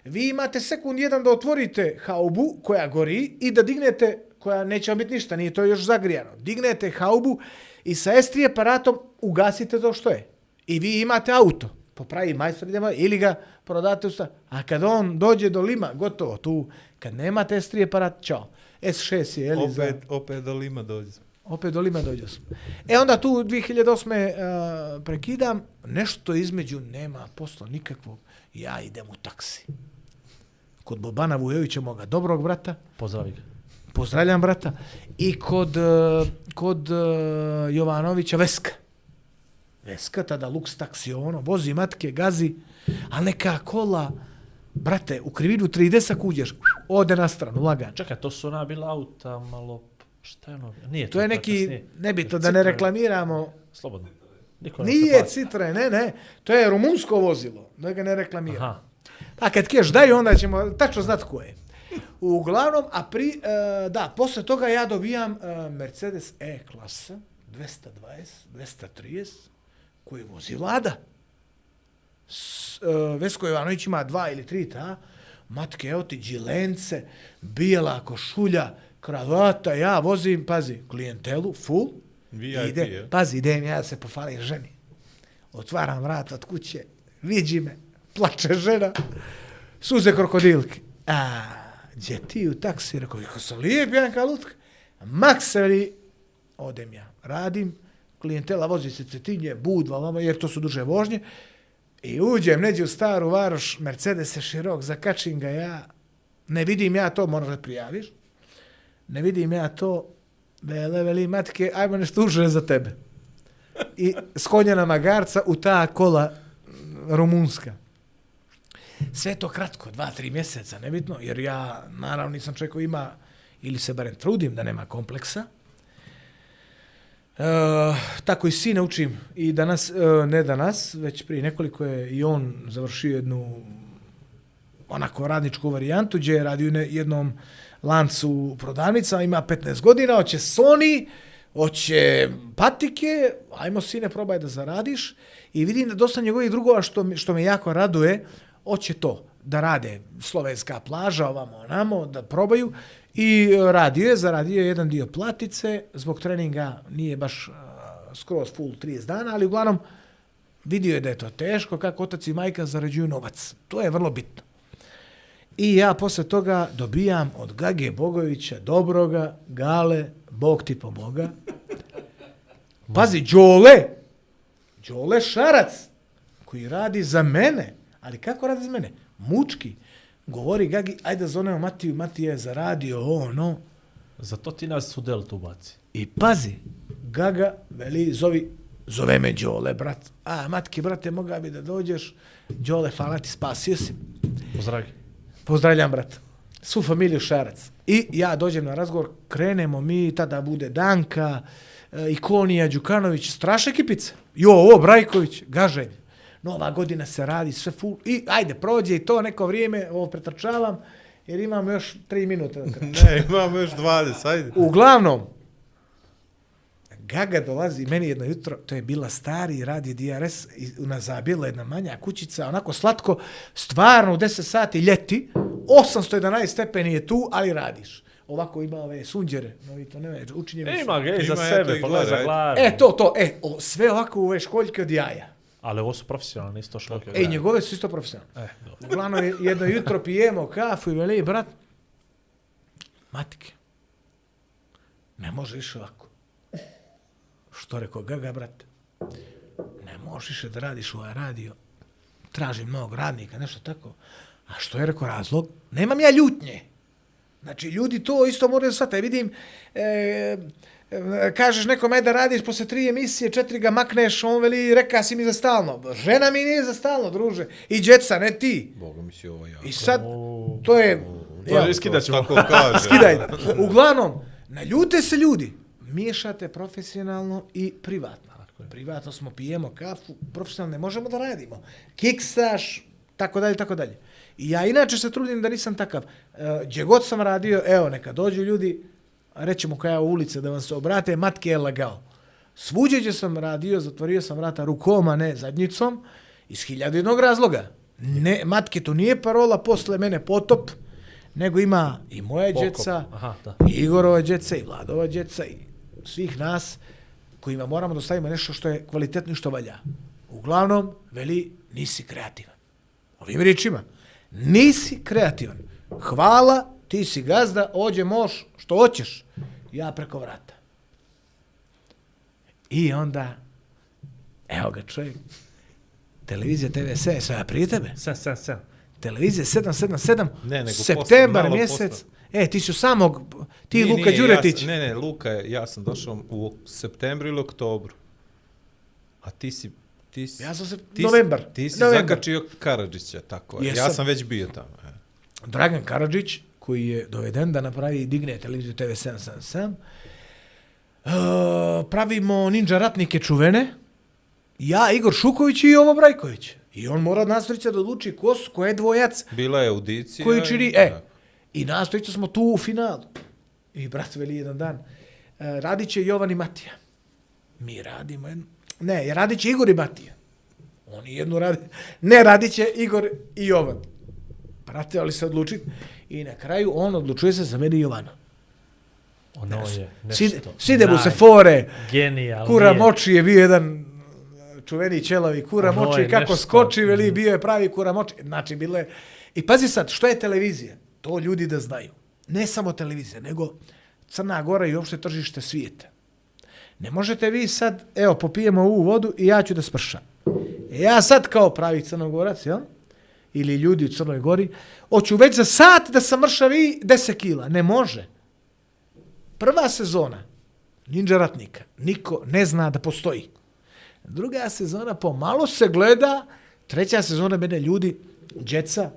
vi imate sekund jedan da otvorite haubu koja gori i da dignete, koja neće biti ništa, nije to još zagrijano. Dignete haubu i sa S3 aparatom ugasite to što je. I vi imate auto. Popravi majstor ili ga prodate u sta. A kad on dođe do lima, gotovo, tu, kad nemate S3 aparat, čao. S6 je, jeli, za... Opet, opet do Lima dođe. Opet do Lima dođe sam. E onda tu 2008. Uh, prekidam, nešto između nema posla nikakvog. Ja idem u taksi. Kod Bobana Vujovića, moga dobrog brata, Pozdravi ga. pozdravljam brata, i kod, uh, kod uh, Jovanovića Veska. Veska, tada Lux taksi, ono, vozi matke, gazi, a neka kola, brate, u krivinu 30 kuđeš, ode na stranu, lagan. Čekaj, to su ona bila auta malo... Šta je ono? Nije To je neki, kasnije. nebitno da ne reklamiramo, Slobodno. Niko ne Nije Citroen, ne, ne. To je rumunsko vozilo, da ga ne plaši. reklamiram. Aha. Pa kad keš daju, onda ćemo tačno znati ko je. Uglavnom, a pri, uh, da, posle toga ja dobijam uh, Mercedes E-klasa, 220, 230, koji vozi vlada. S, uh, Vesko Ivanović ima dva ili tri ta, matke, evo ti, džilence, bijela košulja, kravata, ja vozim, pazi, klijentelu, full, VIP, ide, je. pazi, idem ja se pofalim ženi. Otvaram vrat od kuće, vidi me, plače žena, suze krokodilke. A, gdje ti u taksi? Rekao, kako sam lijep, jedan kalutka. Maks, veli, odem ja, radim, klijentela vozi se cetinje, budva, vama, jer to su duže vožnje, i uđem neđe u staru varoš, Mercedes je širok, zakačim ga ja, ne vidim ja to, moraš da prijaviš, ne vidim ja to, vele, vele, matke, ajmo nešto uže za tebe. I skonjena magarca u ta kola rumunska. Sve to kratko, dva, tri mjeseca, nebitno, jer ja, naravno, nisam čekao ima, ili se barem trudim da nema kompleksa. E, tako i sine učim i danas, e, ne danas, već prije nekoliko je i on završio jednu onako radničku varijantu, gdje je radio u jednom lancu prodavnica, ima 15 godina, hoće Sony, hoće patike, ajmo sine, probaj da zaradiš. I vidim da dosta njegovih drugova što, što me jako raduje, hoće to, da rade. Slovenska plaža, ovamo, onamo, da probaju i e, radio je, zaradio je jedan dio platice, zbog treninga nije baš e, skroz full 30 dana, ali uglavnom vidio je da je to teško, kako otac i majka zarađuju novac. To je vrlo bitno. I ja posle toga dobijam od Gage Bogovića, Dobroga, Gale, Bog ti pomoga. Pazi, Đole, Đole Šarac, koji radi za mene, Ali kako radi za mene? Mučki. Govori Gagi, ajde zovemo Matiju, Matija je zaradio ovo, no. Zato ti nas u deltu baci. I pazi, Gaga veli, zovi, zove me Đole, brat. A, matke, brate, moga bi da dođeš. Đole, hvala ti, spasio si. Pozdrav. Pozdravljam, brat. Svu familiju Šarac. I ja dođem na razgovor, krenemo mi, tada bude Danka, e, Ikonija, Đukanović, strašna ekipica. Jo, ovo, Brajković, Gaželj. Nova godina se radi, sve full. I ajde, prođe i to neko vrijeme, ovo pretrčavam, jer imamo još tri minuta. do kraja. Ne, imamo još 20, ajde. Uglavnom, Gaga dolazi meni jedno jutro, to je bila stari radi DRS, i na zabila jedna manja kućica, onako slatko, stvarno u 10 sati ljeti, 811 stepeni je tu, ali radiš. Ovako ima ove sunđere, no vi to ne učinje mi se. Ima ga i za sebe, i pogledaj za glavu. E, to, to, e, o, sve ovako u ove školjke od jaja. Ali ovo su profesionalni, isto šloke. E, njegove su isto profesionalne. E, dobro. Uglavnom, je- jedno jutro pijemo kafu i veli, brat, matike, ne može više ovako. Što rekao Gaga, brat? Ne možeš više da radiš ovaj radio. Traži mnogo radnika, nešto tako. A što je rekao razlog? Nemam ja ljutnje. Znači, ljudi to isto moraju shvatiti. Vidim, e, kažeš nekome da radiš posle tri emisije, četiri ga makneš, on veli, reka si mi za stalno. Žena mi nije za stalno, druže. I djeca, ne ti. Boga mi si ovo ja. I sad, to je... To je skidat ćemo. Tako kaže. skidaj. Uglavnom, naljute se ljudi. Miješate profesionalno i privatno. Privatno smo pijemo kafu, profesionalno ne možemo da radimo. Kiksaš, tako dalje, tako dalje. I ja inače se trudim da nisam takav. E, Gdje god sam radio, evo, neka dođu ljudi, rećemo koja je ulica, da vam se obrate, matke je lagao. Svuđe gdje sam radio, zatvorio sam vrata rukom, a ne zadnjicom, iz hiljadu jednog razloga. Ne, matke, to nije parola posle mene potop, nego ima i moja Pokop. djeca, Aha, da. i Igorova djeca, i Vladova djeca, i svih nas kojima moramo da stavimo nešto što je kvalitetno i što valja. Uglavnom, veli, nisi kreativan. Ovim riječima, nisi kreativan. Hvala, ti si gazda, ođe moš, što hoćeš. Ja preko vrata. I onda, evo ga čovjek, televizija TV7, sve ja prije tebe. Sen, sen, sen. Televizija 777, Ne, nego septembar malo mjesec. posle. E, ti su samog, ti Nije, Luka nije, Đuretić. Ja, ne, ne, Luka, je- ja sam došao u septembru ili oktobru. A ti si... Ti si, Ja sam se- ti novembar. Si, ti si Novembar. zakačio Karadžića, tako je. Ja Jesam. sam već bio tamo. E. Dragan Karadžić, koji je doveden da napravi i digne televiziju TV 777, uh, pravimo ninja ratnike čuvene, ja, Igor Šuković i Jovo Brajković. I on mora od nastavljica da odluči ko, su, ko je dvojac Bila je audicija. koji i- čini, e, i nastavljica smo tu u finalu. I brat veli jedan dan, uh, radit će Jovan i Matija. Mi radimo jedno, ne, radit će Igor i Matija. Oni jednu radi, ne, radit će Igor i Jovan. Brate, ali se odluči. I na kraju on odlučuje se za mene i Jovana. Ono je nešto. Side, side mu se fore, Genijalno. Kura Moči je bio jedan čuveni čelavi Kura Ono Moči, je kako nešto. skoči, veli, bio je pravi Kura Moči. Znači, bile... I pazi sad, što je televizija? To ljudi da znaju. Ne samo televizija, nego Crna Gora i uopšte tržište svijeta. Ne možete vi sad, evo, popijemo ovu vodu i ja ću da spršam. E ja sad kao pravi crnogorac, jel? Ili ljudi u Crnoj Gori, hoću već za sat da sam mršavi 10 kila. Ne može. Prva sezona Ninja Ratnika niko ne zna da postoji. Druga sezona pomalo se gleda, treća sezona mene ljudi, djeca,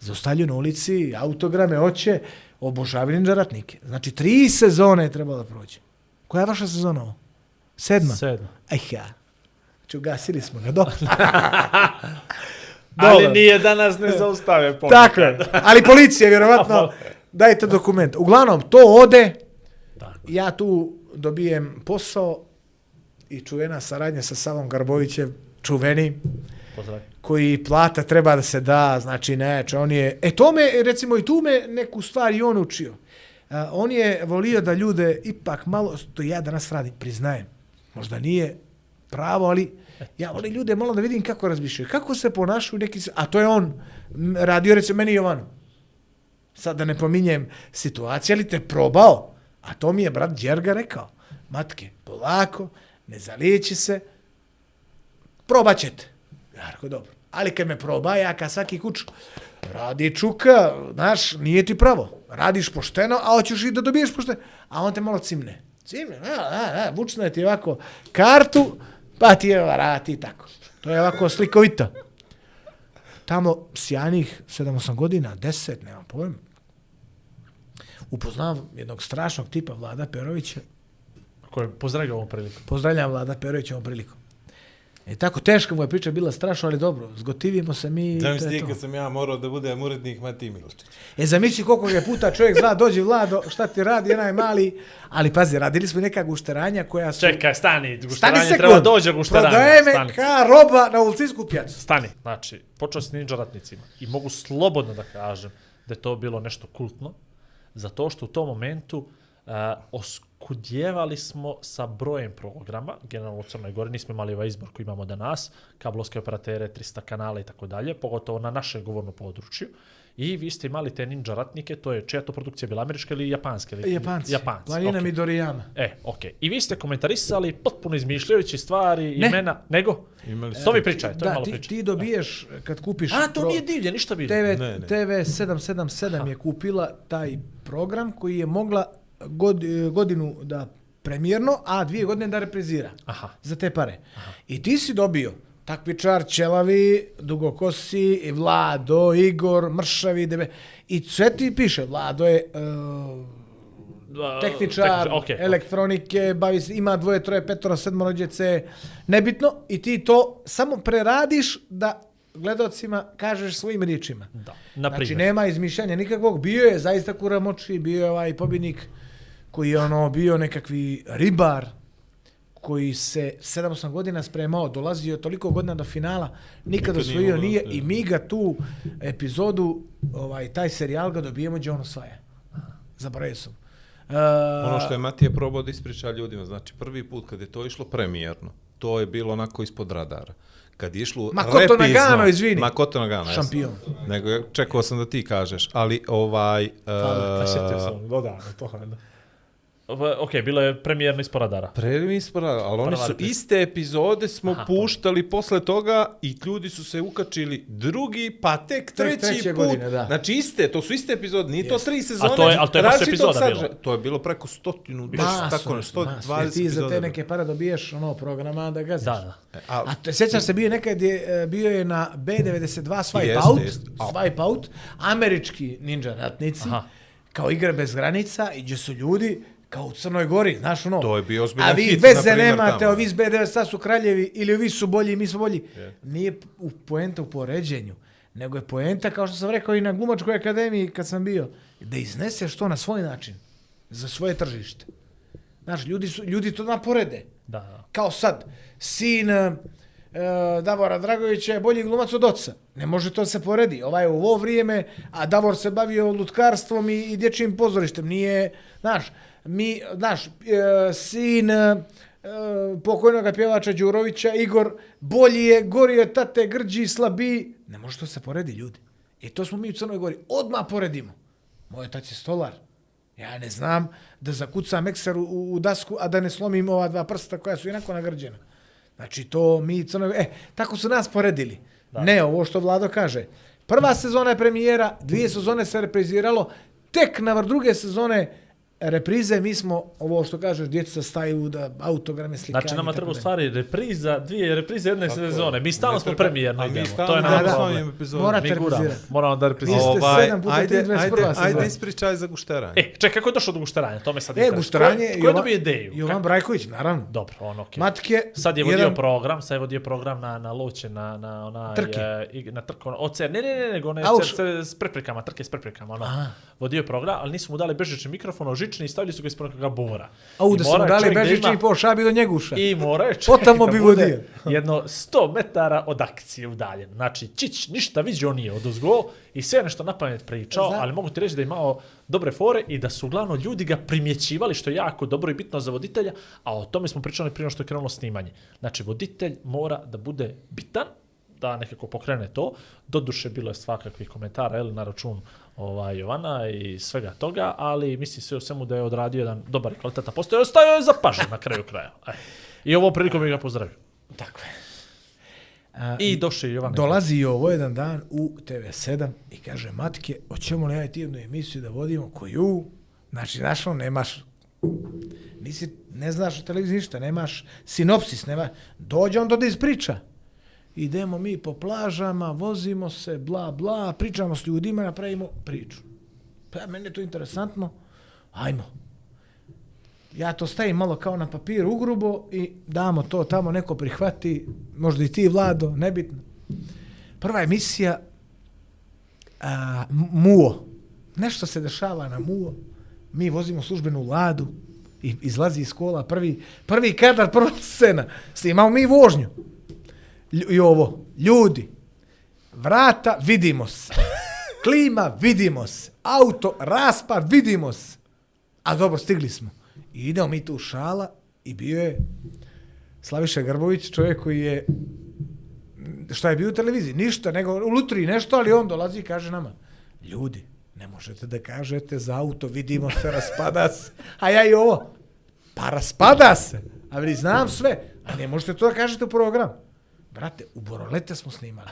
zaustavljaju na ulici, autograme hoće, obožavaju Ninja Ratnike. Znači, tri sezone je trebalo da prođe. Koja je vaša sezona ovo? Sedma? Sedma. Aj ja. Znači, ugasili smo ga, dobro. [laughs] Ali Dobro. nije da nas ne zaustave [laughs] ponekad. Tako je. Ali policija, vjerovatno, [laughs] dajte dokument. Uglavnom, to ode, Tako. ja tu dobijem posao i čuvena saradnja sa Savom Garbovićem, čuveni, Pozdrav. koji plata treba da se da, znači neče, on je, e to me, recimo i tu me neku stvar i on učio. On je volio da ljude ipak malo, to ja danas radim, priznajem, možda nije pravo, ali ja volim ljude malo da vidim kako razmišljaju, kako se ponašaju neki, a to je on radio recimo meni Jovanu. Sad da ne pominjem situacije, ali te probao, a to mi je brat Đerga rekao, matke, polako, ne zaliči se, probat ćete. Ja rekao, dobro. Ali kad me proba, ja kad svaki kuć radi čuka, znaš, nije ti pravo. Radiš pošteno, a hoćeš i da dobiješ pošteno. A on te malo cimne. Cimne, a, a, a, je ti ovako kartu, pa ti je vrati i tako. To je ovako slikovito. Tamo sjajnih 7-8 godina, 10, nemam pojma. Upoznavam jednog strašnog tipa Vlada Perovića, Koje pozdravljam ovom priliku. Pozdravljam Vlada Perovića ovom prilikom. E tako, teška mu je priča bila strašno, ali dobro, zgotivimo se mi i to Znam je ti to. kad sam ja morao da budem urednik Matiji Milčić. E, zamisli koliko je puta čovjek zna, dođi Vlado, šta ti radi, onaj mali, ali pazi, radili smo neka gušteranja koja su... Čekaj, stani, Stani gušteranje sekund, treba dođe gušteranje. prodaje me Stani. ka roba na ulicijsku pjacu. Stani, znači, počeo s ninja ratnicima i mogu slobodno da kažem da je to bilo nešto kultno, zato što u tom momentu uh, oskudjevali smo sa brojem programa, generalno u Crnoj Gori nismo imali ovaj izbor koji imamo danas, kablovske operatere, 300 kanala i tako dalje, pogotovo na našem govornom području. I vi ste imali te ninja ratnike, to je čija to produkcija bila, američka ili japanska? Ili, Japanci. Japanci, Planina okej. Midoriyama. E, okej. I vi ste komentarisali potpuno izmišljajući stvari, Ne. imena, nego? Imali To mi pričaj, to je Da, malo ti, pričaj. ti dobiješ, kad kupiš... A, to pro- nije divlje, ništa bilo. TV, Ne, ne. TV 777 je kupila taj program koji je mogla god, godinu da premijerno, a dvije godine da reprizira. Aha. Za te pare. Aha. I ti si dobio takvičar, čelavi, dugokosi, Vlado, Igor, Mršavi, debe. I sve ti piše, Vlado je uh, tehničar, okej, okej. elektronike, bavi se, ima dvoje, troje, petoro, sedmoro djece, nebitno, i ti to samo preradiš da gledalcima kažeš svojim riječima. Da, na Znači, primjer. nema izmišljanja nikakvog. Bio je zaista Kuramoči, bio je ovaj pobjednik koji je ono bio nekakvi ribar koji se 7-8 godina spremao, dolazio toliko godina do finala, nikad Nikad osvojio nije i mi ga tu epizodu, ovaj, taj serijal ga dobijemo gdje on osvaja. Zaboravio sam. Uh, Ono što je Matija probao da ispriča ljudima, znači prvi put kad je to išlo premijerno, to je bilo onako ispod radara. Kad je išlo Makoto repizno- Nagano, izvini. Makoto Nagano. Šampion. Nego je- čekao sam da ti kažeš, ali ovaj... Pa, sjetio Uh, sam, dodano to. Da. Ok, bilo je premijerno ispod radara. Prvi ispod radara, ali oni su iste epizode smo Aha, puštali posle toga i ljudi su se ukačili drugi, pa tek treći treće put. godine, da. Znači iste, to su iste epizode, nije to tri sezone. A to je- ali to je baš različitog epizoda bilo. To je bilo preko stotinu, Masu, tako nešto, masu. 120 Jer ti za epizoda. te neke pare dobiješ ono programa da gaziš. Da, da. E, a, A te, sjećam se, bio je nekad je, e, bio je na B92 Swipe Jeste, Out, jeste. Swipe Out, američki ninja ratnici, Aha. kao igre bez granica i gdje su ljudi kao u Crnoj Gori, znaš ono. To je bio ozbiljan A vi hit, veze na primjer, nemate, tamo. ovi iz B92 su kraljevi ili ovi su bolji mi smo bolji. Nije u poenta u poređenju, nego je poenta, kao što sam rekao i na glumačkoj akademiji kad sam bio, da izneseš to na svoj način, za svoje tržište. Znaš, ljudi, su, ljudi to naporede Da, da. kao sad, sin uh, Davora Dragovića je bolji glumac od oca. Ne može to se poredi. Ovaj je u ovo vrijeme, a Davor se bavio lutkarstvom i, i dječjim pozorištem. Nije, znaš, mi, znaš, uh, sin uh, pokojnog pjevača Đurovića, Igor, bolji je, gori je tate, grđi, slabi. Ne može to se poredi, ljudi. I to smo mi u Crnoj Gori. Odmah poredimo. Moj otac je stolar. Ja ne znam da zakucam ekser u, u dasku, a da ne slomim ova dva prsta koja su inako nagrđena. Znači to mi crno... E, tako su nas poredili. Da. Ne, ovo što Vlado kaže. Prva sezona je premijera, dvije sezone se repriziralo, tek na druge sezone reprize, mi smo, ovo što kažeš, djeca staju da autograme, slikanje. Znači, nama tako treba u stvari repriza, dvije reprize jedne sezone. Mi stalno Ne smo premijerno mi idemo. stalno To je nam da. problem. Morate reprizirati. Moramo da Vi repriziramo. ste Ovaj, sedam puta ajde, 31 ajde, ajde ispričaj za gušteranje. E, čekaj, kako je došlo do gušteranja? To me sad E, interesuje. gušteranje, Ko, ko je dobio ideju? Jovan Brajković, naravno. Dobro, on okej. Matke, Sad je vodio jedan- program, sad je vodio program na, na Loće, na, na onaj... Trke. e, na trko, ocer, ne, ne, ne, nego cer, s preprekama, trke s preprekama, ono. Aha. Vodio program, ali nisu mu dali bežični mikrofon, o žični i stavili su ga ispod nekog bora. A u da su dali da ima- i po šabi do njeguša. I mora je [laughs] čovjek Otamo da bi bude [laughs] jedno 100 metara od akcije udaljen. Znači, Čić ništa vidio nije od uzgo i sve nešto na pamet pričao, Zna- ali mogu ti reći da je imao dobre fore i da su uglavnom ljudi ga primjećivali, što je jako dobro i bitno za voditelja, a o tome smo pričali prije što je krenulo snimanje. Znači, voditelj mora da bude bitan, da nekako pokrene to. Doduše, bilo je svakakvih komentara jel, na račun ovaj, Jovana i svega toga, ali misli sve u svemu da je odradio jedan dobar i kvalitetan postoje. Ostao je zapažen na kraju kraja. I ovo prilikom bih ga pozdravio. Tako je. A, I došao je Jovan. Dolazi i ovo jedan dan u TV7 i kaže, Matke, hoćemo li ja ti jednu emisiju da vodimo koju? Znači, znaš, ono, nemaš, nisi, ne znaš o televiziji ništa, nemaš sinopsis, nema, dođe on do da ispriča. Idemo mi po plažama, vozimo se, bla, bla, pričamo s ljudima, napravimo priču. Pa meni je to interesantno, ajmo. Ja to stavim malo kao na papir ugrubo i damo to tamo, neko prihvati, možda i ti, Vlado, nebitno. Prva emisija, a, Muo. Nešto se dešava na Muo. Mi vozimo službenu Ladu i izlazi iz kola prvi, prvi kadar, prva scena. Snimamo mi vožnju. I ovo, ljudi, vrata, vidimo se. Klima, vidimo se. Auto, raspad, vidimo se. A dobro, stigli smo. I idemo mi tu u šala i bio je Slaviša Grbović, čovjek koji je šta je bio u televiziji? Ništa, nego u lutriji nešto, ali on dolazi i kaže nama, ljudi, ne možete da kažete za auto, vidimo se, raspada se. A ja i ovo, pa raspada se. A vidi, znam sve, a ne možete to da kažete u program. Brate, u Borolete smo snimali.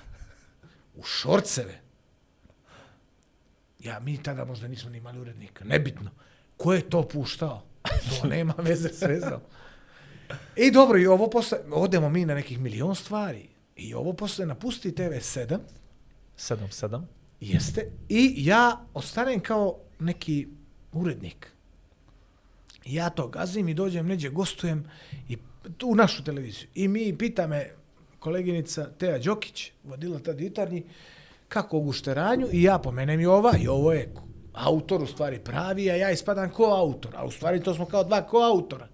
U Šorceve. Ja, mi tada možda nismo ni imali urednika. Nebitno. Ko je to puštao? To [laughs] nema veze s vezom. I dobro, i ovo posle, odemo mi na nekih milion stvari. I ovo posle napusti TV7, 7-7. jeste, i ja ostanem kao neki urednik. Ja to gazim i dođem neđe, gostujem i tu u našu televiziju. I mi pita me koleginica Teja Đokić, vodila tad jutarnji, kako ogušteranju gušteranju i ja pomenem i ova i ovo je autor u stvari pravi, a ja ispadam ko autor, a u stvari to smo kao dva ko autora.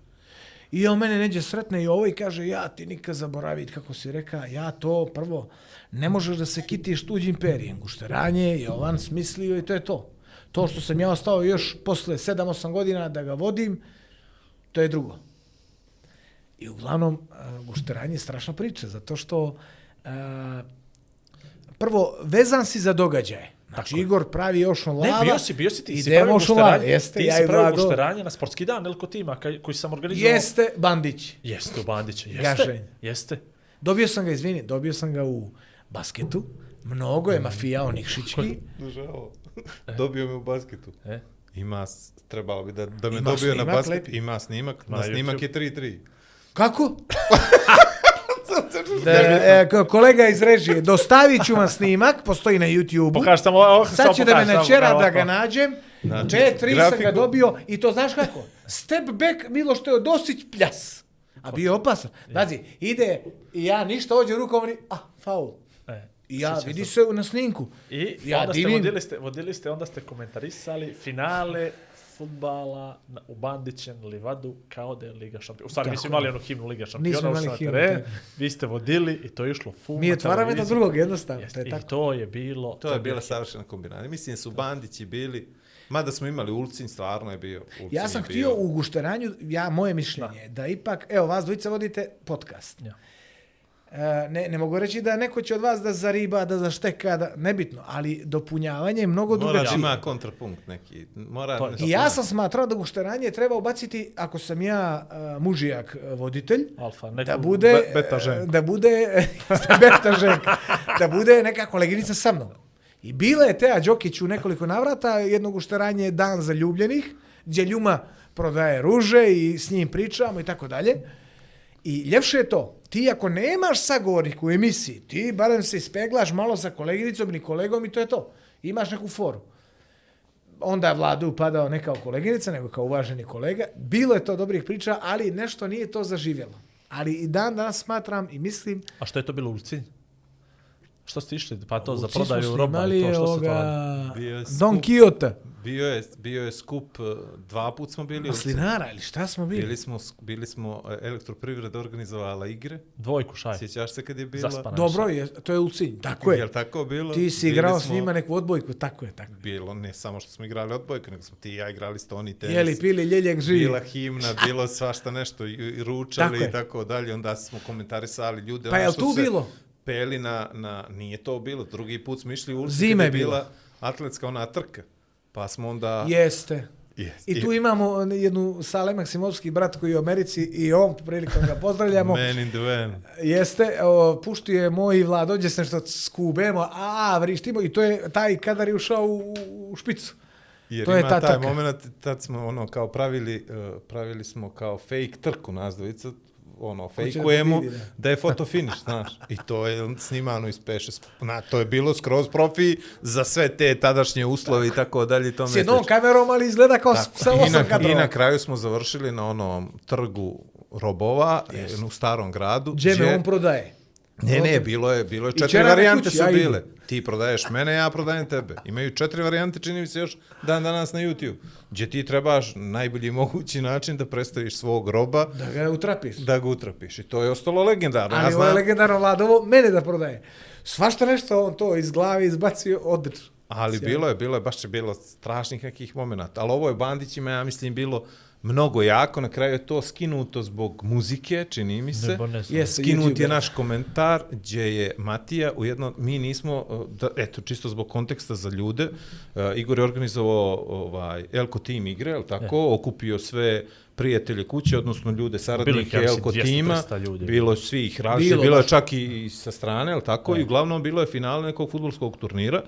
I on mene neđe sretne i ovo i kaže, ja ti nikad zaboravit, kako si reka, ja to prvo, ne možeš da se kitiš tuđim perijem. Gušteranje, Jovan smislio i to je to. To što sam ja ostao još posle 7-8 godina da ga vodim, to je drugo. I uglavnom, uh, gušteranje je strašna priča, zato što uh, prvo, vezan si za događaje. Znači, Igor pravi još on Ne, lava. bio si, bio si ti, si idemo pravio gušteranje, Jeste, ti ja si pravio gušteranje na sportski dan, Elko tima, kaj, koji sam organizovao. Jeste, Bandić. Jeste u Bandića, jeste. Gašenj. Jeste. Dobio sam ga, izvini, dobio sam ga u basketu. Mnogo je mafija onih šički. Žao. Dobio me u basketu. E? Ima, trebalo bi da, da me Ima dobio na snimak basket. lepi. Ima snimak. Na Na snimak YouTube. je 3-3. Kako? [laughs] da, e, ko- kolega iz režije, dostavit ću vam snimak, postoji na YouTube-u. Pokaži samo ovo, samo Sad će da me načera da ga nađem. Znači, P3 sam ga dobio i to znaš kako? Step back Miloš Teodosić pljas. A bio je opasan. Pazi, ide i ja ništa ođe rukom a, faul. E, I ja sjećam vidi se. na snimku. I Ja onda ste divim. vodili, ste, vodili ste, onda ste komentarisali finale futbala na, u Bandićem livadu kao da je Liga šampiona. U stvari, mi smo imali onu himnu Liga Nismo šampiona, imali ušli na himnu, teren, vi ste vodili i to je išlo full Mi otvaramo jedno drugog, jednostavno. Jeste, To je I tako. to je bilo... To je bila savršena kombinacija. Mislim da su bandići bili, mada smo imali Ulcin, stvarno je bio. Ulcin Ja sam htio bio- u gušteranju, ja, moje mišljenje je da ipak, evo, vas dvojica vodite podcast. Ja. E, ne, ne mogu reći da neko će od vas da zariba, da zašteka, da, nebitno, ali dopunjavanje je mnogo Mora da ima kontrapunkt neki. Mora nešto- I ja sam smatrao da gušteranje treba ubaciti, ako sam ja uh, mužijak uh, voditelj, Alfa, neku da bude, be- beta ženku. da bude, [laughs] beta ženka, da bude neka koleginica sa mnom. I bila je Teja Đokić u nekoliko navrata, jedno gušteranje je dan zaljubljenih, gdje Ljuma prodaje ruže i s njim pričamo i tako dalje. I ljepše je to, ti ako nemaš sagovornika u emisiji, ti barem se ispeglaš malo sa koleginicom ili kolegom i to je to. Imaš neku foru onda je vladu upadao ne kao koleginica, nego kao uvaženi kolega. Bilo je to dobrih priča, ali nešto nije to zaživjelo. Ali i dan danas smatram i mislim... A što je to bilo u Ulcinj? Što ste išli? Pa to za prodaju roba i to što se to? Bio Don. Quixote. Bio je, bio je skup, eh, dva put smo bili. u. Maslinara ili šta smo bili? Bili smo, bili smo, eh, elektroprivreda organizovala igre. Dvojku šaj. Sjećaš se kad je bila? Zaspana. Dobro, je, to je Ulcinj, tako je. Jel tako bilo? Ti si igrao s smo- njima neku odbojku, tako je, tako. Bilo, ne samo što smo igrali odbojke, nego smo ti i ja igrali stoni tenis. Jeli, pili, ljeljek, živi. Bila himna, bilo svašta nešto, i, i ručali Tako je. i tako dalje, onda smo komentarisali ljude. Pa ono što tu se bilo? Peli na, na, nije to bilo, drugi put smo išli u ulici Zime je je bila. bila atletska ona trka. Pa smo onda, Jeste. Yes. I tu imamo jednu Sale Maksimovski brat koji je u Americi i on prilikom ga pozdravljamo. [laughs] Man in the van. Jeste, o, puštio je moj vlad, dođe se što skubemo, a vrištimo i to je taj kadar je ušao u, u špicu. Jer To je ima ta taj trka. moment, tad smo ono kao pravili, uh, pravili smo kao fake trku nas dvojica, ono, Hoće da fejkujemo pobedi, da, da. je foto finish, znaš. I to je snimano iz peše. Na, to je bilo skroz profi za sve te tadašnje uslove i tako dalje. Tome S jednom kamerom, ali izgleda kao s- sa osam na, I kadrova. na kraju smo završili na onom trgu robova yes. u starom gradu. Džeme gdje- on prodaje. Ne, ne, bilo je, bilo je četiri varijante kući, su bile. Ti prodaješ mene, ja prodajem tebe. Imaju četiri varijante, čini mi se još dan danas na YouTube. Gdje ti trebaš najbolji mogući način da predstaviš svog roba, Da ga utrapiš. da ga utrapiš. I to je ostalo legendarno. Ali ja ovo je legendarno vladovo, mene da prodaje. Svašta nešto on to iz glave izbacio odlično. ali bilo je, bilo je, baš je bilo strašnih nekih momenata. Ali ovo je Bandićima, ja mislim, bilo mnogo jako. Na kraju je to skinuto zbog muzike, čini mi se. Ne, ne. Jes, Skinut je YouTuber. naš komentar gdje je Matija u jedno, mi nismo, uh, da, eto, čisto zbog konteksta za ljude, uh, Igor je organizovao ovaj, Elko Team igre, je tako, okupio sve prijatelje kuće, odnosno ljude, saradnike Elko 200, Tima, 300 ljudi. bilo je svih različitih, Bilo, bilo je čak i, sa strane, je tako, i uglavnom bilo je finale nekog futbolskog turnira,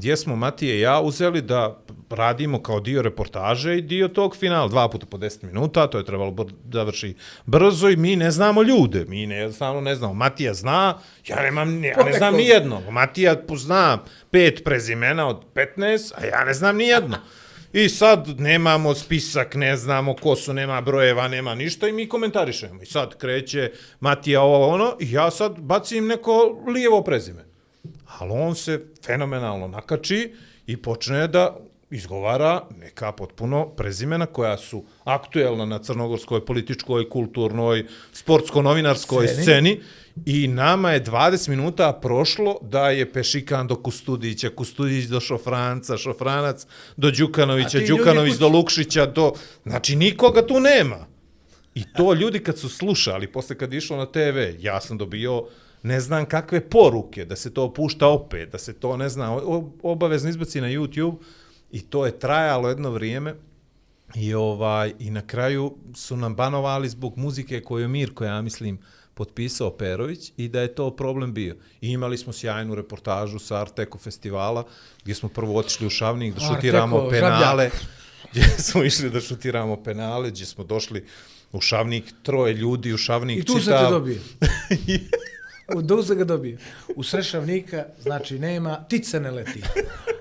gdje smo Matije i ja uzeli da radimo kao dio reportaže i dio tog finala, dva puta po 10 minuta, to je trebalo br završi brzo i mi ne znamo ljude, mi ne, jednostavno ne znamo. Matija zna, ja, nemam, ja ne znam ni jedno. Matija zna pet prezimena od 15, a ja ne znam ni jedno. I sad nemamo spisak, ne znamo ko su, nema brojeva, nema ništa i mi komentarišemo. I sad kreće Matija ovo ono i ja sad bacim neko lijevo prezime. Ali on se fenomenalno nakači i počne da izgovara neka potpuno prezimena koja su aktuelna na crnogorskoj političkoj, kulturnoj, sportsko-novinarskoj Sceni. sceni. I nama je 20 minuta prošlo da je Pešikan do Kustudića, Kustudić do Šofranca, Šofranac do Đukanovića, Đukanović do Lukšića, do... Znači, nikoga tu nema. I to ljudi kad su slušali, posle kad išlo na TV, ja sam dobio ne znam kakve poruke, da se to pušta opet, da se to, ne znam, o- obavezno izbaci na YouTube i to je trajalo jedno vrijeme i ovaj i na kraju su nam banovali zbog muzike koju je Mirko, ja mislim, potpisao Perović i da je to problem bio. I imali smo sjajnu reportažu sa Arteko festivala gdje smo prvo otišli u Šavnik da Arteko, šutiramo penale, Žabljak. [laughs] gdje smo išli da šutiramo penale, gdje smo došli u Šavnik, troje ljudi u Šavnik I tu se čitav- te dobio. [laughs] Se ga dobio. U Srešavnika, znači nema, tice ne leti.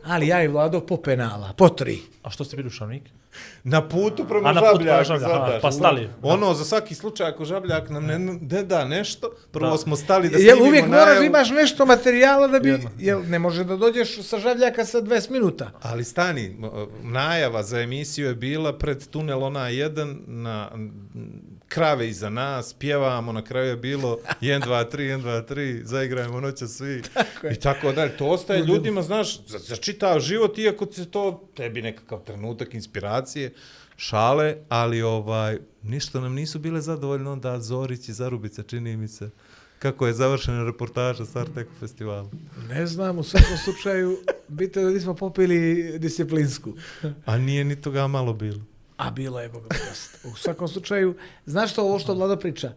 Ali ja i Vlado po penala, po tri. A što ste bili u Šavnik? Na putu prema A, na putu aha, pa stali. Ono, za svaki slučaj, ako Žabljak nam ne, ne da nešto, prvo Da. smo stali da Jel snimimo uvijek moraš najavu. imaš nešto materijala da bi, Jedno. jel ne može da dođeš sa žavljaka sa 20 minuta. Ali stani, najava za emisiju je bila pred tunel ona 1 na krave iza nas, pjevamo, na kraju je bilo 1, 2, 3, 1, 2, 3, zaigrajmo noća svi je. i tako dalje. To ostaje ljudima, znaš, za, za čitav život, iako se to tebi nekakav trenutak inspiracije, šale, ali ovaj, ništa nam nisu bile zadovoljno onda Zorić i Zarubica, čini mi se, kako je završena reportaža s Arteko festivalu. Ne znam, u svakom slučaju, bite da nismo popili disciplinsku. A nije ni toga malo bilo. A bilo je, Boga dosta. U svakom slučaju, znaš što ovo što Vlado priča?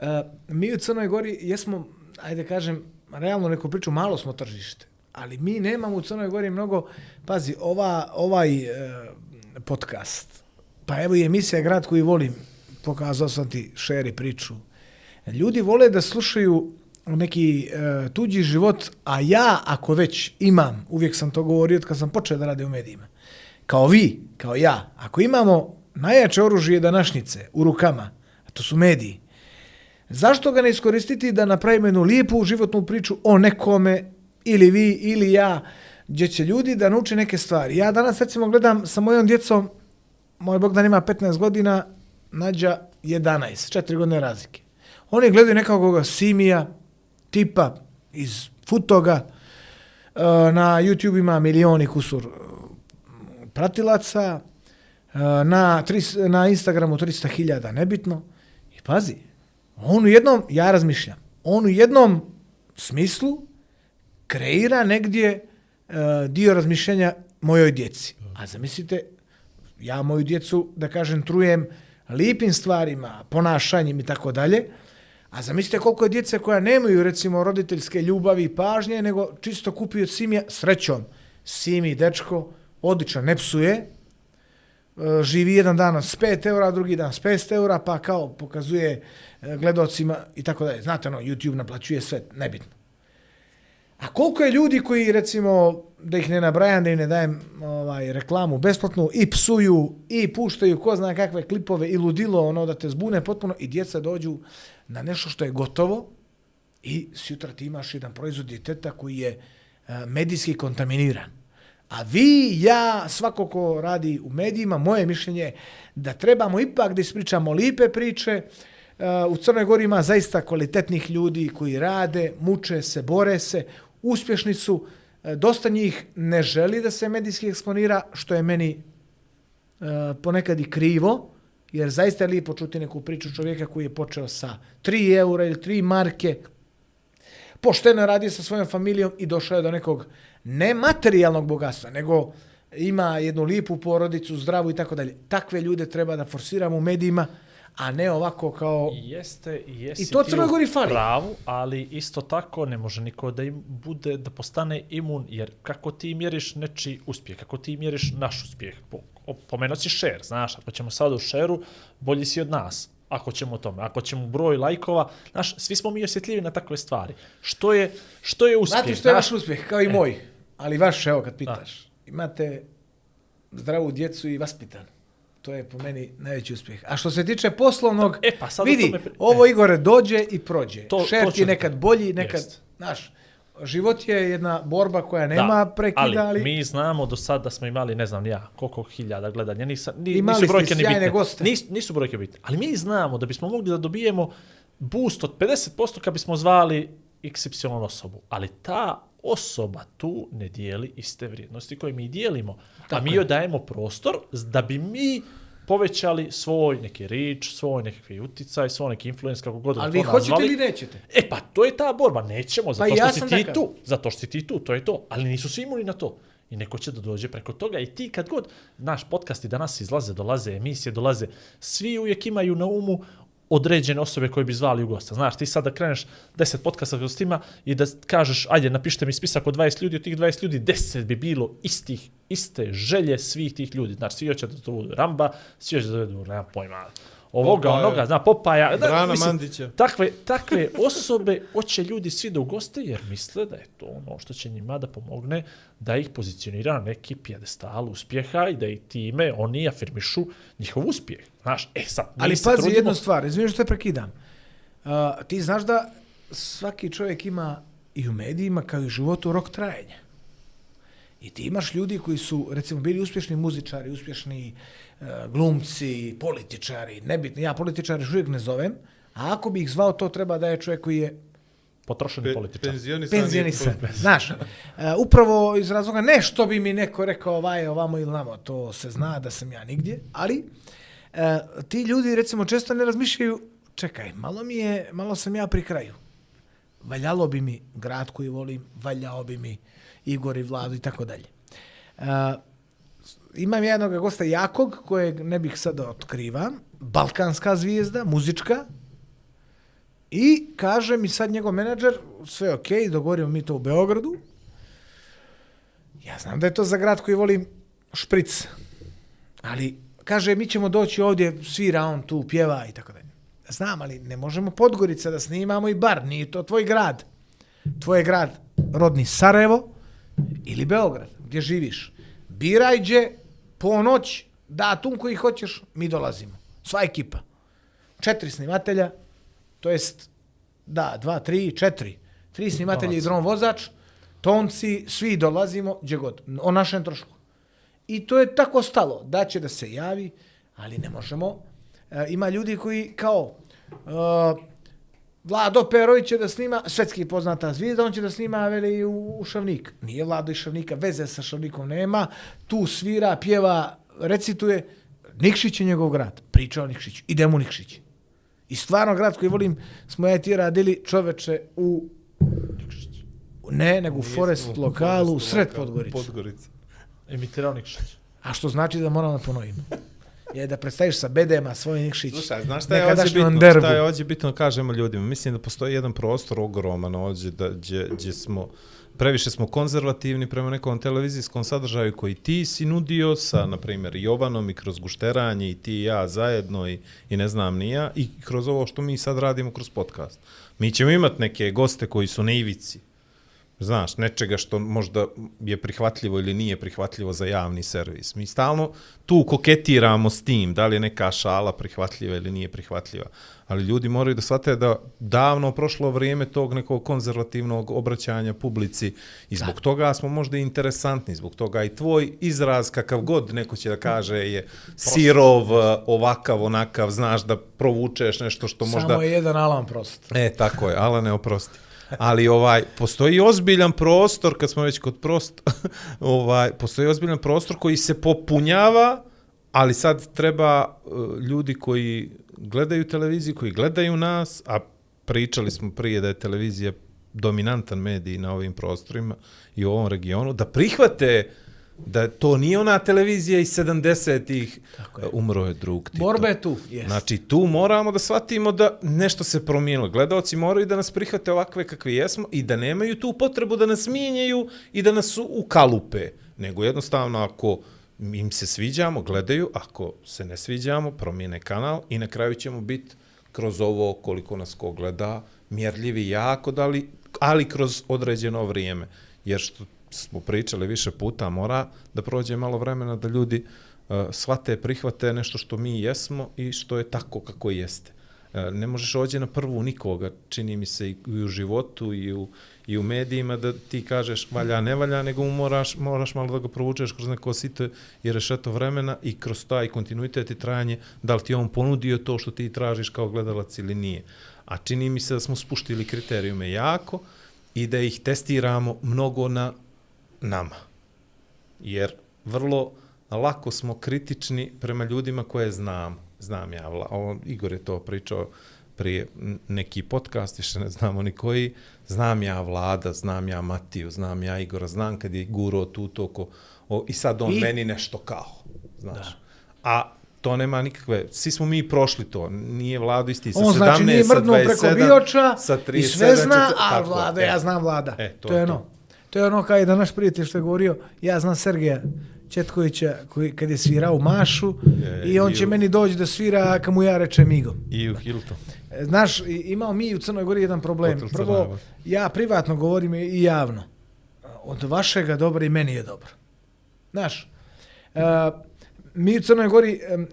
Uh, mi u Crnoj Gori jesmo, ajde kažem, realno neku priču, malo smo tržište. Ali mi nemamo u Crnoj Gori mnogo, pazi, ova, ovaj uh, podcast, pa evo i emisija Grad koji volim, pokazao sam ti šeri priču. Ljudi vole da slušaju neki uh, tuđi život, a ja, ako već imam, uvijek sam to govorio od kad sam počeo da rade u medijima, kao vi, kao ja, ako imamo najjače oružje današnjice u rukama, a to su mediji, zašto ga ne iskoristiti da napravimo jednu lijepu životnu priču o nekome, ili vi, ili ja, gdje će ljudi da nauče neke stvari. Ja danas recimo gledam sa mojom djecom, moj Bogdan ima 15 godina, Nađa 11, 4 godine razlike. Oni gledaju nekakvog Simija, tipa iz Futoga, e, na YouTube ima milioni kusur pratilaca, e, na, na Instagramu 300.000, nebitno. I pazi, on u jednom, ja razmišljam, on u jednom smislu kreira negdje e, dio razmišljanja mojoj djeci. A zamislite, ja moju djecu, da kažem, trujem lipim stvarima, ponašanjem i tako dalje, a zamislite koliko je djece koja nemaju, recimo, roditeljske ljubavi i pažnje, nego čisto kupi od Simija, srećom, Simi, dečko, odlično, ne psuje, e, živi jedan dan s 5 eura, drugi dan s 500 eura, pa kao pokazuje e, gledocima i tako dalje. Znate, ono, YouTube naplaćuje sve, nebitno. A koliko je ljudi koji, recimo, da ih ne nabrajam, da im ne dajem ovaj, reklamu besplatnu, i psuju, i puštaju ko zna kakve klipove, i ludilo, ono, da te zbune potpuno, i djeca dođu na nešto što je gotovo, i sutra ti imaš jedan proizvod djeteta koji je e, medijski kontaminiran. A vi, ja, svako ko radi u medijima, moje mišljenje je da trebamo ipak da ispričamo lipe priče. Eh, u Crnoj Gori ima zaista kvalitetnih ljudi koji rade, muče se, bore se, uspješni su. Eh, dosta njih ne želi da se medijski eksponira, što je meni eh, ponekad i krivo, jer zaista je lijepo čuti neku priču čovjeka koji je počeo sa 3 eura ili 3 marke, pošteno radi sa svojom familijom i došao je do nekog ne materijalnog bogatstva, nego ima jednu lipu porodicu, zdravu i tako dalje. Takve ljude treba da forsiramo u medijima, a ne ovako kao... Jeste, jesi I to ti Crnoj u Gori fali. pravu, ali isto tako ne može niko da im bude, da postane imun, jer kako ti mjeriš nečiji uspjeh, kako ti mjeriš naš uspjeh, po, pomenuo si share, znaš, ako ćemo sad u šeru, bolji si od nas, ako ćemo o tome, ako ćemo broj lajkova, znaš, svi smo mi osjetljivi na takve stvari. Što je, što je uspjeh? Znate što je vaš uspjeh, kao i moj, ali vaš, evo kad pitaš. Imate zdravu djecu i vaspitanu. To je po meni najveći uspjeh. A što se tiče poslovnog, E, pa sad vidi, pri- ovo Igore dođe i prođe. To- To, Šer to je nekad bolji, nekad, Jest. znaš, život je jedna borba koja nema prekida, ali... ali, mi znamo do sad da smo imali, ne znam ja, koliko hiljada gledanja, nisa, ni, Imali nisu brojke ni bitne. goste. Nis, nisu brojke bitne. Ali mi znamo da bismo mogli da dobijemo boost od 50% kad bismo zvali XY osobu. Ali ta osoba tu ne dijeli iste vrijednosti koje mi dijelimo. a mi joj dajemo prostor da bi mi povećali svoj neki rič, svoj nekakvi uticaj, svoj neki influence, kako god da Ali to vi hoćete nazvali. ili nećete? E pa, to je ta borba. Nećemo, zato i ja što si ti takav. tu. Zato što si ti tu, to je to. Ali nisu svi imuni na to. I neko će da dođe preko toga. I ti kad god naš podcasti danas izlaze, dolaze, emisije dolaze, svi uvijek imaju na umu određene osobe koje bi zvali u gosta. Znaš, ti sad da kreneš 10 podcasta kroz gostima i da kažeš, ajde, napišite mi spisak od 20 ljudi, od tih 20 ljudi 10 bi bilo istih, iste želje svih tih ljudi. Znači, svi hoće da dovedu Ramba, svi hoće da dovedu, nema pojma, ovoga, Popaja. onoga, zna, Popaja. Da, Brana mislim, Mandića. Takve, takve [laughs] osobe hoće ljudi svi da ugoste jer misle da je to ono što će njima da pomogne da ih pozicionira na neki pjedestal uspjeha i da i time oni afirmišu njihov uspjeh. Znaš, e sad, mi Ali se pazi trudimo- jednu stvar, izvini što te prekidam. Uh, ti znaš da svaki čovjek ima i u medijima kao i u životu rok trajanja. I ti imaš ljudi koji su, recimo, bili uspješni muzičari, uspješni uh, glumci, političari, nebitno, ja političari još uvijek ne zovem, a ako bi ih zvao, to treba da je čovjek koji je potrošeni Pe, političar. penzionisan. penzionisan. [laughs] Znaš, uh, upravo iz razloga, ne što bi mi neko rekao ovaj, ovamo ili namo, to se zna da sam ja nigdje, ali uh, ti ljudi recimo često ne razmišljaju, čekaj, malo mi je, malo sam ja pri kraju. Valjalo bi mi grad koji volim, valjao bi mi Igor i Vladu i tako dalje. Uh, imam jednog gosta Jakog, kojeg ne bih sada otkrivam, balkanska zvijezda, muzička, I kaže mi sad njegov menadžer, sve ok, dogovorimo mi to u Beogradu. Ja znam da je to za grad koji volim špric. Ali, kaže, mi ćemo doći ovdje, svira on tu, pjeva i tako dalje. Znam, ali ne možemo Podgorica da snimamo i bar, nije to tvoj grad. Tvoj grad rodni Sarajevo ili Beograd, gdje živiš. Biraj gdje, ponoć, datum koji hoćeš, mi dolazimo. Sva ekipa. Četiri snimatelja, to jest, da, dva, tri, četiri. Tri snimatelji i dron vozač, tonci, svi dolazimo, gdje god, o našem trošku. I to je tako stalo, da će da se javi, ali ne možemo. E, ima ljudi koji kao, e, Vlado Perović će da snima, svetski poznata zvijezda, on će da snima veli u, u Šavnik. Nije Vlado iz Šavnika, veze sa Šavnikom nema, tu svira, pjeva, recituje. Nikšić je njegov grad, priča o Nikšiću, idemo u Nikšić. I stvarno grad koji volim, smo ja i ti radili čoveče u ne, nego u Forest lokalu, u sred Podgorice. Podgorica. Emitirao Nikšić. A što znači da moramo da ponovimo. Je da predstaviš sa bedema svoj Nikšić. Slušaj, znaš šta je ovdje bitno? derbu. Šta je ovdje bitno kažemo ljudima? Mislim da postoji jedan prostor ogroman ovdje da, gdje, gdje smo previše smo konzervativni prema nekom televizijskom sadržaju koji ti si nudio sa, na primjer, Jovanom i kroz gušteranje i ti i ja zajedno i, i ne znam ni ja i kroz ovo što mi sad radimo kroz podcast. Mi ćemo imati neke goste koji su na ivici, znaš, nečega što možda je prihvatljivo ili nije prihvatljivo za javni servis. Mi stalno tu koketiramo s tim, da li je neka šala prihvatljiva ili nije prihvatljiva. Ali ljudi moraju da shvate da davno prošlo vrijeme tog nekog konzervativnog obraćanja publici i zbog toga smo možda interesantni, zbog toga i tvoj izraz kakav god neko će da kaže je sirov, ovakav, onakav, znaš da provučeš nešto što možda... Samo je jedan Alan prost. E, tako je, Alane, oprosti. Ali ovaj postoji ozbiljan prostor kad smo već kod prost [laughs] ovaj postoji ozbiljan prostor koji se popunjava, ali sad treba eh, ljudi koji gledaju televiziju, koji gledaju nas, a pričali smo prije da je televizija dominantan medij na ovim prostorima i u ovom regionu, da prihvate da to nije ona televizija iz 70-ih, umro je drug Tito. Borba je tu. Yes. Znači, tu moramo da shvatimo da nešto se promijenilo. Gledaoci moraju da nas prihvate ovakve kakvi jesmo i da nemaju tu potrebu da nas mijenjaju i da nas ukalupe. Nego jednostavno, ako im se sviđamo, gledaju, ako se ne sviđamo, promijene kanal i na kraju ćemo biti kroz ovo koliko nas ko gleda, mjerljivi jako, dali, ali kroz određeno vrijeme. Jer što smo pričali više puta, mora da prođe malo vremena da ljudi uh, shvate, prihvate nešto što mi jesmo i što je tako kako jeste. Uh, ne možeš ođe na prvu nikoga, čini mi se i, i u životu i u, i u medijima da ti kažeš valja, ne valja, nego mu moraš, moraš malo da ga provučeš kroz neko sito i rešeto vremena i kroz taj kontinuitet i trajanje, da li ti on ponudio to što ti tražiš kao gledalac ili nije. A čini mi se da smo spuštili kriterijume jako i da ih testiramo mnogo na nama. Jer vrlo lako smo kritični prema ljudima koje znam. Znam ja, ovo, Igor je to pričao prije neki podcast, više ne znamo ni koji. Znam ja Vlada, znam ja Matiju, znam ja Igora, znam kad je guro tu toko o, i sad on I? Meni nešto kao, znaš. Da. A to nema nikakve, svi smo mi prošli to, nije Vlado isti sa On 17, znači nije sa mrdnuo 27, preko bioča sa 37, i sve zna, 40, a tako, vlada, e. ja znam vlada. E, to to, je ono. To. Je ono kao i da naš prijatelj što je govorio, ja znam Sergeja Četkovića koji kad je svirao u Mašu Je, i on i će u- meni doći da svira kad mu ja rečem Migo. I u Hilton. E, Znaš, i- imao mi u Crnoj Gori jedan problem. Prvo, ja privatno govorim i javno. Od vašega dobro i meni je dobro. Znaš, uh, mi u Crnoj Gori um,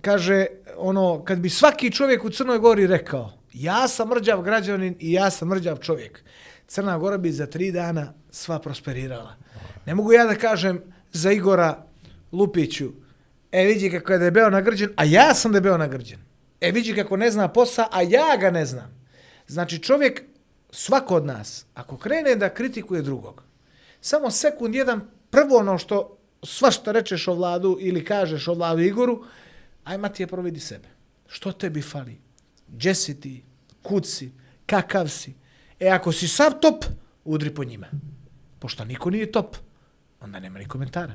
kaže ono, kad bi svaki čovjek u Crnoj Gori rekao ja sam mrđav građanin i ja sam mrđav čovjek, Crna Gora bi za tri dana sva prosperirala. Ne mogu ja da kažem za Igora Lupiću, e vidi kako je debeo nagrđen, a ja sam debeo nagrđen. E vidi kako ne zna posa, a ja ga ne znam. Znači čovjek, svako od nas, ako krene da kritikuje drugog, samo sekund jedan, prvo ono što sva što rečeš o vladu ili kažeš o vladu Igoru, aj Matije providi sebe. Što tebi fali? Gdje si ti? Kud si? Kakav si? E ako si sav top, udri po njima. Pošto niko nije top, onda nema ni komentara.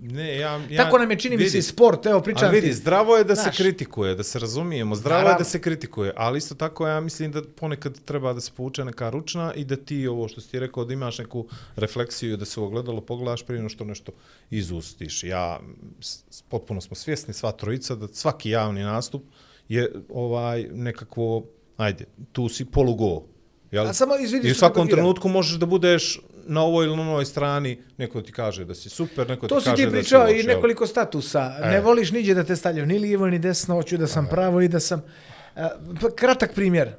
Ne, ja, ja, Tako nam je čini mi se sport, evo pričam vidi, ti. zdravo je da Znaš. se kritikuje, da se razumijemo, zdravo je Naravno. da se kritikuje, ali isto tako ja mislim da ponekad treba da se povuče neka ručna i da ti ovo što si rekao, da imaš neku refleksiju, da se u ogledalo pogledaš prije što nešto izustiš. Ja, potpuno smo svjesni, sva trojica, da svaki javni nastup je ovaj nekakvo, ajde, tu si polugo. Jel? A samo izvidi I u svakom trenutku možeš da budeš na ovoj ili na onoj strani, neko ti kaže da si super, neko To ti si kaže ti da si pričao loš, i jel? nekoliko statusa. E. Ne voliš niđe da te stavljaju ni lijevo ni desno, hoću da sam pravo i da sam... Pa, kratak primjer.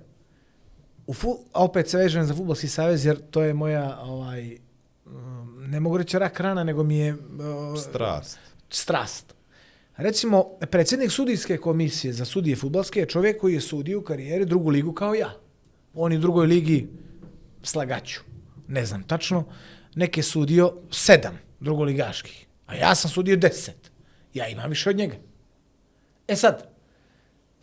U fu, opet se vežem za futbolski savez jer to je moja ovaj um, ne mogu reći rak rana, nego mi je uh, Strast. strast. Recimo, predsjednik sudijske komisije za sudije futbalske je čovjek koji je sudio u karijeri drugu ligu kao ja. On je u drugoj ligi slagaću. Ne znam tačno. Neke sudio sedam drugoligaških. A ja sam sudio deset. Ja imam više od njega. E sad,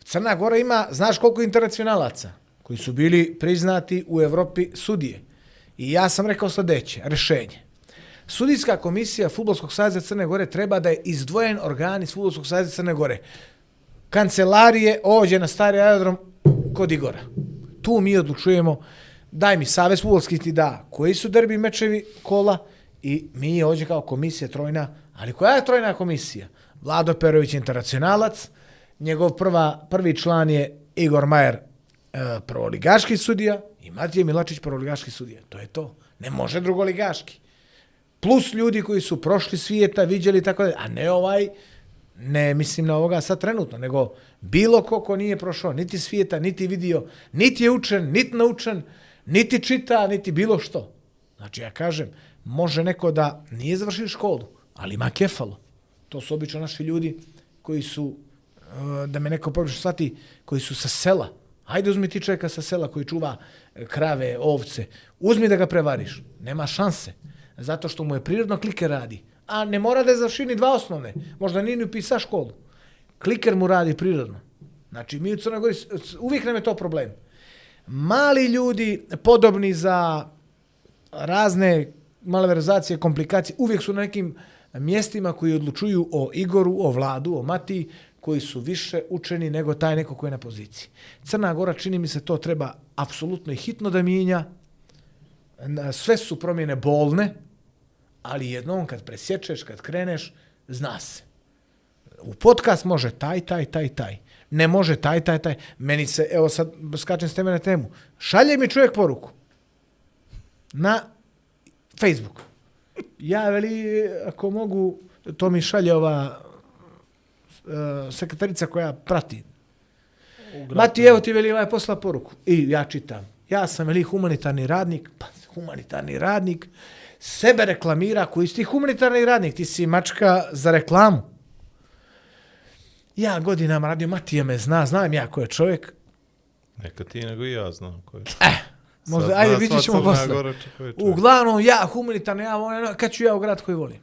Crna Gora ima, znaš koliko internacionalaca koji su bili priznati u Evropi sudije. I ja sam rekao sljedeće, rešenje. Sudijska komisija Futbolskog saveza Crne Gore treba da je izdvojen organ iz Futbolskog saveza Crne Gore. Kancelarije ođe na stari aerodrom kod Igora. Tu mi odlučujemo, daj mi savez futbolski ti da, koji su derbi mečevi kola i mi ođe kao komisija trojna, ali koja je trojna komisija? Vlado Perović internacionalac, njegov prva, prvi član je Igor Majer, e, prvoligaški sudija i Matije Milačić, prvoligaški sudija. To je to. Ne može drugoligaški. Plus ljudi koji su prošli svijeta, viđeli tako da, a ne ovaj, ne mislim na ovoga sad trenutno, nego bilo ko ko nije prošao niti svijeta, niti vidio, niti je učen, niti naučen, niti čita, niti bilo što. Znači ja kažem, može neko da nije završio školu, ali ima kefalo. To su obično naši ljudi koji su, eh, da me neko pogrešno shvati, koji su sa sela. Hajde uzmi ti čovjeka sa sela koji čuva eh, krave, ovce. Uzmi da ga prevariš. Nema šanse. Zato što mu je prirodno kliker radi. A ne mora da je završio ni dva osnovne. Možda nije ni upisa školu. Kliker mu radi prirodno. Znači, mi u Crnoj Gori, uvijek nam je to problem. Mali ljudi, podobni za razne malverzacije, komplikacije, uvijek su na nekim mjestima koji odlučuju o Igoru, o Vladu, o Matiji, koji su više učeni nego taj neko koji je na poziciji. Crna Gora, čini mi se, to treba apsolutno i hitno da mijenja. Sve su promjene bolne, ali jednom kad presječeš, kad kreneš, zna se. U podcast može taj, taj, taj, taj. Ne može taj, taj, taj. Meni se, evo sad skačem s teme na temu. Šalje mi čovjek poruku na Facebook. Ja veli, ako mogu, to mi šalje ova uh, sekretarica koja prati. Mati, evo ti veli ovaj posla poruku. I ja čitam. Ja sam veli humanitarni radnik, pa humanitarni radnik, sebe reklamira, koji si ti humanitarni radnik, ti si mačka za reklamu. Ja godinama radio, Matija me zna, znam ja ko je čovjek. Neka ti nego i ja znam ko je. Možda, Sad ajde, zna vidjet ćemo posle. Čovjek. Uglavnom, ja humanitarno, ja volim, kad ću ja u grad koji volim.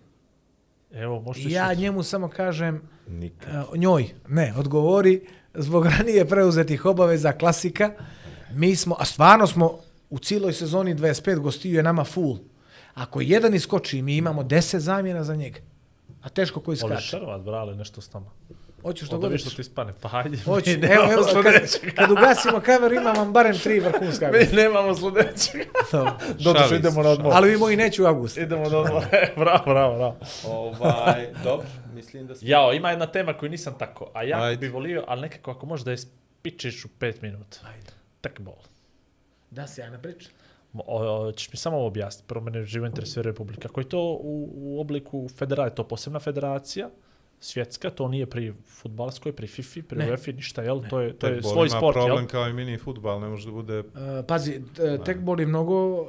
Evo, možete Ja sutra. njemu samo kažem, Nikad. e, njoj, ne, odgovori, zbog [laughs] ranije preuzetih obaveza klasika, mi smo, a stvarno smo u cijeloj sezoni 25 gostiju je nama full. Ako jedan iskoči, mi imamo 10 zamjena za njega. A teško koji skače. šarovat, brale, nešto s nama. Hoćeš što Onda god vi što ti spane. Pa hajde. Hoću, evo, evo, kad, sljedećeg. kad ugasimo kameru imam vam barem tri vrhunska. Mi nemamo sljedećeg. Dobro, [laughs] Šali idemo na odmor. Ali vi moji neću u avgustu. Idemo na odmor. [laughs] bravo, bravo, bravo. Ovaj, dobro, mislim da smo... Jao, ima jedna tema koju nisam tako, a ja Ajde. bi volio, ali nekako ako možeš da je spičeš u pet minuta. Ajde. Tekbol. Da se ja ne pričam. Mo- o- o, Ćeš mi samo ovo objasniti, prvo mene živo interesuje Republika. Kako je to u, u obliku federacije? To posebna federacija, svjetska, to nije pri futbalskoj, pri FIFA, pri Ne. UEFA, ništa, jel? To je, to je Tekbol svoj ima sport, problem jel? kao i mini futbal, ne može da bude... Uh, pazi, t- tekbol je mnogo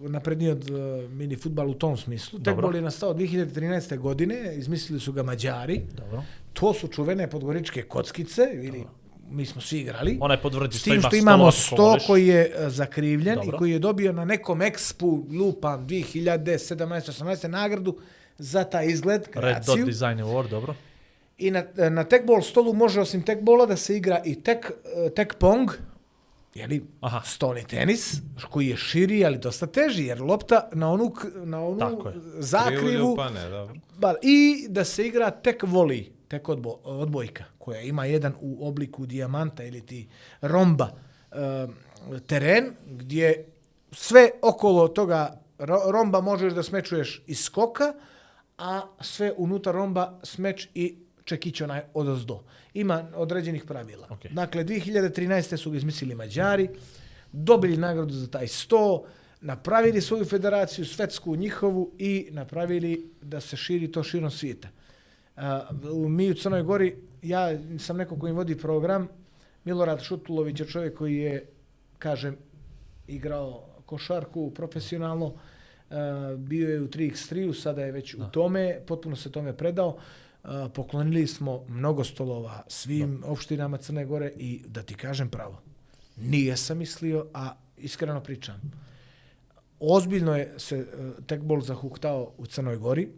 napredniji od uh, mini futbal u tom smislu. Dobro. Tekbol je nastao 2013. godine, izmislili su ga Mađari. Dobro. To su čuvene podgoričke kockice, ili mi smo svi igrali. Onaj podvrđi što ima što imamo sto, sto koji je uh, zakrivljen Dobro. i koji je dobio na nekom ekspu lupam 2017-18 nagradu za taj izgled, Red kreaciju. Dot Design Award, dobro. I na, na tekbol stolu može osim tekbola da se igra i tek, eh, tek pong, jeli, Aha. stoni tenis, koji je širi, ali dosta teži, jer lopta na onu, na onu Tako je. zakrivu, Krivulju, pa ne, dobro. ba, i da se igra tek voli, tek odbo, odbojka, koja ima jedan u obliku dijamanta ili ti romba eh, teren, gdje sve okolo toga ro- romba možeš da smečuješ iz skoka, a sve unutar romba smeč i čekić onaj odozdo. Ima određenih pravila. Ok. Dakle, 2013. su ga izmislili Mađari, dobili nagradu za taj 100, napravili svoju federaciju, svetsku njihovu i napravili da se širi to širom svijeta. A, u- mi u Crnoj Gori, ja sam neko koji vodi program, Milorad Šutulović je čovjek koji je, kažem, igrao košarku profesionalno, Uh, bio je u 3x3, sada je već u tome, potpuno se tome predao. Uh, poklonili smo mnogo stolova svim opštinama Crne Gore i da ti kažem pravo, nije sam mislio, a iskreno pričam. Ozbiljno je se uh, tekbol zahuktao u Crnoj Gori.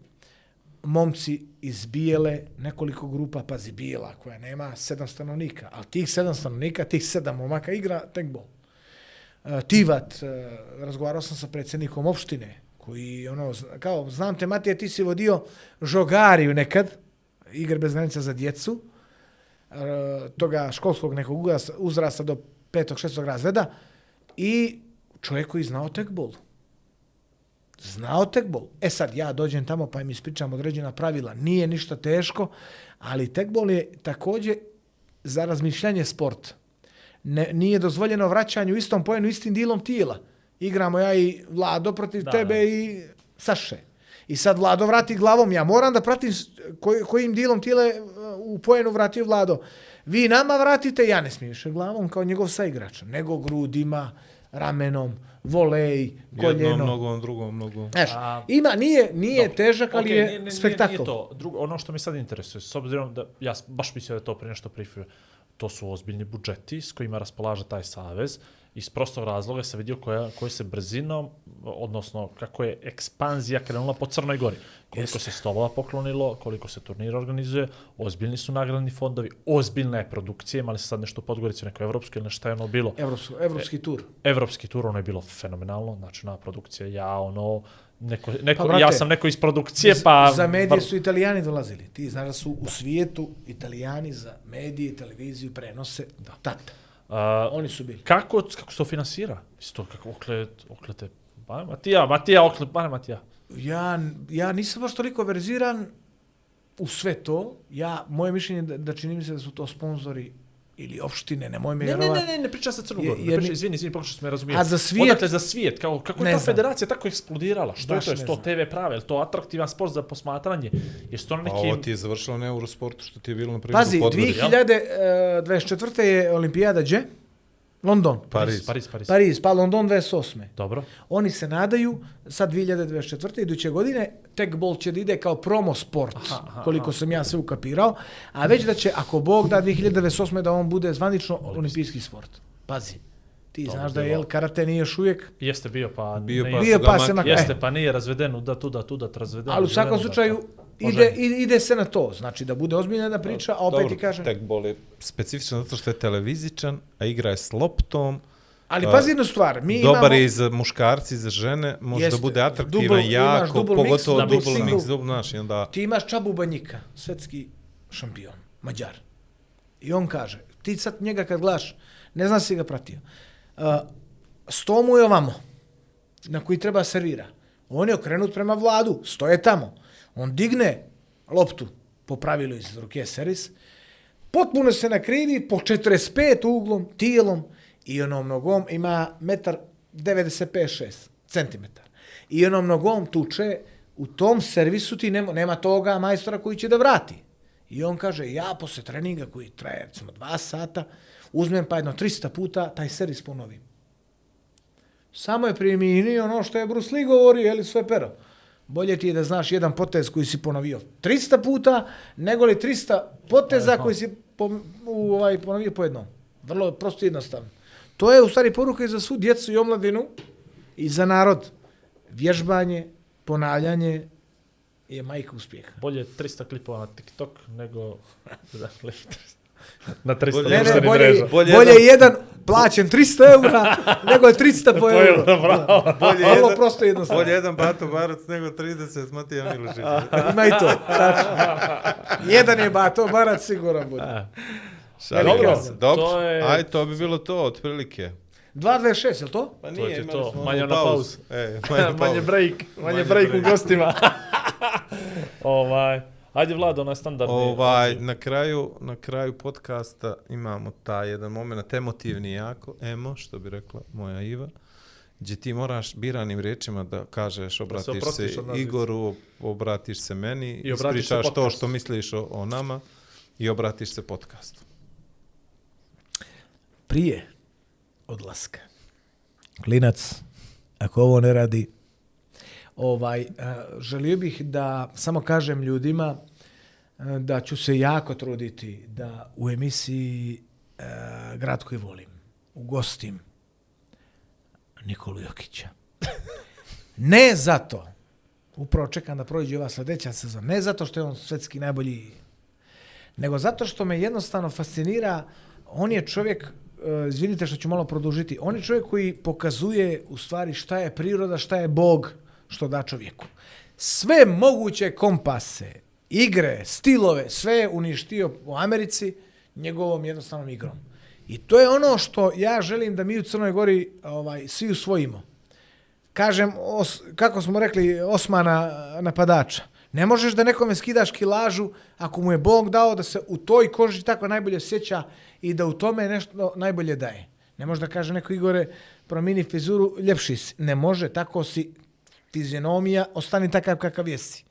Momci iz Bijele, nekoliko grupa, pazi Bijela, koja nema sedam stanovnika, ali tih sedam stanovnika, tih sedam momaka igra tekbol. Tivat, razgovarao sam sa predsjednikom opštine, koji, ono, kao, znam te, Matija, ti si vodio žogariju nekad, igre bez granica za djecu, e, toga školskog nekog uzrasta- do petog, šestog razreda, i čovjek koji znao tekbol. Znao tekbol. E sad, ja dođem tamo pa im ispričam određena pravila. Nije ništa teško, ali tekbol je također za razmišljanje sport. Ne, nije dozvoljeno vraćanje u istom pojenu, istim dilom tijela. Igramo ja i Vlado protiv Da, tebe da. i Saše. I sad Vlado vrati glavom, ja moram da pratim koj, kojim dilom je, uh, u pojenu vratio Vlado. Vi nama vratite, ja ne smijem više glavom kao njegov saigrač, nego grudima, ramenom, volej, koljeno. Jednom nogom, drugom nogom. Znaš, A- ima, nije, nije Dobro. težak, ali Okej, je nije- nije- spektakl. Nije to. Drugo, ono što me sad interesuje, s obzirom da ja baš mislio da je to pre nešto prifio, to su ozbiljni budžeti s kojima raspolaže taj savez. Iz prostog razloga se vidio koja, koje se brzinom, odnosno kako je ekspanzija krenula po Crnoj Gori. Koliko se stolova poklonilo, koliko se turnira organizuje, ozbiljni su nagradni fondovi, ozbiljna je produkcija, imali se sad nešto u Podgorici, neko evropsko ili nešto je ono bilo. Evropsko, evropski tur. Evropski tur, ono je bilo fenomenalno, znači na produkcija, ja ono, neko, neko, Pa, brate, ja sam neko iz produkcije, pa... za medije su italijani dolazili. Ti znaš da su u svijetu italijani za medije i televiziju prenose da. tata. A, Oni su bili. kako, kako se to finansira? Isto kako oklet, oklete... Ba, Matija, Matija, oklet, ba, Matija. Ja, ja nisam baš toliko verziran u sve to. Ja, moje mišljenje je da, da čini mi se da su to sponzori ili opštine, nemoj me Ne, ne, ne, ne, ne priča sa Crnogoru, Je- ne jer priča, mi- izvini, izvini, pokušao sam me razumijeti. A za svijet- Odakle za svijet, kao, kako je ta znam. federacija tako eksplodirala? Što Baš je to? Je to. TV prave? Je to atraktivan sport za posmatranje? Je to na A ovo nekim... ti je završilo na Eurosportu što ti je bilo na primjer Pazi, u Podgorici. 2024. je olimpijada gdje? London. Pariz. Pariz, Pariz. Pariz, pa London 28. Dobro. Oni se nadaju, sad 2024. iduće godine, tekbol će da ide kao promo sport, aha, aha, koliko sam ja sve ukapirao, a već da će, ako Bog da 2028. da on bude zvanično olimpijski sport. Pazi, ti bi znaš da je jel, karate nije još uvijek, Jeste bio, pa... Bio pa Bio pa se mak- Jeste, E. pa nije razveden, uda, tuda, tuda, razveden. ali u svakom slučaju da. Ide, ide, ide se na to, znači da bude ozbiljna priča, a opet Dobro, ti kažem, tekbol je specifičan zato što je televizičan, a igra je s loptom. ali pazi jednu stvar, mi Dobar imamo... je i za muškarci, i za žene, može Jeste. da bude atraktivan, imaš jako, mix, pogotovo da, double mix, double, znaš, i onda... Ti imaš Čabu Banjika, svetski šampion, Mađar. I on kaže, ti sad njega kad gledaš, ne znam si ga pratio, uh, sto mu je ovamo, na koji treba servira. On je okrenut prema vladu, stoje tamo. On digne loptu po pravilu iz ruke servis, potpuno se nakrivi po 45 uglom, tijelom i onom nogom ima metar 95-6 centimetar. I onom nogom tuče, u tom servisu ti nema, nema toga majstora koji će da vrati. I on kaže, ja posle treninga koji traje recimo dva sata, uzmem pa jedno 300 puta, taj servis ponovim. Samo je primijenio ono što je Bruce Lee govorio, je li sve pero. Bolje ti je da znaš jedan potez koji si ponovio 300 puta, nego li 300 poteza koji si po, u, ovaj, ponovio po jednom. Vrlo prosto i jednostavno. To je u stvari poruka i za svu djecu i omladinu i za narod. Vježbanje, ponavljanje je majka uspjeha. Bolje 300 klipova na TikTok nego... [laughs] Dakle, na 300 Bolje- Ne, ne, društvenih bolje, mreža. bolje, Bolje bolje je jedan plaćen 300 eura, [laughs] nego je 300 po euro. bravo. Bolje Vrlo jedan- prosto jednostavno. Bolje jedan Bato Barac nego 30 Matija Milošić. [laughs] Ima i to. Tačno. Jedan je bato, barat siguran bude. Šalim Dobro. Dobro, to je- aj to bi bilo to, otprilike. 2.26, je li to? Pa To je to, manje na pauzu. E, manje, [laughs] manje break, manje, Manje break, u break. gostima. ovaj, ajde Vlado, onaj standardni. Ovaj, na kraju, na kraju podcasta imamo taj jedan moment, emotivni jako, emo, što bi rekla moja Iva, gdje ti moraš biranim riječima da kažeš, obratiš se, oprostiš od nas Igoru, obratiš se meni, I obratiš se ispričaš to što misliš o, o nama i obratiš se podcastu. Prije odlaska. Klinac, ako ovo ne radi, ovaj, eh, želio bih da samo kažem ljudima eh, da ću se jako truditi da u emisiji eh, Grad koji volim ugostim Nikolu Jokića. [laughs] Ne zato, upravo čekam da prođe ova sljedeća sezona, ne zato što je on svetski najbolji, nego zato što me jednostavno fascinira, on je čovjek, e, izvinite što ću malo produžiti, on je čovjek koji pokazuje u stvari šta je priroda, šta je Bog, što da čovjeku. Sve moguće kompase, igre, stilove, sve je uništio u Americi njegovom jednostavnom igrom. I to je ono što ja želim da mi u Crnoj Gori ovaj, svi usvojimo. Kažem, os, kako smo rekli, Osmana napadača. Ne možeš da nekome skidaš kilažu ako mu je Bog dao da se u toj koži tako najbolje sjeća i da u tome nešto najbolje daje. Ne može da kaže neko Igore, promini fizuru, ljepši si. Ne može, tako si fizionomija, ostani takav kakav jesi.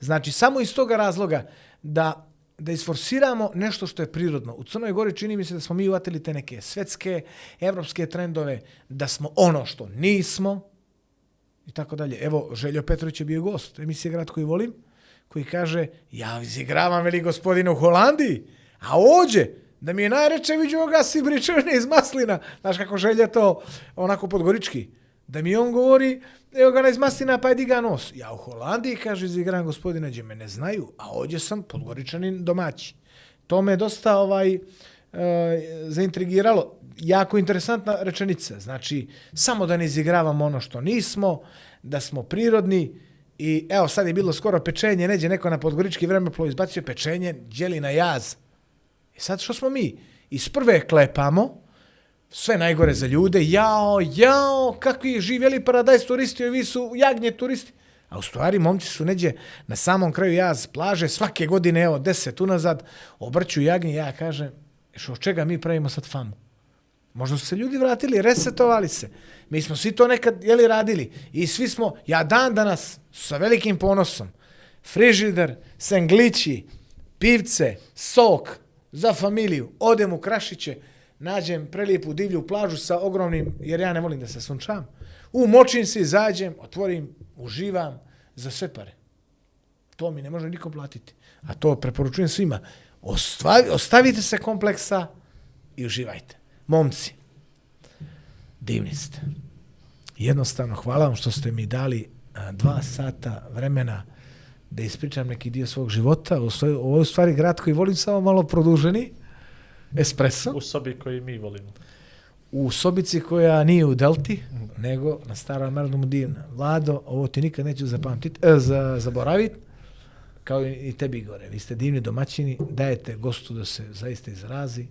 Znači, samo iz toga razloga da da isforsiramo nešto što je prirodno. U Crnoj Gori čini mi se da smo mi uvatili te neke svetske, evropske trendove, da smo ono što nismo i tako dalje. Evo, Željo Petrović je bio gost emisije Grad koji volim, koji kaže, ja izigravam veli gospodine u Holandiji, a ođe, da mi je najreče vidio ga si bričevne iz Maslina. Znaš kako Želja to onako podgorički. Da mi on govori, evo ga iz Maslina pa je diga nos. Ja u Holandiji, kaže, izigram gospodina, gdje me ne znaju, a ovdje sam podgoričanin domaći. To me dosta ovaj, e, zaintrigiralo. Jako interesantna rečenica. Znači, samo da ne izigravamo ono što nismo, da smo prirodni, I evo sad je bilo skoro pečenje, neđe neko na podgorički vremeplov izbacio pečenje, djeli na jaz. I sad što smo mi? Iz prve klepamo, sve najgore za ljude, jao, jao, kakvi živjeli paradajs turisti, ovi su jagnje turisti. A u stvari momci su neđe na samom kraju jaz plaže, svake godine, evo, deset unazad, obrću jagnje, ja kažem, što od čega mi pravimo sad famu? Možda su se ljudi vratili, resetovali se. Mi smo svi to nekad jeli radili. I svi smo, ja dan danas, sa velikim ponosom, frižider, senglići, pivce, sok za familiju, odem u Krašiće, nađem prelijepu divlju plažu sa ogromnim, jer ja ne volim da se sunčam, umočim se, izađem, otvorim, uživam za sve pare. To mi ne može niko platiti. A to preporučujem svima. Ostavi, ostavite se kompleksa i uživajte. Momci, divni ste. Jednostavno, hvala vam što ste mi dali dva sata vremena da ispričam neki dio svog života. Ovo je u stvari grad koji volim samo malo produženi. Espresso. U sobi koji mi volimo. U sobici koja nije u Delti, nego na starom narodnom divna. Vlado, ovo ti nikad neću zapamtiti, e, za, zaboraviti, kao i tebi gore. Vi ste divni domaćini, dajete gostu da se zaista izrazi,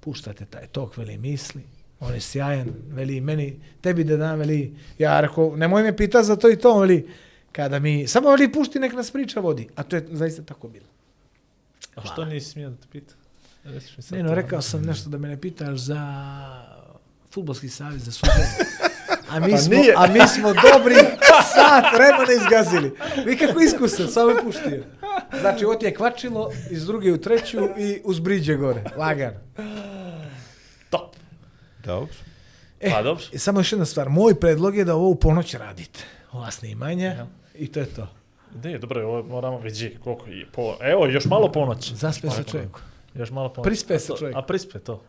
puštate taj tok, veli misli, on je sjajan, veli meni, tebi da dam, veli, ja rekao, nemoj me pita za to i to, veli, kada mi, samo veli pušti, nek nas priča vodi, a to je zaista tako bilo. A što nisi smio da te pita? Ne, no, rekao sam nešto da me ne pitaš za futbolski savez, za suđenje. A mi, Pa smo, nije. a mi smo dobri sat vremena izgazili. Vi kako iskusan, samo je puštio. Znači, ovo ti je kvačilo, iz druge u treću i uz briđe gore. Lagan. Top. Dobro. E, Pa dobro. I samo još jedna stvar. Moj predlog je da ovo u ponoć radite. Ova snimanja. I to je to. Ne, dobro, ovo moramo vidi koliko je. Po, evo, još malo ponoć. Zaspe se Malo čovjek. Još malo ponoć. Prispe se čovjek. A prispe to.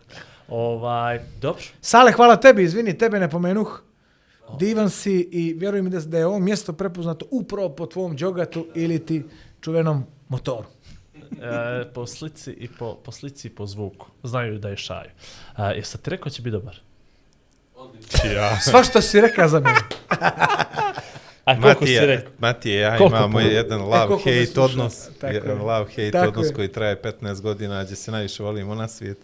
Ovaj, dobro. Sale, hvala tebi, izvini, tebe ne pomenuh. Divan si i vjerujem da, da je ovo mjesto prepoznato upravo po tvom džogatu ili ti čuvenom motoru. E, po slici i po, po slici i po zvuku. Znaju da je šaju. A, jesam ti rekao će biti dobar? Ja. Sva što si rekao za mene. [laughs] A koliko si Matija, rekao? Matija, ja Koliko imamo puno? jedan E, love-hate sluša. odnos, jedan je. love-hate odnos je. koji traje 15 godina, gdje se najviše volimo na svijet.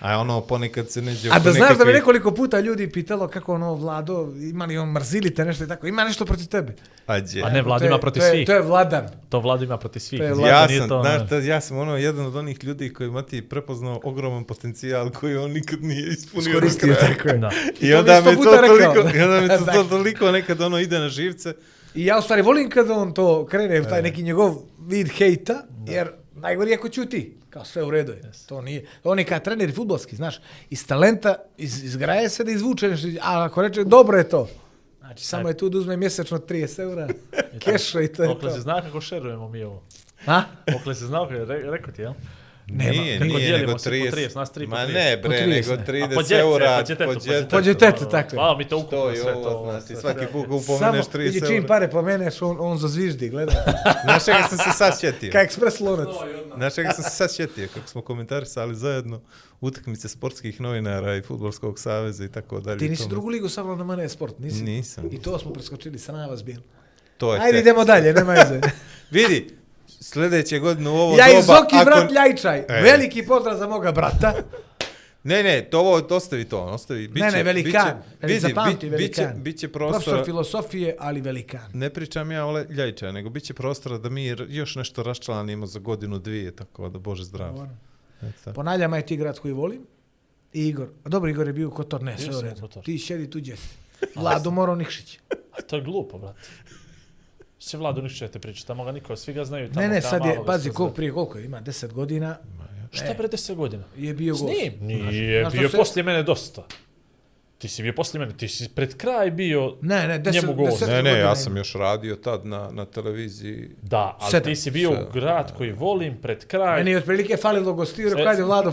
A ono ponekad se neđe... A da znaš da me nekoliko puta ljudi pitalo kako ono Vlado, ima li on mrzili te nešto i tako, ima nešto protiv tebe. Ađe. A ne, Vlado ima protiv to je, svih. To je Vladan. To Vlado ima protiv svih. Ja nije sam, to, znaš, ne. da, ja sam ono jedan od onih ljudi koji Mati prepoznao ogroman potencijal koji on nikad nije ispunio. Iskoristio, kraja. tako je. Da. I onda me to toliko, i onda me to, [laughs] to Tako. toliko nekad ono ide na živce. I ja u stvari volim kada on to krene u taj neki njegov vid hejta, jer najgori ako ćuti. Kao sve u redu je. To nije. On je kao trener futbolski, znaš. Iz talenta iz, izgraje se da izvuče nešto. A ako reče, dobro je to. Znači, samo je tu da uzme mjesečno 30 eura [laughs] keša i to je Okle se to. zna kako šerujemo mi ovo. A? Okle se zna, re, rekao ti, jel? Nema. nije, Nego nije, nego se po 30. 30, nas tri po Ma 30. ne, Po bre, 30, nego ne. A 30 po djece, eura. po djetetu, po djetetu. Po djetetu, tako je. Hvala mi to To ukupno sve ovo, to. znači, svaki to. put Samo, upomeneš 30 vidi čim eura. pare pomeneš, on, on zazviždi, gleda. Znaš [laughs] čega sam se sad sjetio? Ka ekspres lonac. Znaš čega sam se sad sjetio? Kako smo komentarisali zajedno utakmice sportskih novinara i futbolskog saveza i tako dalje. Ti nisi tome. drugu ligu savljao na mene sport, nisi? Nisam. I to smo preskočili, sram vas bil. To je Ajde idemo dalje, nema veze. [laughs] Vidi, sljedeće godine u ovo Ja doba... i Zoki, ako- brat Ljajčaj. E. Veliki pozdrav za moga brata. Ne, ne, to ovo, ostavi to, ostavi. Biće, ne, ne, velikan. Biće, vidi, Zapamti, bi, biće, velikan. biće Profesor prostora, filosofije, ali velikan. ne pričam ja o Ljajčaju, nego biće prostora da mi još nešto raščlanimo za godinu, dvije, tako da Bože zdrav. Dobro. Eto. Ponavljam, je ti grad koji volim. I Igor. A dobro, Igor je bio u Kotor, ne, sve u redu. Ti šedi tuđe. Vlado Moro Nikšić. A to je glupo, brate. Sve vladu ništa ćete pričati, tamo ga niko, svi ga znaju tamo. Ne, ne, sad je, pazi, se ko prije koliko je, ima 10 godina, Šta pre 10 godina? je bio S gost. njim? Nije, Znaš što bio se- poslije mene dosta. Ti si bio poslije mene, ti si pred kraj bio... Ne, ne, 10 Njemu gost. deset Ne, ne, ja sam još radio tad na, na televiziji. Da, ali Sedam. ti si bio u Sedam. grad koji volim pred kraj. Meni je otprilike falilo gostiju, rekao, ajde Vlado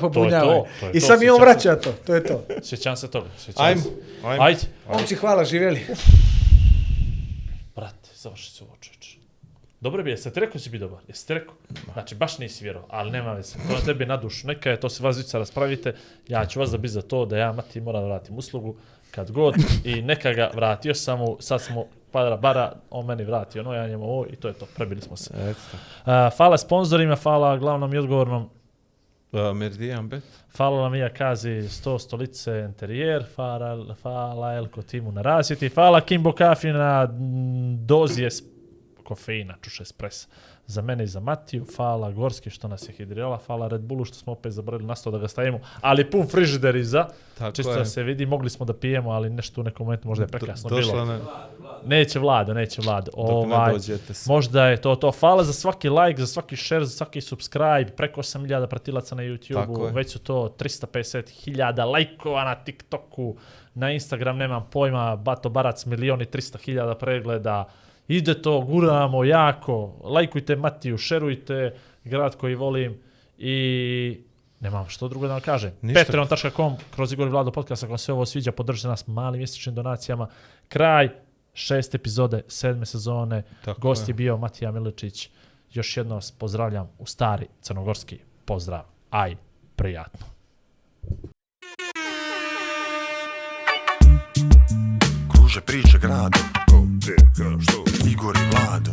je I to, sad mi on vraća to, to je to. Sjećam se toga, sjećam Ajmo, se. ajmo. Ajde. Momci, hvala, živjeli. Brate, završi se ovo. Dobro bi, jeste ti rekao će biti dobar? Jeste ti rekao? Znači, baš nisi vjerovao, ali nema veze. To na tebi na dušu. Neka je, to se vas dvica raspravite. Ja ću vas da bi za to da ja Mati moram da vratim uslugu kad god i neka ga vratio sam mu, sad smo para bara, on meni vratio ono, ja njemu ovo i to je to, prebili smo se. Eto. Uh, hvala sponsorima, hvala glavnom i odgovornom Uh, Meridian Bet. Hvala nam Ija Kazi 100 stolice interijer, hvala, hvala Elko Timu na rasvjeti, hvala Kimbo Kafi na dozi es, kofeina, čuš espresa. Za mene i za Matiju, hvala Gorski što nas je hidriola, hvala Red Bullu što smo opet zaboravili na sto da ga stavimo, ali pun frižider iza, Tako čisto je. da se vidi, mogli smo da pijemo, ali nešto u nekom momentu možda je prekasno Do- bilo. na, Neće vlado, neće ne Ovaj, Možda je to to. Hvala za svaki like, za svaki share, za svaki subscribe. Preko 8000 pratilaca na YouTube-u. Već su to 350.000 lajkova na TikToku. Na Instagram nemam pojma. Bato Barac milioni 300.000 pregleda. Ide to, guramo jako. Lajkujte Matiju, šerujte. Grad koji volim. I nemam što drugo da vam kažem. Patreon.com kroz Igor i Vlado podcast. Ako vam se ovo sviđa, podržite nas malim mjesečnim donacijama. Kraj šest epizode, sedme sezone. Tako Gost je. je bio Matija Miličić. Još jednom vas pozdravljam u stari crnogorski pozdrav. Aj, prijatno. Kruže priče gradom Ko, gdje, kada, što? Igor i Vlado